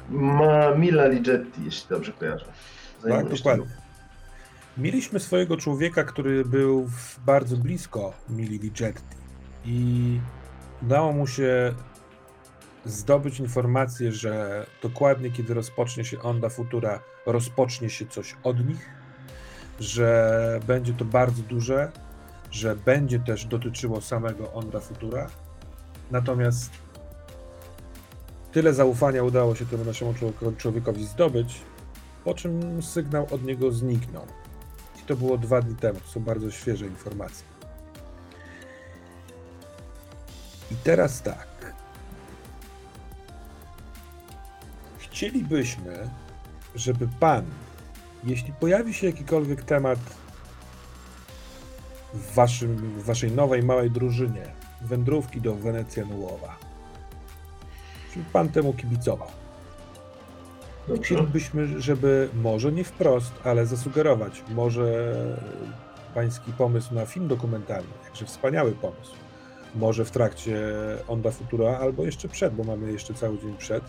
Ma Mila Ligetti, jeśli dobrze kojarzę. Tak, dokładnie. Mieliśmy swojego człowieka, który był bardzo blisko Mili Ligetti i udało mu się zdobyć informację, że dokładnie kiedy rozpocznie się Onda Futura, rozpocznie się coś od nich, że będzie to bardzo duże, że będzie też dotyczyło samego Onda Futura. Natomiast tyle zaufania udało się temu naszemu człowiekowi zdobyć, po czym sygnał od niego zniknął. I to było dwa dni temu. To są bardzo świeże informacje. I teraz tak. Chcielibyśmy, żeby pan, jeśli pojawi się jakikolwiek temat w, waszym, w waszej nowej, małej drużynie, wędrówki do Wenecja Nułowa, żeby pan temu kibicował. Dobrze. Chcielibyśmy, żeby może nie wprost, ale zasugerować, może pański pomysł na film dokumentalny, jakże wspaniały pomysł, może w trakcie Onda Futura, albo jeszcze przed, bo mamy jeszcze cały dzień przed,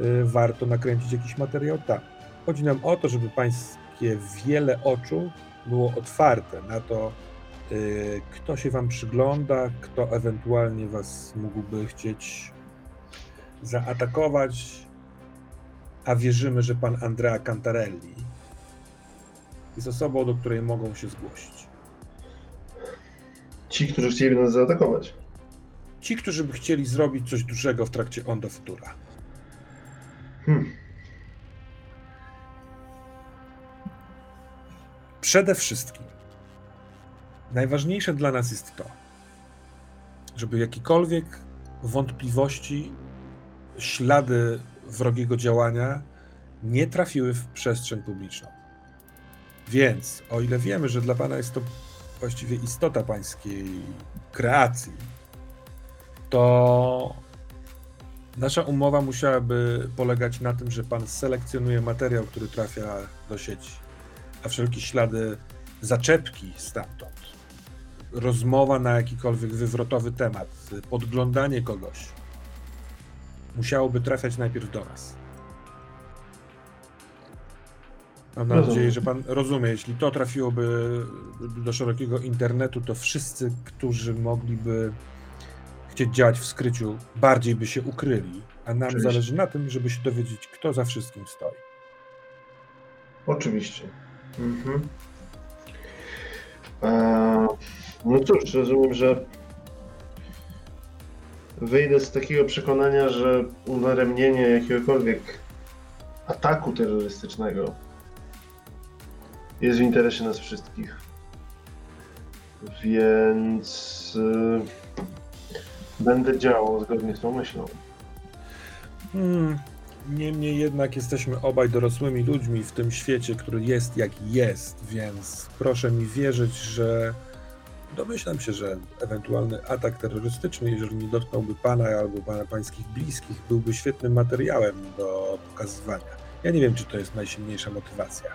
y, warto nakręcić jakiś materiał tam. Chodzi nam o to, żeby pańskie wiele oczu było otwarte na to, y, kto się wam przygląda, kto ewentualnie was mógłby chcieć zaatakować, a wierzymy, że pan Andrea Cantarelli jest osobą, do której mogą się zgłosić. Ci, którzy chcieliby nas zaatakować. Ci, którzy by chcieli zrobić coś dużego w trakcie Onda Futura. Hmm. Przede wszystkim najważniejsze dla nas jest to, żeby jakiekolwiek wątpliwości, ślady wrogiego działania nie trafiły w przestrzeń publiczną. Więc, o ile wiemy, że dla Pana jest to właściwie istota Pańskiej kreacji, to nasza umowa musiałaby polegać na tym, że Pan selekcjonuje materiał, który trafia do sieci, a wszelkie ślady zaczepki stamtąd, rozmowa na jakikolwiek wywrotowy temat, podglądanie kogoś, musiałoby trafiać najpierw do nas. Mam Rozumiem. nadzieję, że pan rozumie. Jeśli to trafiłoby do szerokiego internetu, to wszyscy, którzy mogliby chcieć działać w skryciu, bardziej by się ukryli. A nam Oczywiście. zależy na tym, żeby się dowiedzieć, kto za wszystkim stoi. Oczywiście. Mhm. Eee, no cóż, rozumiem, że wyjdę z takiego przekonania, że udaremnienie jakiegokolwiek ataku terrorystycznego jest w interesie nas wszystkich. Więc yy, będę działał zgodnie z tą myślą. Hmm. Niemniej jednak jesteśmy obaj dorosłymi ludźmi w tym świecie, który jest jak jest, więc proszę mi wierzyć, że Domyślam się, że ewentualny atak terrorystyczny, jeżeli nie dotknąłby Pana albo Pana Pańskich bliskich, byłby świetnym materiałem do pokazywania. Ja nie wiem, czy to jest najsilniejsza motywacja.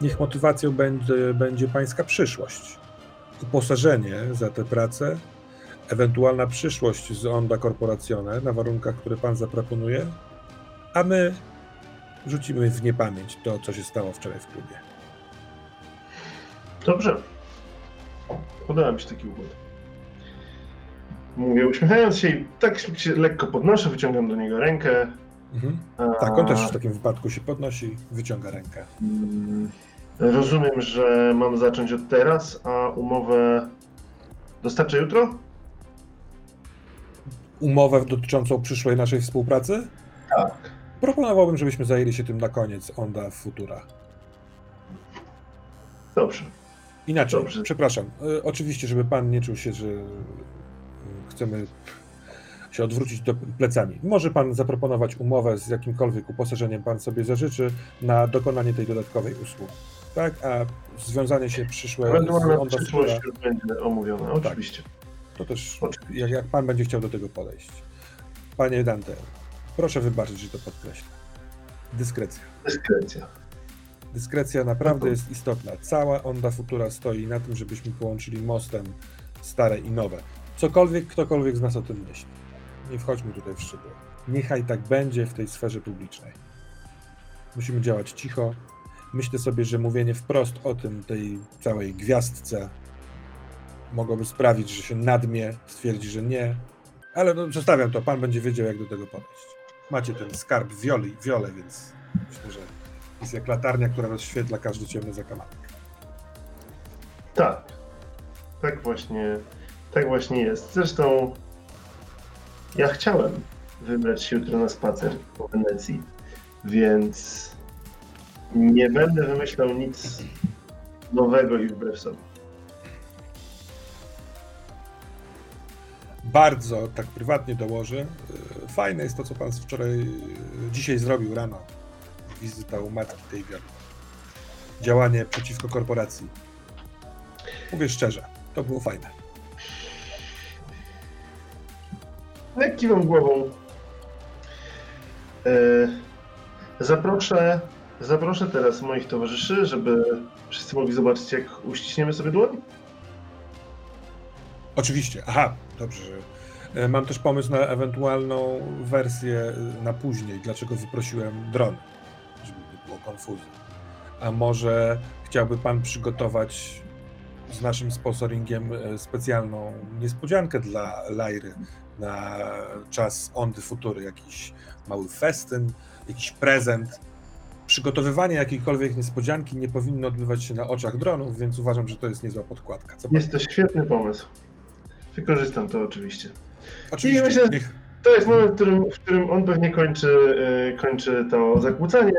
Niech motywacją będzie, będzie Pańska przyszłość. Uposażenie za tę pracę, ewentualna przyszłość z Onda Corporazione na warunkach, które Pan zaproponuje, a my rzucimy w niepamięć to, co się stało wczoraj w klubie. Dobrze. Podoba mi się taki układ. Mówię, uśmiechając się i tak się lekko podnoszę, wyciągam do niego rękę. Mhm. Tak, on też w takim wypadku się podnosi, wyciąga rękę. Mm, rozumiem, że mam zacząć od teraz, a umowę dostarczę jutro? Umowę dotyczącą przyszłej naszej współpracy? Tak. Proponowałbym, żebyśmy zajęli się tym na koniec Onda Futura. Dobrze. Inaczej, Dobrze. przepraszam. E, oczywiście, żeby pan nie czuł się, że e, chcemy się odwrócić do plecami. Może pan zaproponować umowę z jakimkolwiek uposażeniem pan sobie zażyczy na dokonanie tej dodatkowej usługi. tak? A związanie się przyszłe Ewentualna Onda przyszłość Futura, będzie omówiona, tak. oczywiście. Tak. To też, oczywiście. Jak, jak pan będzie chciał do tego podejść. Panie Dante, proszę wybaczyć, że to podkreślę. Dyskrecja. Dyskrecja. Dyskrecja naprawdę jest istotna. Cała Onda Futura stoi na tym, żebyśmy połączyli mostem stare i nowe. Cokolwiek, ktokolwiek z nas o tym myśli. Nie wchodźmy tutaj w szczegóły. Niechaj tak będzie w tej sferze publicznej. Musimy działać cicho. Myślę sobie, że mówienie wprost o tym, tej całej gwiazdce, mogłoby sprawić, że się nadmie, stwierdzi, że nie. Ale no, zostawiam to, pan będzie wiedział, jak do tego podejść. Macie ten skarb wioli, wiole, więc myślę, że jest jak latarnia, która rozświetla każdy ciemny zakamarek. Tak. Tak właśnie, tak właśnie jest. Zresztą ja chciałem wybrać się jutro na spacer po Wenecji, więc nie będę wymyślał nic nowego i wbrew sobie. Bardzo tak prywatnie dołożę. Fajne jest to, co pan wczoraj, dzisiaj zrobił rano. Wizyta u matki tej wiary. Działanie przeciwko korporacji. Mówię szczerze, to było fajne. Jak kiwam głową. E, zaproszę, zaproszę teraz moich towarzyszy, żeby wszyscy mogli zobaczyć, jak uściśniemy sobie dłoń. Oczywiście. Aha, dobrze. E, mam też pomysł na ewentualną wersję e, na później, dlaczego wyprosiłem dron, konfuzji. A może chciałby pan przygotować z naszym sponsoringiem specjalną niespodziankę dla Lajry na czas Ondy Futury, jakiś mały festyn, jakiś prezent. Przygotowywanie jakiejkolwiek niespodzianki nie powinno odbywać się na oczach dronów, więc uważam, że to jest niezła podkładka. Co jest to świetny pomysł. Wykorzystam to oczywiście. Oczywiście. I myślę, to jest moment, w którym, w którym on pewnie kończy, yy, kończy to zakłócanie.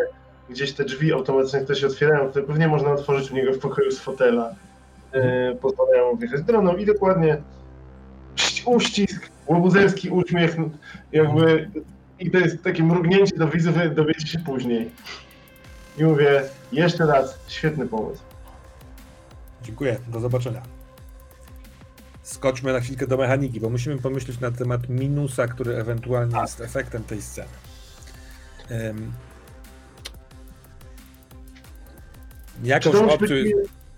Gdzieś te drzwi automatycznie które się otwierają, które pewnie można otworzyć u niego w pokoju z fotela. Yy, pozwalają mu wjechać droną i dokładnie uścisk, łobuzerski uśmiech, jakby i to jest takie mrugnięcie do widzów, dowiecie się później. I mówię, jeszcze raz, świetny pomysł. Dziękuję, do zobaczenia. Skoczmy na chwilkę do mechaniki, bo musimy pomyśleć na temat minusa, który ewentualnie tak. jest efektem tej sceny. Um, jakąś opcję...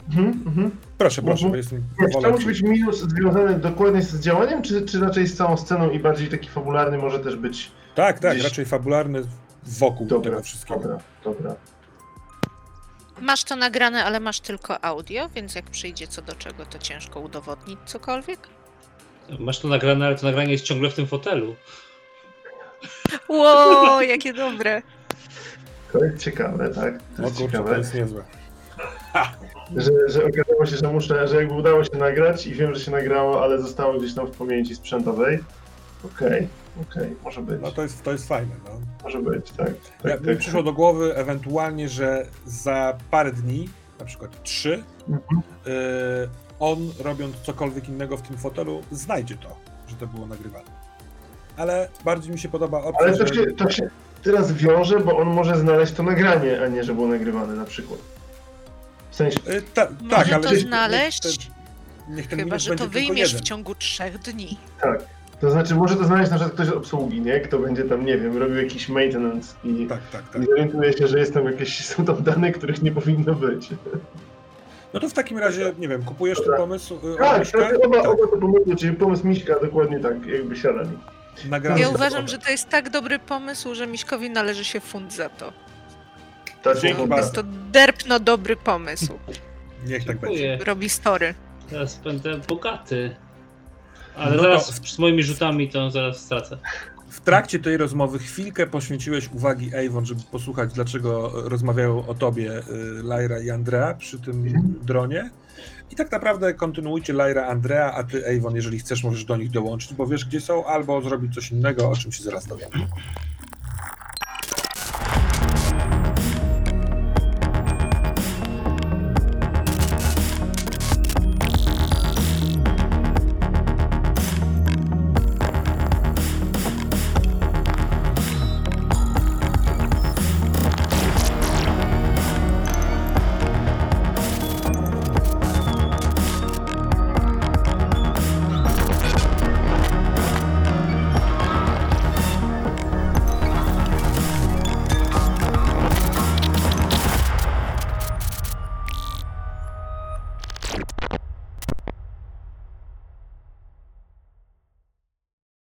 Mhm, mhm. Proszę, proszę, mhm. jestem. Czy to musi być minus związany dokładnie z działaniem, czy, czy raczej z całą sceną i bardziej taki fabularny może też być. Tak, tak, gdzieś... raczej fabularny wokół dobra, tego wszystkiego. Dobra, dobra. Masz to nagrane, ale masz tylko audio, więc jak przyjdzie co do czego, to ciężko udowodnić cokolwiek. Masz to nagrane, ale to nagranie jest ciągle w tym fotelu. Ło, jakie dobre. To jest ciekawe, tak? To jest, no, ciekawe. to jest niezłe. że, że okazało się, że muszę, że jakby udało się nagrać i wiem, że się nagrało, ale zostało gdzieś tam w pamięci sprzętowej. Okej, okay, okej, okay, może być. No to jest, to jest fajne, no. Może być, tak. tak, ja, tak mi przyszło do głowy ewentualnie, że za parę dni, na przykład trzy, mhm. y, on robiąc cokolwiek innego w tym fotelu, znajdzie to, że to było nagrywane. Ale bardziej mi się podoba opcja, Ale to, się, to się teraz wiąże, bo on może znaleźć to nagranie, a nie, że było nagrywane na przykład sensie... Y, ta, tak, ale... to znaleźć, niech ten, chyba że to wyjmiesz w ciągu trzech dni. Tak. To znaczy, może to znaleźć na przykład ktoś z obsługi, nie? Kto będzie tam, nie wiem, robił jakiś maintenance i, tak, tak, tak. i zorientuje się, że jest tam jakieś, są tam dane, których nie powinno być. No to w takim razie, nie wiem, kupujesz ten pomysł? Y, tak, tak, oba, tak. oba to pomysły, czyli pomysł Miśka dokładnie tak, jakby siadali. Nagramy ja uważam, że to jest tak dobry pomysł, że Miśkowi należy się fund za to. Dzięki Jest to derpno dobry pomysł. Niech tak będzie. Robi story. Teraz będę bogaty. Ale no zaraz to... z moimi rzutami to zaraz stracę. W trakcie tej rozmowy chwilkę poświęciłeś uwagi Avon, żeby posłuchać, dlaczego rozmawiają o tobie y, Lyra i Andrea przy tym dronie. I tak naprawdę kontynuujcie Lyra, Andrea, a ty Avon, jeżeli chcesz, możesz do nich dołączyć, bo wiesz gdzie są, albo zrobić coś innego, o czym się zaraz dowiem.